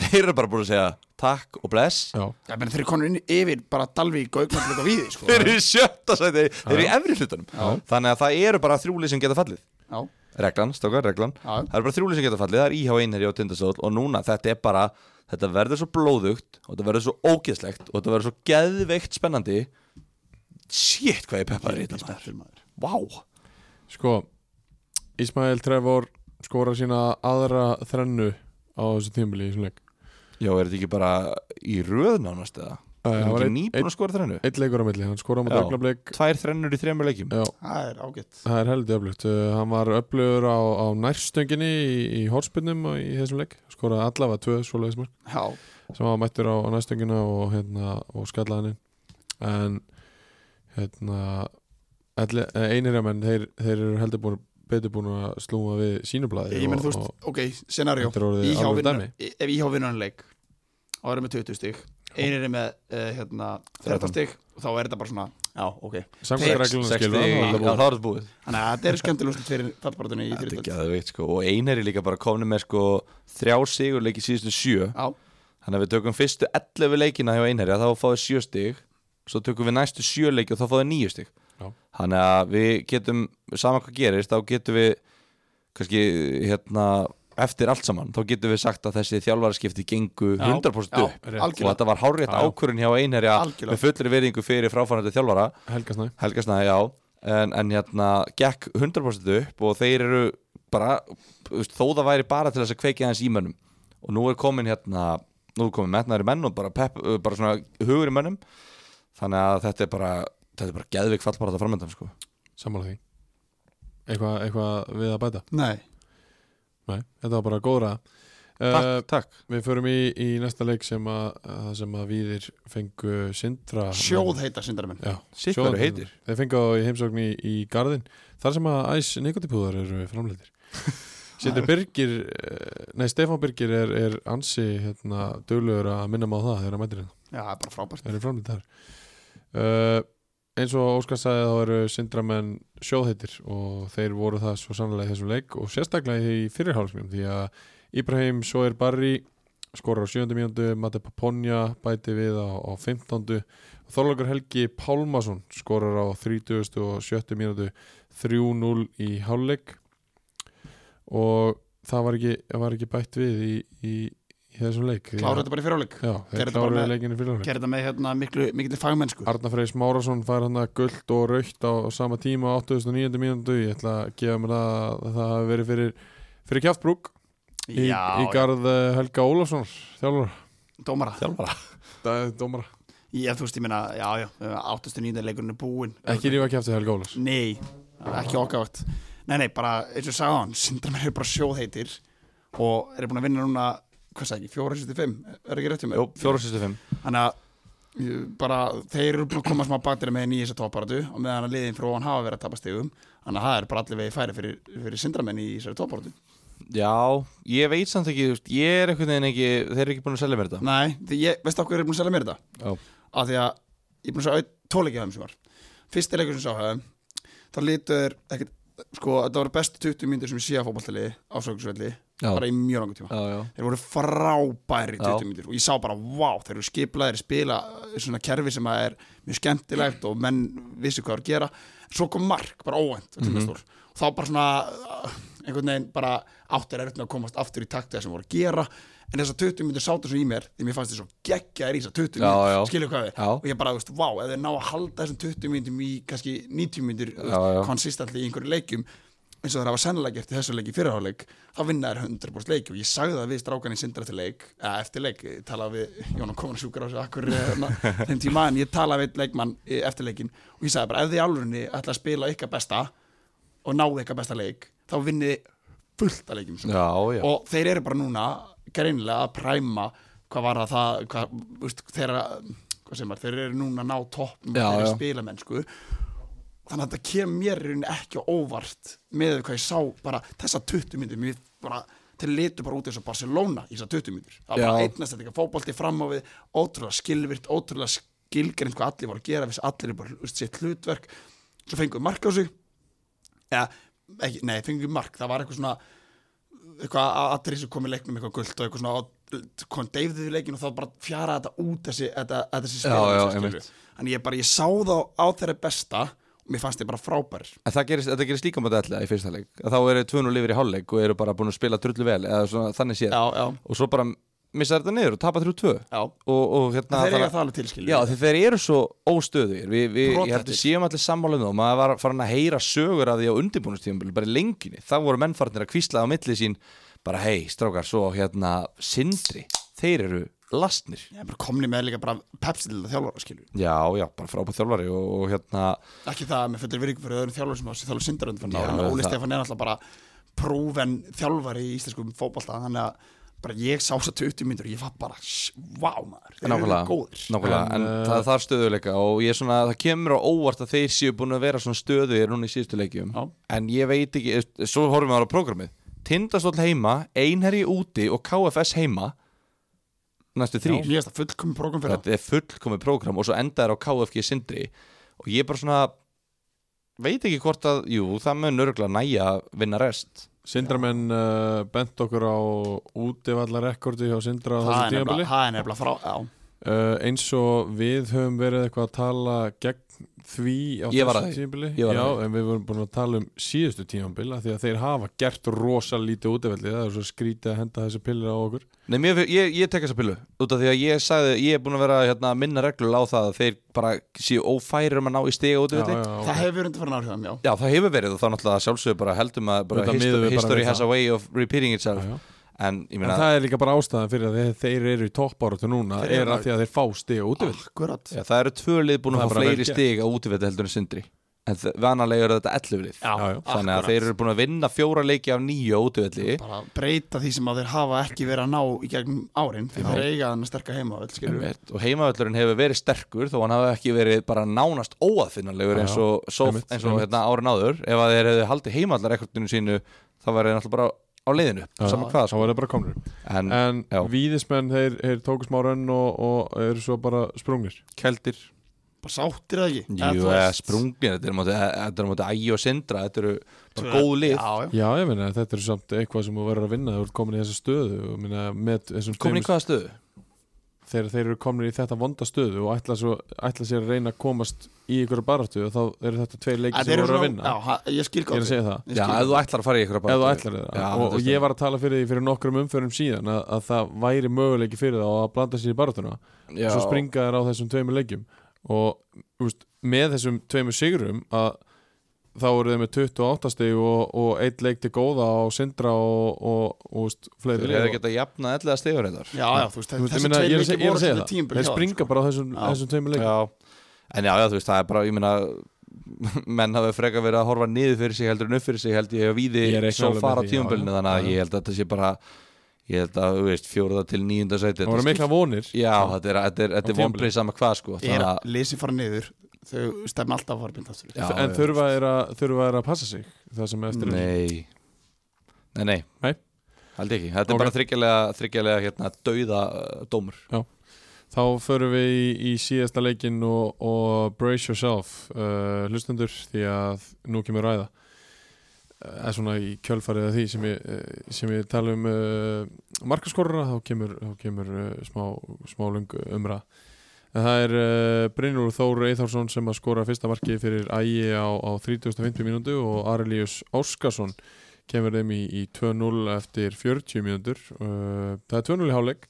þeir eru bara búin að segja Takk og bless. Já, ég menn þeir eru konur inn yfir bara Dalvík, og Víði sko. Þeir eru í sjötta sæti, þeir eru í efri hlutunum Já. Þannig að það eru bara þrjúlið sem geta fallið. Já, Reglan, stókar, reglan. Já, Það eru bara þrjúlið sem geta fallið, það er íhá einherji á tindasól Og núna, þetta er bara, þetta verður svo blóðugt Og þetta verður svo ógeðslegt Og þetta verður svo geðveikt spennandi. Shit, hvað ég peppaði í þetta maður. Vá. Sko Ismail Trevor skora sína aðra þrennu á þessu tímabili í þessum leik Já, er þetta ekki bara í röð nánast eða? Það Er ekki nýbúin að skora þrennu? ein leikur á milli, hann skora á augnablik. Tvær þrennur í þremur leikjum. Já, Það er ágætt. Það er heldur öflugt. Uh, Hann var öflugur á, á nærstönginni í, í horspinnum og í þessum leik. Skoraði allavega tvö svoleiðismark Já, sem var mættur á, á næstöngina og, hérna, og skallaði hann en hérna eh, einir menn, þeir, þeir eru heldur búin betur búin að slúma við sínublaði ég menn þú veist, ok, er Íhjá e- ef Íhjá vinnur hann leik og erum með 20 stig. Einir er með uh, hérna 13 stig og þá er þetta bara svona já, ok. Samkvæmt reglunum 60, skilur já, það þá er þetta búið. Þannig að þetta er skemmtilega úrslit fyrir fallbaratunni í er geðveikt sko. Og Einar er líka bara komin með sko Þrjá sigur leiki síðustu sjö. Já, Þannig að við tökum fyrstu 11 leikina hjá Einari Þá fáið sjö stig. Svo tökum við næstu sjö leiki og þá fáið níu stig. Já. Þannig að við getum Saman hvað gerist, þá getum við kannski hérna eftir allt saman, þá getum við sagt að þessi þjálfaraskipti gengu Já, 100% já, upp. rétt. og algjörlega þetta var hárétt ákvörun hjá Einherja Algjörlega. með fullri verðingu fyrir fráfærandi þjálfara. Helga Snæ. Helgasnæði, já. En, en hérna, gekk 100% upp og þeir eru bara þó það væri bara til þess að kveikja hans í mönnum. Og nú er komin hérna nú er komin metnaðri menn og bara, pep, bara svona hugur í mönnum. Þannig að þetta er bara þetta er bara geðvik fallbarata framöndan sko. sammála því. Eitthvað eitthva við að bæta? Nei. Nei, þetta var bara góðra. Takk, uh, takk. Við förum í, í næsta leik sem að, að sem að Víðir fengu Sindra sjóð heita eru sjóðan- heitir. Þeir fengu á í heimsókn í, í Garðin Þar sem að æs nikotipúðar eru framleitir Sindri Birgir eh, Nei, Stefán Birgir er, er ansi hérna, duglegur að minna mig á það þegar að mætir hérna. Já, það er bara frábært. Það eru framleitir þar uh, Eins og Óskar sagði þá eru Sindramenn sjóðheitir og þeir voru það svo sannlega í þessum leik og sérstaklega í fyrirhálfsmjum því að Íbrahim Soer Barri skorar á 7. mjöndu, Mate Paponja bæti við á, á 15. og Þorlokar Helgi Pálmason skorar á 30. og 7. mjöndu 3-0 í hálfleik og það var ekki, var ekki bætt við í, í, í þessum leik. Klára þetta bara í fyrirháleik Já, Gerðu þeir þetta bara kláruðu með- leikinu fyrir gera þetta með hérna miklu, miklu fagmennsku. Arnar Freyr Smárasson fær hann að gullt og raukt á, sama tíma á 89. mínútu. Ég ætla að gefa mér það að það hafi verið fyrir, fyrir kjáftbrúk í, já, í garð eh, Helga Ólafsson þjálfur, já, dómara. Þjálfara. Það er dómara. Ég, þú veist, ég meina, já, já, 809. leikurinn er búinn. Ekki rífa kjáftið Helga Ólafs? Nei, ekki okkavakt Nei, nei, bara, eins og hann Sindramenn eru bara sjóðheitir og eru búin að vinna núna, hvað sagði ekki, 465 er ekki rétt hjá mér? Jú, 465 Þannig að bara, þeir eru búin að koma smá baktir með nýja þessa topparatu og meðan að liðin frá hann hafa verið að tapa stegum þannig að það er bara allir vegi færi fyrir, fyrir Sindramenn í þessari topparatu. Já, ég veit samt ekki, ég er einhvern veginn ekki Þeir eru ekki búin að selja mér þetta. Nei, ég, veistu okkur er búin að selja mér þetta? Já, Af því að ég er búin að sjá tóleikja þeim sem var. Fyrsti leikur sem sá höfum þá lítu þeir ekkert sko, þetta voru bestu 20 mínútur sem ég sé að fótballtali á Sökursvelli, Já. bara í mjög langu tíma já, já þeir voru frábæri í 20 Já. mínútur og ég sá bara, vá, þeir eru skiplaðir spila svona kerfi sem að er mjög skemmtilegt og menn vissi hvað það er að gera svo kom mark, bara óvænt mm Mhm. og þá bara svona einhvern veginn bara áttir er að komast aftur í takt þegar sem voru að gera en þessar 20 mínútur sátu svo í mér því mér fannst þess svo geggjaðir í þessar 20 Já, já. mínútur skilju hvað við og ég bara, þú veist, vá, ef þeir ná að halda þessum 20 mínútum í kannski 90 mínútur Já, já. konsistentli í einhverju leikjum eins og þeir hafa sennilega gert í þessu leik í fyrirháleik þá vinna þær 100% leik og ég sagði það við strákan í sindra eftir leik eða eftir leik, talaði við Jónan Koman sjúkar á sig akkur na, þeim tíma en ég talaði við leikmann eh, eftir leikin og ég sagði bara ef þið í álfurinni ætla að spila ykkar besta og náðu ykkar besta leik þá vinnið þið fullt af leikjum svona. Já, já. Og þeir eru bara núna greinilega að præma hvað var það, það þeirra, hvað sem er, þeir eru núna að ná toppnum Já, þeirra spilamennsku þannig að þetta kemur mér í ekki óvart með hvað ég sá bara þessa 20 myndir mér bara, þeir litu bara út eins og Barcelona í þessa 20 myndir það var einnast þetta ekki fótbolti fram á við ótrúlega skilvirt, ótrúlega skilgrind hvað allir voru að gera, viss allir er bara sitt hlutverk, svo fenguðu mark á sig. Eða, ekki, nei, fenguðu mark, það var eitthvað svona eitthvað að allir sem kom í leiknum eitthvað gult og eitthvað svona kom deyfðið í leikinu og þá bara fjara þetta út þessi, þessi skilurðu. einmitt. Þannig ég bara, ég sá þá á þeirra besta mér fannst þið bara frábærir. En það gerist, þetta gerist líka mjög ætla í fyrsta leik. Þá eru tvun og lifir í hálfleik og eru bara búin að spila drullu vel eða svona, þannig séð. Já, já, og svo bara missa þetta niður og tapa 3-2 já. Og, og hérna Þeir þannig- það alveg tilskilið Já, þeir eru svo óstöðugir. Vi, við, Ég held að séum allir sammála um það og maður var farin að heyra sögur af því á undirbúinustíðum bara í lengjunni, þá voru mennfarnir að kvísla á milli sín bara hei, strákar, svo hérna Sindri, þeir eru lastnir. Er bara komni með líka bara pepsi til það þjálfara skilur Já, já, bara frábæð þjálfari og, og hérna Ekki það með fullir virðingu fyrir öðrum þjálfur sem að þjálfur sindarönd Já, náður Óli það- Stefán er alltaf bara prófen þjálfari í íslenskum fótbolta þannig að bara ég sá þess að 20 myndur og ég var bara, sh- vá maður þeir eru Nákvæmlega, góðir. nákvæmlega, en, En, uh, það þarf stöðuleika og ég er svona, það kemur á óvart að þeir séu búin að vera svona stöðugir núna í síðustu leikjum. Já. en ég veit ekki, svo horfum við á programmið. Tindastóll heima, Einherji úti og KFS heima næstu þrýr Ég veist að fullkomi prógram fyrir þetta er fullkomið prógram og svo endaður á KFG Sindri. Og ég bara svona veit ekki hvort að, jú, það mun örgulega næja að vinna rest. Sindramenn uh, bent okkur á útivallarekordi hjá Sindra á þessu er nefnilega- það er nefnilega frá Já, uh, eins og við höfum verið eitthvað að tala gegn því á þessu að var Já, að en við vorum búin að tala um síðustu tímabili því að þeir hafa gert rosa lítið útivalli það er svo skrítið að henda þessi pillir á okkur. Nei, mér, ég, ég tek þessa pillu út af því að ég sagði, ég er búin að vera hérna, minna reglur á það að þeir bara séu ófærir um að ná í stiga út Já, af já, það hefur undir fyrir náttúrulega já. Já, það hefur verið og þá náttúrulega sjálfsögur bara heldum að bara history, history has a way of repeating itself. Já, já. En ég En það er líka bara ástæðan fyrir að þeir, þeir eru í toppáratu núna er eru- að því að þeir fá stiga útivill Akkurat. Já, það eru tvö lið búin að fá fleiri stig á útivetti heldur en sindri. En vanalega eru þetta 11 lið. Já, Já, já. þannig að akkurat. þeir eru búin að vinna fjóra leiki af nýju á útivelli. Bara breyta því sem að þeir hafa ekki verið að ná í gegnum árin. Því þeir eiga þannig sterka heima vel, skilur við Einmitt. og heimavöllurinn hefur verið sterkur þó hann hafi ekki verið bara nánast óaðfinnanlegur eins og, svo, einmitt, eins og einmitt. hérna, árin áður. Ef að þeir hefðu haldið heimallar ekkert sínu þá var þeir náttúrulega bara á leiðinu Já, saman hvað. Þá er það bara komnir. En, En víðismenn, þeir, þeir tóku smá rönn og, og eru svo bara sprungnir. Keldir. Bara sáttir það ekki? Jú, eða sprungir, þetta er er móti ægi og sindra, þetta eru bara góð lið. Já, já. Já, ég meina, þetta er samt eitthvað sem þú verður að vinna þú ert komin í þessa stöðu. Minna, með þessum komin í hvaða stöðu? Þegar þeir eru komin í þetta vonda stöðu og ætla, svo, ætla sér að reyna að komast í ykkur baráttu og þá eru þetta tveir leiki sem eru voru að vinna. Já, ég skil ég góð að segja það. Ég Já, ef þú ætlar að fara í ykkur Já, og, og ég var að tala fyrir því fyrir nokkrum umförum síðan að, að það væri möguleiki fyrir það að blanda sér í baráttuna. Já. og svo springa þær á þessum tveimur leikjum. Og úst, með þessum tveimur sigurum að þá eru þeir með 28 stig og, og eitt leik til góða á Sindra og, og, og fleiri hefðu lið. getað jafnað ellega stegur þetta Já, já, þú veist, þessi er að ég er voru að það. tímabil þeir springa bara á þessum, Já. þessum tveimur leikjum. Já, en já, já, þú veist, það er bara, ég meina menn hafa frekar verið að horfa niður fyrir sig heldur en upp fyrir sig held ég að víði svo fara já. þannig að ég held að þetta sé bara ég held að, þú veist, fjóruða til níunda sæti það voru mikla vonir. Já, þetta er, þetta er, þetta er vonbrið sama hvað sko Er að lesi fara niður Þau stefna alltaf Já, en já, þurfa er að, þurfa er að passa sig það sem eftir er Nei. Nei, nei, Nei. Held ekki, þetta Ok. er bara þryggjalega, þryggjalega hérna, dauða uh, dómur. Þá förum við í, í síðasta leikin og, og brace yourself uh, hlustendur því að nú kemur ræða. Eða svona í kjölfarið af því sem ég, eh, sem ég tala um uh, markaskoruna þá kemur, þá kemur uh, smá, smá lung umra það er uh, Brynjúr Þór Eithórsson sem að skora fyrsta markið fyrir ægi á, á 3050 mínútu og Arelius Óskarsson kemur þeim í, í 2-0 eftir 40 mínútur. Uh, það er 2-0 í hálfleik.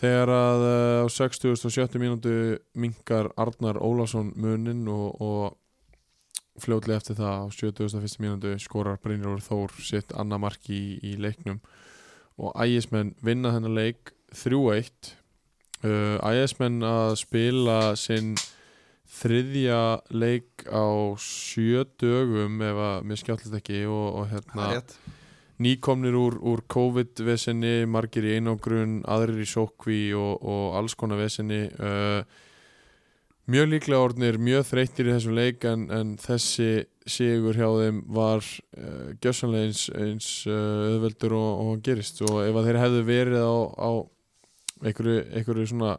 Þegar að uh, á 60 og 70 mínútu minkar Arnar Ólafsson munin og, og fljótlega eftir það á 71. mínútu skorar Brynjólfur Þór sitt annað mark í, í leiknum. Og ægismenn vinna þennan leik 3-1 uh, ægismenn að spila sinn þriðja leik á sjö dögum ef að mér skjáttist ekki og, og hérna nýkomnir úr, úr COVID-vesenni, margir í einangrun, aðrir í sókví og, og alls konar vesenni uh, mjög líklega orðnir mjög þreyttir í þessum leik en, en þessi sigur hjá þeim var uh, gjössanlega eins, eins uh, auðveldur og, og gerist. Og ef að þeir hefðu verið á, á einhverju, einhverju svona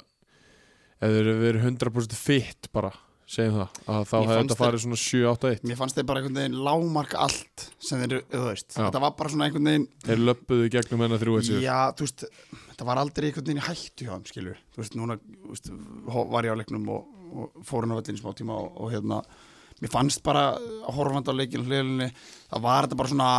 ef þeir hefðu verið 100% fit bara segjum það, að þá fannst þetta farið svona 7-8-1 Mér fannst þeir bara einhvern veginn lágmark allt sem þeir, þú veist, þetta var bara svona einhvern veginn þeir löppuðu gegnum hennar þrjú eitt Já, þú veist, þetta var aldrei einhvern veginn í hættu hjá þeim, skilur. Þú veist, núna þú veist, var ég á leiknum og, og fór hann á vellin smá tíma og, og hérna, mér fannst bara að horfandi á leikinu hliðlinni, það var þetta bara svona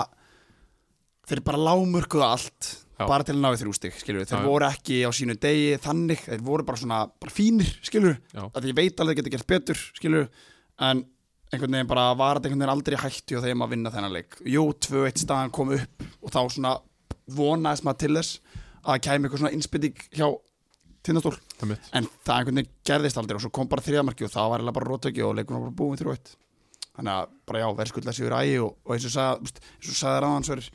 þeir bara lágmörkuðu allt Já. bara til að ná í þrjú stig, skilur þeir voru ekki á sínu degi þannig, þeir voru bara svona bara fínir, skilur að ég veit alveg geta gert betur, skilur en einhvern veginn bara var þetta einhvern veginn aldrei í hættu og þeim að vinna þennan leik. Jú, 2-1 staðan kom upp og þá svona vonaðist maður til þess að það kæmi eitthvað svona innspytting hjá tindastól, en það einhvern veginn gerðist aldrei og svo kom bara þriðamarki og það var eiginlega bara rótöki og leikunum var bara búin 3-1 þannig að bara já, verðskulda sigur ægi og, og eins og sagði, eins og sagði ráðan svo er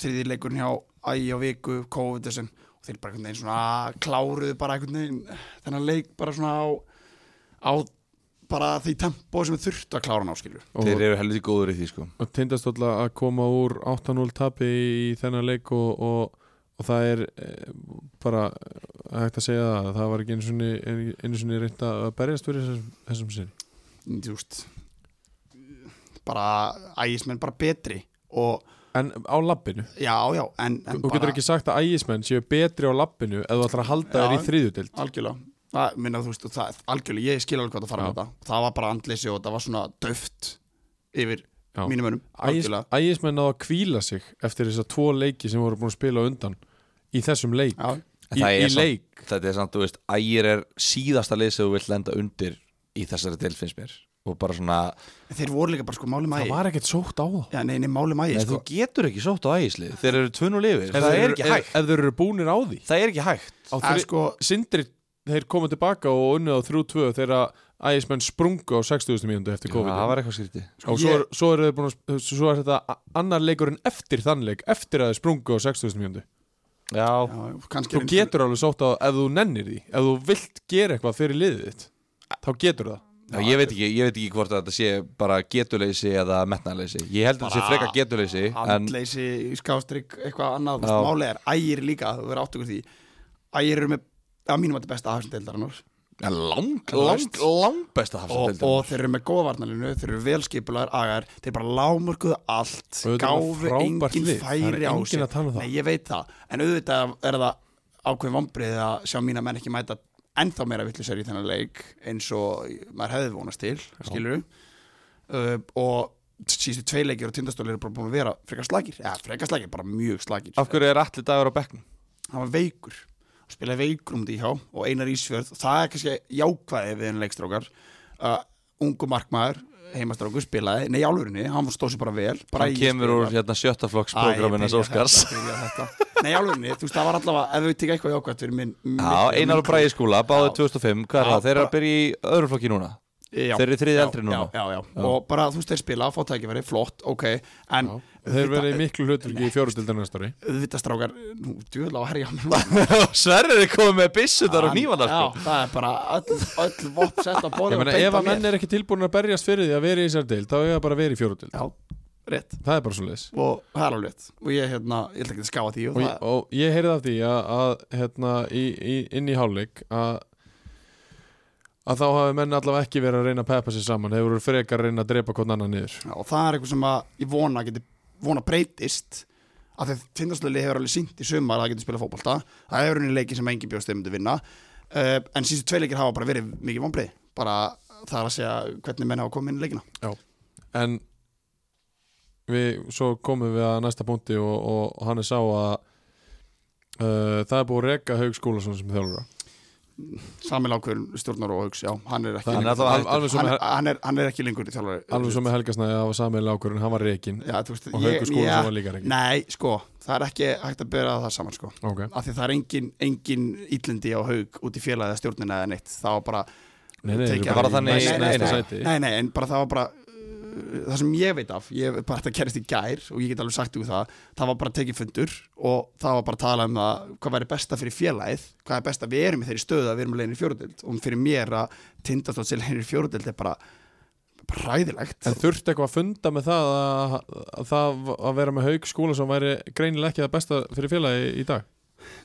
þriði leikurinn hjá ægi á viku, COVID þessin og þeir bara einhvern veginn svona kláruðu bara einhvern veginn þennan leik bara svona á, á bara því tempo sem þurftu að klára og, Þeir eru helviti góður í því sko. Og tindastólla að koma úr 8-0 tapi í þennan leik og, og, og það er e, bara hægt að segja það það var ekki einu sinni, einu sinni reynd að berjast fyrir þessum, þessum sinni þú veist bara ægismenn bara betri og en á lappinu, já, já, en, en þú getur ekki sagt að ægismenn séu betri á lappinu ef þú ætlar að halda þér í þriðjutild algjörlega. Það, minna, þú veist, og það, algjörlega, ég skil alveg hvað það fara Já. með þetta. Það var bara andleysi og það var svona döft yfir Já. mínum önum Ægis, algjörlega. ægismenn náðu að kvíla sig eftir þess að tvo leiki sem voru búin að spila á undan í þessum leik, já, í, Það í samt- leik. Þetta er samt, þú veist, ægir er síðasta lið sem þú vilt lenda undir í þessari del finnst mér og bara svona, þeir voru líka bara sko máli það mægi var ekkert sótt á það. Já, nei, nei, máli mægi nei, sko. þú getur ekki sótt á ægislið. Þeir eru tvun og lifir, Ef það þeir er ekki ef- hægt. ef þeir eru búnir á því. Það er ekki hægt. Þri, sko, Sindri, þeir komu tilbaka og unnið á 3-2 þegar ægismenn sprungu á 60. mínútu eftir Já, COVID það var eitthvað skrítið. Og svo, er, svo, er búin að, svo er þetta annar leikurinn eftir þann leik eftir að þeir sprungu á 60. mínútu. Já, já, kannski þú getur alveg sótt á ef þú nennir því ef þú vilt gera eitthvað fyrir liðið þitt þá getur það Já, ég veit ekki, ég veit ekki hvort að þetta sé bara getuleysi eða metnaleysi Ég held að þetta sé freka getuleysi en andleysi, skástrygg, eitthvað annað. Veist, máli er, ægir líka, þú verður áttugur því. Ægir eru með, að mínum að þetta besta hafsendildarinnar en lang, Þú lang, veist. lang besta og, hafsendildin og þeir eru með góða varnalinu þeir eru velskipulaðar agar þeir bara lámörkuðu allt Og frábært engin lið. Er færi á sig að um. Nei, ég veit það, en auðvitað er það ákveðin vombrið að sjá mína menn ekki mæta ennþá meira vittlisar í þennan leik eins og maður hefði vonast til skilur uh, og síðustu tvei leikir og tindastóli eru bara búin að vera frekar slagir, eða frekar slagir, bara mjög slagir Af hverju er allir dagur á bekknum? hann var veikur. Spilaði veikur um því hjá og Einar Ísfjörð það er kannski jákvæði við henni leikstrákar uh, ungu markmaður heimastrákur spilaði, nei álfurinni hann stóð sér bara vel. Bara Hann kemur úr hérna sjöttaflokks Æ, ég programminas byrja Óskars. þetta, byrja þetta. Nei, álfurinni, þú veist, það var allavega ef við tekja eitthvað jákvæmt fyrir minn Já, Einar og Bræði skúla, báði Já. 2005 Hvað er Já, það? Þeir eru að byrja í öðru flokki núna? Já, Þeir eru þriði já, eldri núna? já, já, já. og bara þú veist þeir spila, fá tækifæri, flott, ok. En Þeir verið miklu hlutverki í fjórustildar næsta ári. Auðvitað strákar, nú, djúðlega á herja Sverrið er komið með byssutar og nývandar Já, það er bara öll, öll vopp sett á meina ef að menn er ekki tilbúin að berjast fyrir því að vera í þessar deild þá er það bara að vera í fjóruðdild Já, rétt. Það er bara svo leiðis og það er alveg rétt. Og ég, hérna, ég ætla ekki að skáa því og, og, það, og ég heyrði af því að, að hérna, í, í, inn í hálfleik að að þá hafi menn allavega ekki verið að reyna að peppa sér saman. Voru frekar að reyna að drepa hvern annan niður. Já, og það er eitthvað sem að ég vona geti, vona breytist að þegar tindastlöli hefur alveg sínt í sumar að það getur spila fótbolta. Það hefur unni leiki sem engin bjóst þeim myndi vinna. Uh, en síðustu tvei leikir hafa bara verið mikið vonbreið bara það er að segja hvernig menn hafa komið inn í leikina. En við, svo komum við að næsta punkti og, og, hann er sá að uh, það er búið að reka Haug Skúlason sem þjálfura Samil ákveðun stjórnar og haugs, já, hann er ekki Hann er svo hann, með, hann, er, hann er ekki lengur í þjálfari alveg svo með Helgasnæði samilega ákvörðin, hann var veist, og Haugur Skúlason var líka rekin Nei, sko, það er ekki hægt að bera það saman sko. ok, af því það er engin, engin ítlindi á haug út í félagið stjórnina eða neitt það var bara nei, nei, nei, nei, en bara það var bara það sem ég veit af, ég bara þetta gerist í gær og ég get alveg sagt ykkur það það var bara tekið fundur og það var bara að tala um það hvað væri besta fyrir félagið hvað er besta, við erum í þeirri stöðu að við erum leginn í fjóruðild og fyrir mér að tindastótt til leginn í fjóruðild er bara, ræðilegt En þurfti eitthvað að funda með það að, að það að vera með Haug Skúlason væri greinilega ekki það besta fyrir félagi í dag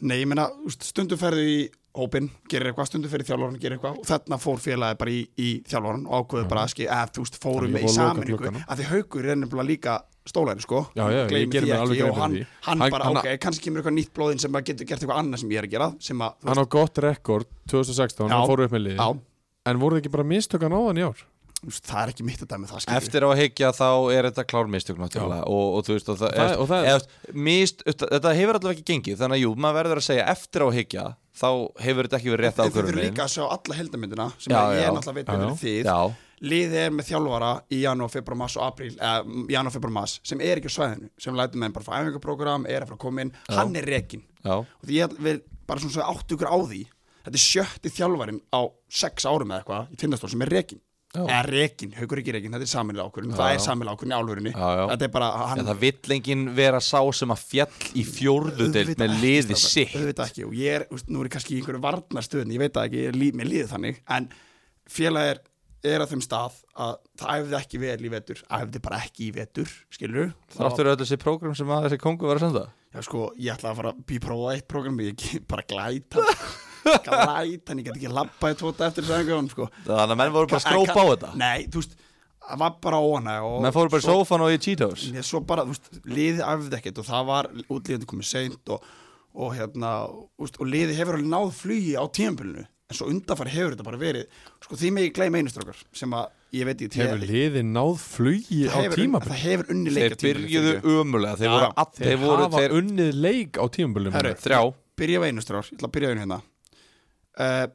Nei, ég meina, stundum ferðu í hópin, gerir eitthvað, stundum fyrir þjálfvaran gerir eitthvað og þarna fór félagið bara í, í þjálfvaran og ákveðu bara að skil, eða þú veist, fórum Þannig í saminningu að því haugur er nefnilega líka stólæri, sko. Já, já, geri því ekki, og hann, hann Hann- bara, hann- ok, kannski kemur eitthvað nýtt blóðin sem getur gert eitthvað annað sem ég er að gera sem að, Hann á gott rekord 2016, Já. hann fór upp með liði En voru þið ekki bara mistökan á hann í ár? Það er ekki mitt að dæmi það, skilur Eftir á að higgja þá er þetta klár mistök náttúrulega. Og, og þú veist og það, Það- og það- eða, mist, þetta hefur allavega ekki gengið þannig að jú, maður verður að segja eftir á að higgja þá hefur þetta ekki verið rétt Þið þurfum ákvörðun líka að sjá alla heldamyndina sem Já, ég já. náttúrulega veit með þið. Já, liðið er með þjálfara í janúar, februar, mars og apríl eða janúar, februar, mars sem er ekki á svæðinu sem lætum menn bara frá æfingaprogram, er að fara að koma inn. Hann er rekin já, og því ég vil bara svona svo áttu ykkur á því þetta er sjötti þjálfarin á sex árum eða eitthvað í tindastól sem er rekin Já. eða rekin, haugur ekki rekin, þetta er samilega ákvörðun það er samilega ákvörðun í já. þetta er bara, hann en það vill enginn vera sá sem að fjall í fjórðu deild Auðvitað með liði sitt. Auðvitað ekki og ég er, úst, nú er ég kannski í einhverju varnarstöðin ég veit það ekki, ég líf, mér líður þannig en félag er, er að þeim stað að það æfði ekki vel í vetur æfði bara ekki í vetur, skilur Þráttur öll þessi prógram sem að þessi kongu var að senda. Já sko, ég ætla að fara að program ég ég get ekki labbaði tóta eftir þessu æfingunum sko. Þannig að menn voru bara skrópa á þetta? Nei, þú veist, það var bara óana og Menn fóru bara í sófan og í Cheetos? Nei, svo bara, þú veist, liðið æfði ekkert og það var útlíðandi komið seint og, og hérna, úst, og liðið hefur alveg náð flugi á tíðanbylunu en svo undanfari hefur þetta bara verið sko því mig gleyma einu strókar sem að ég veit ekki Hefur liðið náð flugi á tímabil? það hefur unni Þeir leika byrjuðu umulega Þeir já. all, Þeir, þeir voru hafa þeir, unnið leik á tímabilum Herru, Þrjá. byrja á einu strókar, ég ætla að byrja á einu hérna uh,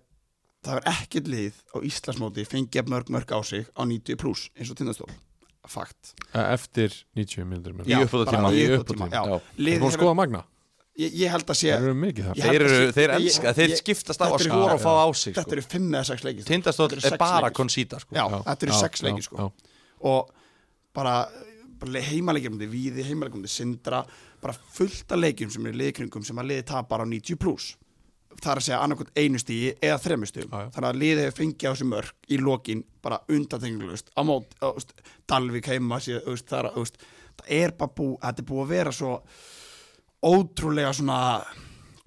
það er ekkert lið á Íslandsmóti fengið jafn mörg mörg á sig á 90 pluss eins og tindastól fakt Eftir 90 minnir Í Já, uppbótartíma. bara í Í uppbótartíma, uppbótartíma, já. já. Þú Liðið fór að hefur- skoða Magna? ég, ég held að sé Þeir eru mikið þar Þeir, eru, þeir ég- elska, þeir ég- skiptast á að þetta eru- skora og fá á sig þetta sko. eru 5 eða 6 leikir Þetta eru er sex bara leikir. konsíta sko. Já, þetta eru já, sex leikir já, sko já. og bara, bara heimaleikjumdi, víði heimaleikjumdi, sindra bara fullt af leikjum sem eru liðkringum sem að liði tapar á 90 pluss það er að segja annarkot einu stígi eða þremmu stígum þannig að liðið hefur fengið á þessu mörg í lokin bara undantenglust á mót, á, úst, Dalvik heima síð, úst, það, er, úst, það er bara bú, þetta er búið að vera svo ótrúlega svona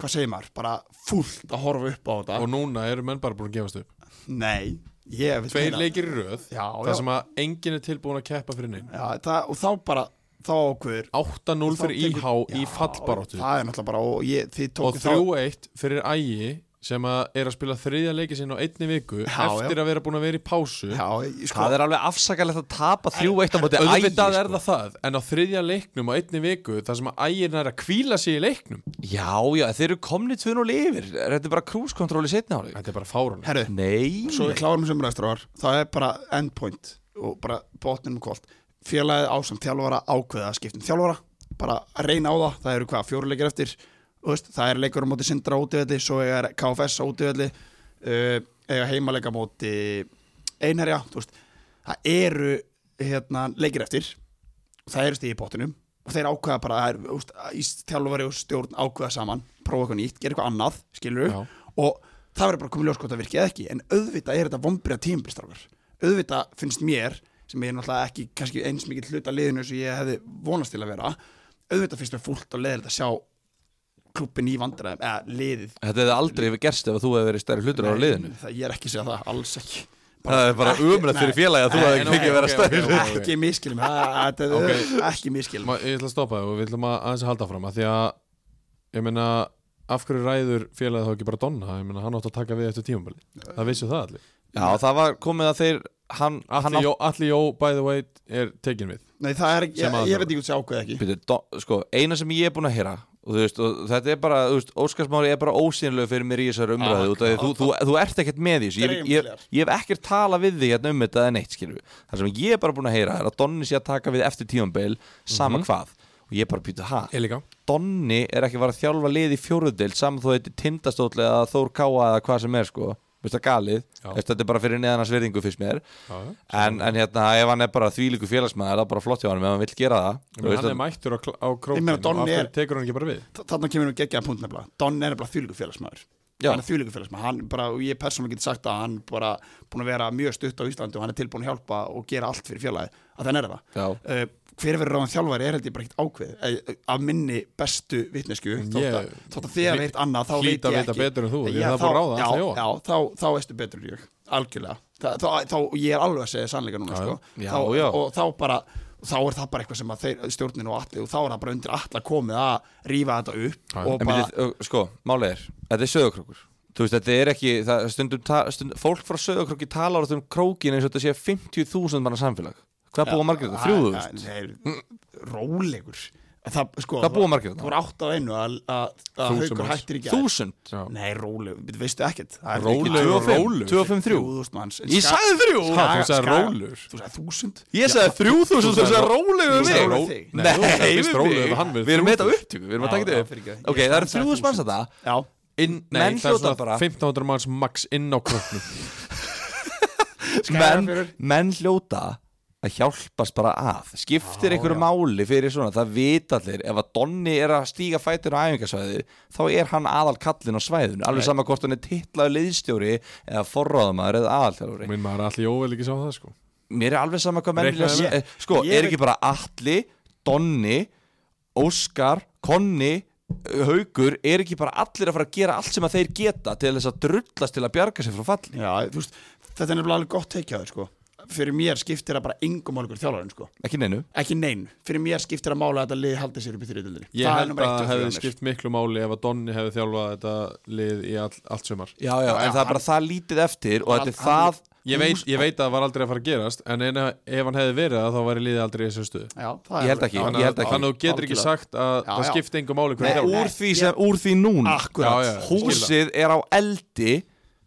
hvað segir maður, bara fullt að horfa upp á þetta. Og núna eru menn bara búin að gefast upp. Nei, ég vil Tveir meina- leikir í röð Já, Það já. sem að enginn er tilbúin að keppa fyrir það, og þá bara þá ákveður 8-0 þá fyrir IH í Já, fallbaráttu. það er náttúrulega bara og ég, og tóku þá 3-1 fyrir ægi sem að er að spila þriðja leiki sinn á einni viku Já, eftir að vera búin að vera í pásu. Já, ég- sko, Það er alveg afsakalegt að tapa 3-1 á móti ægi sko. en á þriðja leiknum á einni viku þar sem að ægin er að kvíla sig í leiknum. Já, já, þeir eru komni 2-0 yfir. Þetta er bara krúskontról í setni ári þetta er bara fárun herru, Nei. svo við klárum sem ræðstráðar það er bara endpoint og bara botninum kvöld félagið ásamt þjálfara ákveða skiptum þjálfara. Bara að reyna á það, það eru hvað, fjóruleikir eftir. Þú veist, það er leikur á móti Sindra á útivelli svo er KFS á útivelli uh, eiga heimaleika á móti einherja, þú veist. Það eru hérna, leikir eftir. Það eru stíð í botninum og þeir ákveða bara það er, þú veist, í þjálfari og stjórn ákveða saman prófa eitthvað nýtt, gera eitthvað annað, skilur Já. og það verður bara komið ljós hvort það virkið eða ekki. En auðvitað er þetta vombriða tímbilstrákar auðvitað finnst mér sem ég er náttúrulega ekki kannski eins mikið hluta liðinu sem ég hefði vonast til að vera. Auðvitað finnst mér fúlt og leðilegt að sjá klubbin í vandræðum eða liðið. Þetta hefði aldrei hefur gerst ef þú hefði verið stærri hlutur á liðinu. það, ég er ekki að segja það, alls ekki. Það er bara umrætt fyrir félagi að þú hefði en ekki ok, verið stærri. ok, ok. ekki miskilum þetta er ekki miskilum ég ætla að stoppa þig og við ætlum að aðeins að halda fram að því að ég meina af hverju ræður félagið þá ekki bara Donna? Ég meina hann átt að taka við eftir tímabili. Það vissu það allir. Já, það var komið að þeir Hann, hann Alli Jó, Atli Jó, by the way, er tekin við. Nei það er ekki, Sem ég, aðalþjálfari. ég veit ekki hvað það ákveð ekki. Býtu, do, sko, eina sem ég er búin að heyra og, þú veist, og þetta er bara, þú veist, Óskarsmári er bara ósýnlega fyrir mér í þessar umræðu Ah, út af því þú, þú, þú ert ekkert með því þessu. ég, ég, þér. ég hef ekkert talað við því hérna um þetta en eitt skilur það sem ég er bara búin að heyra er að Donni sé að taka við eftir tímambil sama hvað. Og ég er bara býtu ha? Ég líka. Donni er ekki að fara að þjálfa lið í fjóruðdeild saman þó þetta er tindastóll eða Þór Káa eða hvað sem er sko Veist það galið, þetta er bara fyrir neðan hans virðingu fyrst mér. Já, en, en hérna ef hann er bara þvílíku félagsmaður það er bara flott hjá hann ef hann vill gera það. Veist hann er mættur á, á meina, og af hverju er- tekur hann ekki bara við? Þa- þarna kemur nú geggjaða punkt nefnilega. Don er nefnilega þvílíku félagsmaður. Hann er þvílíku félagsmaður. Hann bara, og ég persónulega geti sagt að hann bara búin að vera mjög stutt á Íslandi og hann er tilbúin að hjálpa og gera allt fyrir félagi að þann er það. Já. uh, hver verður ráðan þjálfari er held ég bara ekkert ákveð af minni bestu vitnesku þótt að, Ég- að veit annað þá veit ég ekki. betur en þú, er búin að ráða já, já, þá, þá veistu betur en ég algjörlega. Þa, þá, þá, ég er alveg að segja sannleika núna Já, sko. já. þá, Já, já. og þá bara þá er það bara eitthvað sem að þeir, stjórnin og allir og þá er það bara undir allar komið að rífa þetta upp og bara, ö, sko, málið er, þetta er sögurkrókur Þú veist, þetta er ekki, það, stundum, stundum fólk frá sögurkróki talar um krókin eins og þetta sé 50.000 manna samfélag Hvað búa margir þetta? Þrjúðu? Nei, rólegur það, sko, Hvað búa margir þetta? voru átt á einu að, að, að Þúsund haugur hættir í gær Þúsund? Nei, rólegur, við veistu ekkert Það er Rólegur ekki og rólur. 2 og 5, 3 þúsund manns En Ég Ska- sagði þrjú þú sagði rólur. Þú sagði þúsund Ég sagði 3000 Þú þú sagði sagði ró- rólegur þú við mig. Nei, við erum með þetta 3000. upptöku, við erum að taka þetta upp. Ok, það eru sagði 3000 manns 1000. þetta Já, Inn, nei, Menn það er hljóta bara- 1500 manns max inn á Skagafjörður. menn hljóta að hjálpast bara að. Skiptir einhverju máli fyrir svona það vita allir, ef að Donni er að stíga fætur á æfingasvæði, þá er hann aðal kallin á svæðinu, alveg sama hvort hann er titlaður liðstjóri eða forráðamaður eða aðalþjálfuri Minn maður allir jóvel ekki sá það sko. Mér er alveg sama hvað menn Reiknaðu vilja með. se- eh, sko, Ég er ekki bara Atli, Donni Óskar, Konni Haugur, er ekki bara allir að fara að gera allt sem að þeir geta til þess að drullast til að bjarga sér frá falli Fyrir mér skiptir það bara engum máli ykkur þjálfarinn sko. Ekki neinu. Ekki nein, fyrir mér skiptir það máli að þetta lið haldi sér upp í þriðildinni Ég held að það hefði skipt miklu máli ef að Donni hefði þjálfað þetta lið í all, allt sumar. Já, já, Já, en já, það er bara það lítið eftir og þetta er það Ég veit, ég veit að það var aldrei að fara að gerast En eina, ef hann hefði verið það þá væri liðið aldrei í þessu stuðu Já, Ég held ekki, Þannig ég að, að þú getur ekki sagt að Já, það skipti engum hvernig úr, úr því núna. Já, já. Húsið er á eldi.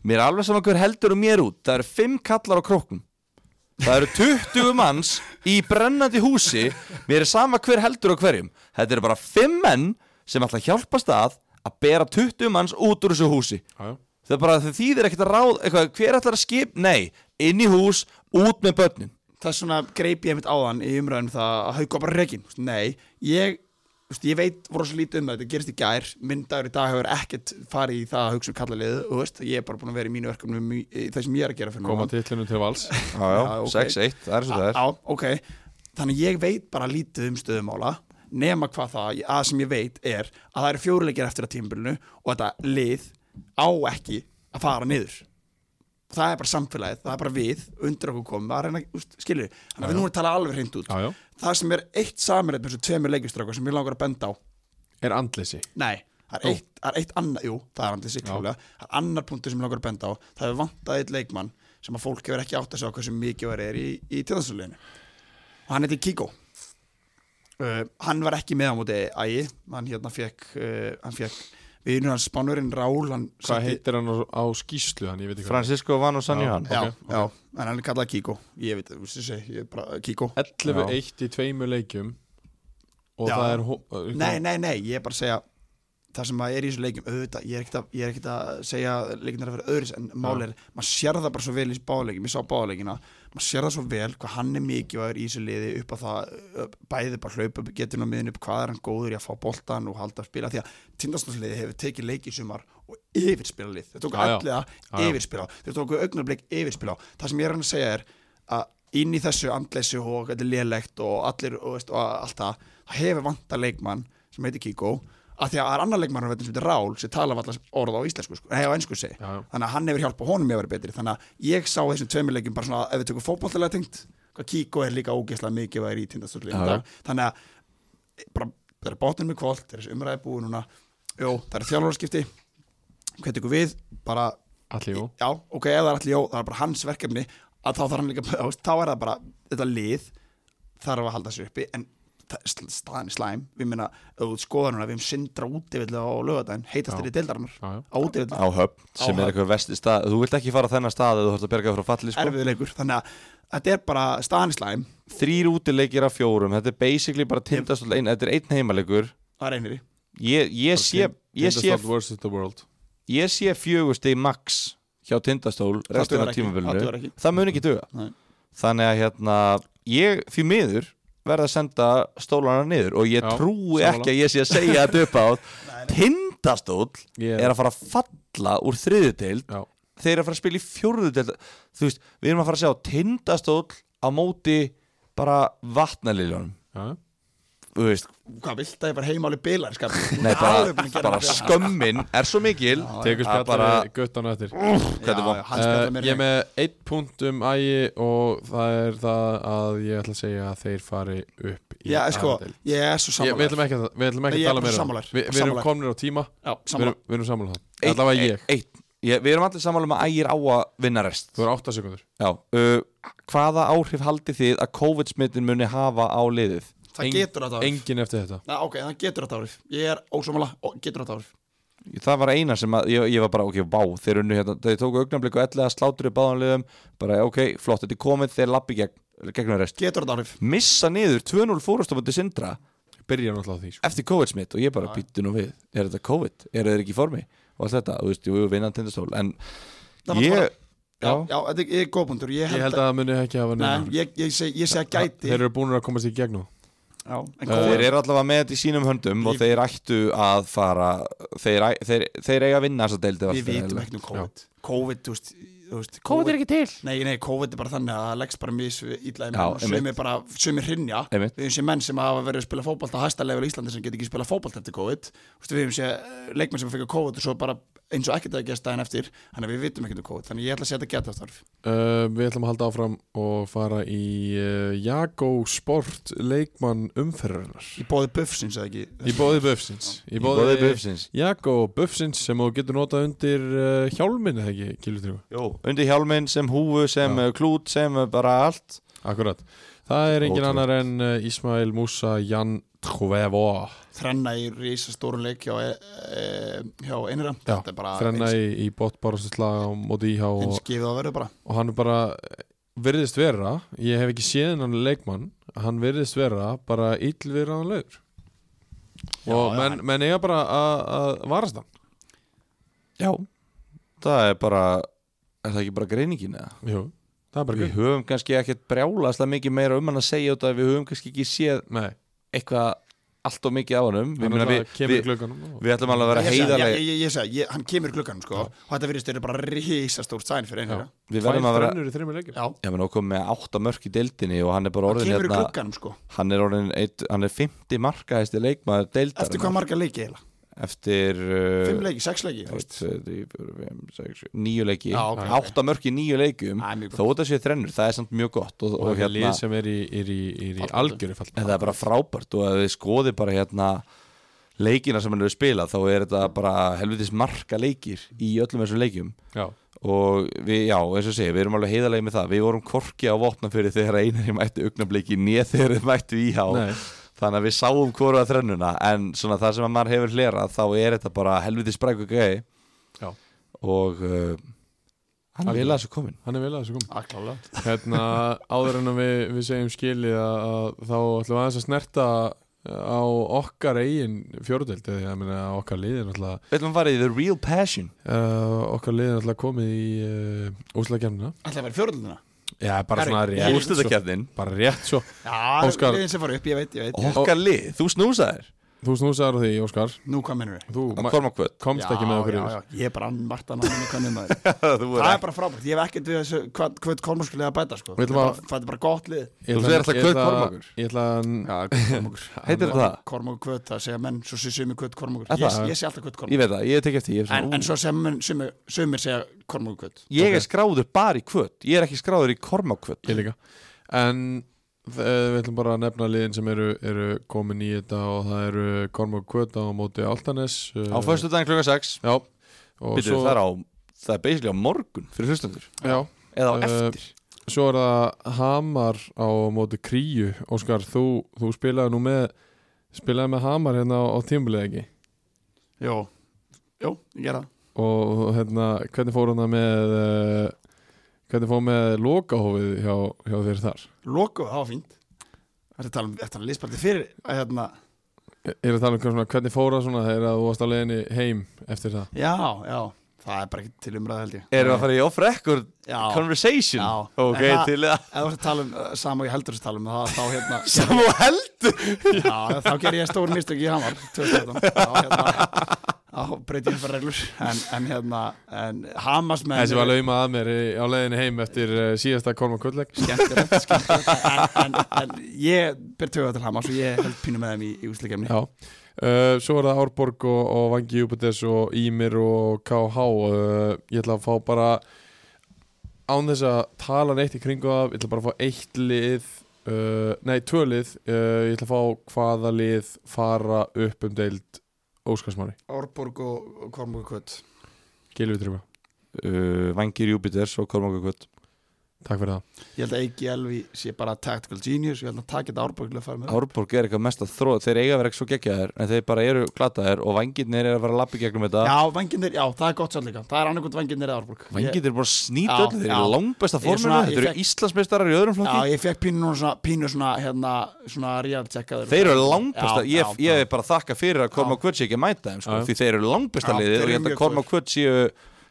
Mér er alveg saman hver heldur um mér út. Það eru fimm kallar á króknum Það eru 20 manns í brennandi húsi Mér er sama hver heldur á hverjum Þetta eru bara fimm menn sem ætla að hjálpast að að bera 20 manns út úr þessu húsi Já, já. Það er bara það þýðir ekkert að ráð eitthvað, Hver ætlar að skip? Nei, inn í hús, út með börnin Það er svona greip ég mitt áðan í umræðum það að hauga bara rekin Nei, ég, veist, ég veit voru svo lítið um þetta gerist í gær. Minn dagur í dag hefur ekkert farið í það að hugsa um kallalið og veist, ég er bara búin að vera í mínu verkefnum í það sem ég er að gera fyrir Koma núna. titlinu til vals. Já, Já, ok. 6-1, það er svo það er. Já, ok, þannig ég veit bara lítið um stöðumála nema hvað það, að sem ég veit er að það eru fjóruleikir eftir að tímabilinu og þetta lið á ekki að fara niður. Það er bara samfélagið, það er bara við undir okkur komum, að reyna, úst, skilur þannig að við nú erum að tala alveg hreint út. Já, já, það sem er eitt samirið með þessu tveimur leikistrákar sem ég langar að benda á. Er andleysi? Nei, það er eitt, það er eitt annar jú, það er andið sig klálega það er annar punktur sem ég langar að benda á. Það hefur vantað eitt leikmann sem að fólk hefur ekki átt að sjá hversu mikið var er í, í tjóðansluleginu og hann heiti Kíkó uh, hann var ekki með á móti ægi, hann hérna fekk uh, hann fekk vinur hans spánurinn Rál hann Hvað setti- heitir hann á, á skýslu hann, ég veit ekki hvað. Francisco Vano Sanjuhan já, Ok, já, en hann er kallað Kíkó ég veit, þú veist er bara Kíkó 11-1 í tveimur leikjum og Já. það er uh, Nei, nei, nei, ég er bara að segja það sem að er í þessu leikjum, auðvitað ég er ekkert að, ég er ekkert að segja leikin er að vera öðris en máli er, maður sér það bara svo vel í báðleikim, ég sá báðleikina maður sér það svo vel hvað hann er mikilvægur í þessu liði upp að það, bæði bara hlaupa getur á miðin upp, hvað er hann góður í að fá boltan og halda að spila, því að tindastofsliði hefur tekið leiki í sumar og yfirspila lið. Þeir tóku já. yfirspila þeir tóku augnablik yfirspila það sem ég er hann að segja er að inn í þessu andleysi og þetta er lélegt og allir og, veist, og allt það það hefur vanta leikmann sem heitir Kíkó að því að það er annar leikmann sem heitir Rál sem tala allar orð á íslensku sko, hei á ennsku segi. Já, já. þannig að hann hefur hjálpað honum að vera betri. Þannig að ég sá þessum tveimur leikjum bara svona ef við tökum fótbolltilega tengt Kíkó er líka ógeðslega mikið væri í já. þannig að e, bara, það er bátinn með kvöld það er þessi umræði búið núna. Jó, það er þjálfurarskipti hvað tekur við? Bara Allir jú já, ok, ef það er allir jó, það er bara hans verkefni að þá þarf hann líka, þá er það bara þetta lið þarf að halda sér uppi en staðan er slæm. Við minna, ef þú skoðar núna, við hefum sindra útivillu á lögadaginn, heitast þér í já. á útivillu, á höfn sem Á er eitthvað vesti stað. Þú vilt ekki fara á þennan stað eða þú þarfst að berga frá falli sko. erfiðu leikur. Þannig að þetta er bara staðan er slæm. Þrýr útileikir af fjórum. Þetta er basically bara tindastóll ein, þetta er einn heimalegur. Er ég, ég sé ég sé, Tindastóll versus the world. Ég sé fjögusti max hjá tindastól það mun ekki duga. Nei. þannig að hérna ég því miður verða að senda stólana niður og ég Já, trúi sammála. ekki að ég sé að segja þetta upp á tindastóll Ég- er að fara að falla úr þriðudeild Já, þeir eru að fara að spila í fjórðudeild þú veist, við erum að fara að sjá tindastóll á móti bara vatnaliljónum veist, hvað vilt að ég bara heimáli bilar nei, bara, bara skömmin er svo mikil. Tekur að spjallari bara- guttan er? Uh, ég er með einn punkt um ægi og það er það að ég ætla að segja að þeir fari upp í já, sko, ég er svo Ég, sammála við ætlum ekki að, að tala meira um. Vi, Við erum komnir á tíma. Já, Við við erum sammála um það. Allavega ég, eitt, ég, við erum allir sammála um að ægir á að vinna rest. Þú er 8 sekundur Já, uh, hvaða áhrif haldið þið að COVID-smittin muni hafa á liðið? Það Eng- getur þetta árið Engin eftir þetta. Nei, ok, það getur þetta árið ég er ósámála, getur þetta árið Það var eina sem að, ég, ég var bara, ok, vá, þeir unnu hérna, þeir tóku augnablik og ellega sláttur í báðanliðum, bara, ok, flott, þetta er komið, þeir lappi gegn, gegnum rest. getur þetta árið Missa niður 2-0 fórastófandi Sindra. Byrja náttúrulega á því sko. eftir COVID-smitt og ég bara býttu nú við, er þetta COVID? Er þeir ekki í formi? Og allt þetta, þú veist, jú, vinnan tindastól, en ég, bara- já, já, þetta er góðbundur ég Ég held að það muni ekki hafa Nei, neina ég, ég, ég seg að gæti. Þeir eru búin að komast í gegnum já, Eh, þeir eru allavega með þetta í sínum höndum og Við- þeir ættu að fara, þeir, þeir, þeir eiga að vinna þessa deildi við vitum ekki um COVID. COVID, þú veist, þú veist COVID er ekki til. Nei, nei, COVID er bara þannig að það leggst bara mis illa í Já, menn og sumir bara, sumir hrinja Einmitt. við höfum sé menn sem hafa verið að spila fótbolt á hæsta level í Íslandi sem get ekki spila fótbolt eftir COVID. Við höfum sé eh, leikmenn sem fekk COVID og svo bara eins og ekkert að gesta daginn eftir þannig að við vitum ekkert um COVID þannig ég ætla að setja geta eftir uh, Við ætlum að halda áfram og fara í uh, Jago Sport leikmann umferðarinnar. Í bóði buffsins eða ekki? Í bóði Buffsins. Í Í boði Buffsins. Jago Buffsins sem þú getur notað undir uh, hjálminn eða ekki, Kildur Jó, undir hjálminn sem húfu, sem Já. Já. klút, sem uh, bara allt. Akkurat. Það er engin annar en uh, Ismail Musa Jan Tjuvevo þrenna í risastórun leik hjá, e, e, hjá einra Já, þetta er bara Þrenna eins, í, í botbárastuslega á móti íhá og, eins gefið að verða bara. Og hann er bara virðist vera, ég hef ekki séð hann leikmann, hann virðist vera bara illviraðanlegur Já, og já, menn, menn eiga bara að- að varast hann. Já Það er bara, er það ekki bara greiningin eða? Jú, það er bara Við höfum kannski ekkert brjálast mikið meira um hann að segja út að við höfum kannski ekki séð Nei, eitthvað allt og mikið á honum. Við, hann meina, við, glögganum ætlum alveg að vera Ég heiðarlega ég, ég, ég segi, ég, hann kemur í glugganum sko, og þetta virðist verið bara risastórt sæn fyrir einhverja. Við verðum að vera Já, menn okkur með átta mörk í deildinni og hann er bara hann orðin hérna sko. Hann er orðin, eitt, hann er 50 markahæsti leikmaður deildar Eftir hvað marga leiki eiginlega? Eftir uh, Fimm leiki, sex leiki þú veist. 1, 2, 3, 4, 5, 6, 7, 9 leiki. Já, ok. átta mörk í 9 leikum þó þetta sé þrennur, það er samt mjög gott og, og, og, hérna, lið sem er í, er í, er í algjöru fall en það er bara frábært og ef við skoðum bara hérna leikina sem hann hefur spilað þá er þetta bara helvitis marka leikir í öllum þessum leikjum. Já, og við, já, eins og segja, við erum alveg heiðalegi með það. Við vorum korki á vopna fyrir þegar einar í mættu augnabliki nýð þegar þið mættu íhá Nei. Þannig að við sáum hvora þrennuna en svona það sem að maður hefur hlerað þá er þetta bara helvitis spræku gæði Já. og uh, hann er vel að þessu komin hann er vel að þessu kom Ah, klálega. hérna, áður en að við, við segjum skilið að, að þá ætlum við aðeins að snerta á okkar eigin fjóruðeld eða ég meina að okkar liðin alltaf Við ætlum að fara í The Real Passion. Uh, okkar liðin alltaf komið í uh, úslagkemna Ætlaði að vera fjóröldina já, bara Herri, svona rétt svo, Úrslutakefnin bara rétt svo. Já, Óskar. liðin sem fara upp, ég veit, ég veit. Okkar lið, þú snúsaðir þú snúsaður því, Óskar. Nú, hvað mennur við? þú Að komst ekki með okkur já, já, Ég er bara Marta náttúrulega kannum maður. Þú Það er bara frábært, ég hef ekkert við þessu hvað, hvað Kormúrskulega að bæta sko. Það er að- bara- Það er bara gott lið. Ég Þú segir alltaf ég Kvöt ætla- Kormákur. ég ætla að Já, Heitir það? Kormúkur kvöt, það segja menn Svo sé sumi kvöt Kormúkur Er ég, það? ég sé alltaf kvöt Ég Kormúkur veit það, ég tek eftir ég, er En, svo segja sumir segja Kormúkur eh, við ætlum bara að nefna liðin sem eru, eru komin í þetta og það eru Kormák Kvöta á móti Altanes uh, Á föstu daginn klukka 6 já. Og Býtu, það er á Það er basically á morgun fyrir hlustendur. Já, Eða á Eh, eftir. svo er það Hamar á móti Kríu. Óskar, þú, þú spilaði nú með spilaði með Hamar hérna á, á tímbilið ekki? Jó, jó, ég gera og hérna, hvernig fór hann með uh, hvernig fór með lokahófið hjá, hjá þér þar? Loko, það var fínt. Það er að tala um, þetta er liðspaldi fyrir að hérna er að tala um svona, hvernig fór það svona þegar þú varst á leiðinni heim eftir það? Já, já, það er bara ekki til umræða held ég. Erum við að fara í off-record conversation? Já. Ok, En til það ef þú ert að tala um uh, sama og ég heldur að tala um það, þá hérna Sam og heldur? Já, þá ger ég stór mistök í Hamar 2017 þá hérna þá breyti ég fyrir reglur. En, en hérna, en Hamas menn þessi var lauma að mér á leiðinni heim eftir uh, síðasta Kormák Kvöldleik skemmtilegt, skemmtilegt. En, en, en ég ber töða til Hamas og ég held pínu með þeim í, í úsleikemni Já, uh, svo er það Árborg og, og Vangi Júpites og Ímir og KH uh, Ég ætla að fá bara án þess að tala neitt í kringu það Ég ætla bara að fá eitt lið uh, Nei, tvö lið. Ég ætla að fá hvaða lið fara upp um deild Óskarsmári. Árborg og, og Kormúk Kvöt Gilvi Tryggva, uh, Vangir Júpiters og Kormák Kvöt takk fyrir það. Ég held að Eiki Elvi sé bara tactical genius ég held að taka þetta Árborg til að fara með. Árborg er eitthvað mest að þróa Þeir eiga að vera ekki svo geggjaðir En þeir bara eru glataðir Og vangirnir er að fara að lappi gegnum þetta. Já, vanginir, já, það er gott svo líka. Það er annarkot vanginir eða Árborg. Vangirnir er bara Já, öll Þeir já. eru er svona- ég Þeir eru Íslandsmeistarar í öðrum Já, flokki ég fekk pínu núna svona, pínu svona, hérna, svona real checkaður Þeir eru langbesta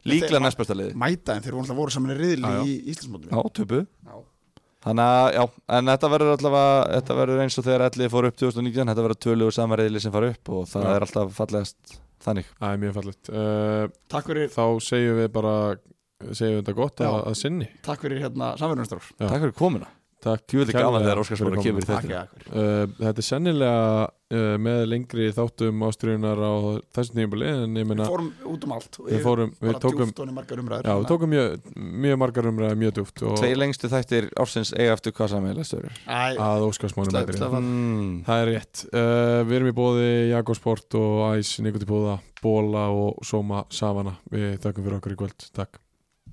Líklega þeir- næstbesta liðið Mæta en þeir voru alltaf voru saman í riðli í Íslandsmótum Já, töpu. Þannig að, já, en þetta verður allavega, þetta verður eins og þegar ellið fór upp 2019, þetta verður tölugur samanriðli sem fara upp og það Já. er alltaf fallegast þannig. Það er mjög fallit uh, Takk fyrir, Þá segjum við bara segjum við þetta gott Já. að, að sinni takk fyrir hérna samverðunarstróf Já. Takk fyrir komuna. Takk. Tjúvillig gaman kærlega þegar Óskarsmára fyrir kemur í þetta. Uh, þetta er sennilega uh, með lengri þáttum ástriðunar á þessum tímabili en ég meina Við fórum út um allt við fórum, við tókum Bara margar umræður. Já, við tókum mjög, mjög margar umræði mjög djúpt og Tvei lengstu þættir ársins eiga eftir hvað sammeðlega stöður. Æ, að Óskarsmáni Slepp, mætir. slepp. Mm. það er rétt. Uh, við erum í bóði Jakobsport og Æs Nikoti Búða, Bóla og Soma Savana. Við þakkum fyrir okkur í kvöld, takk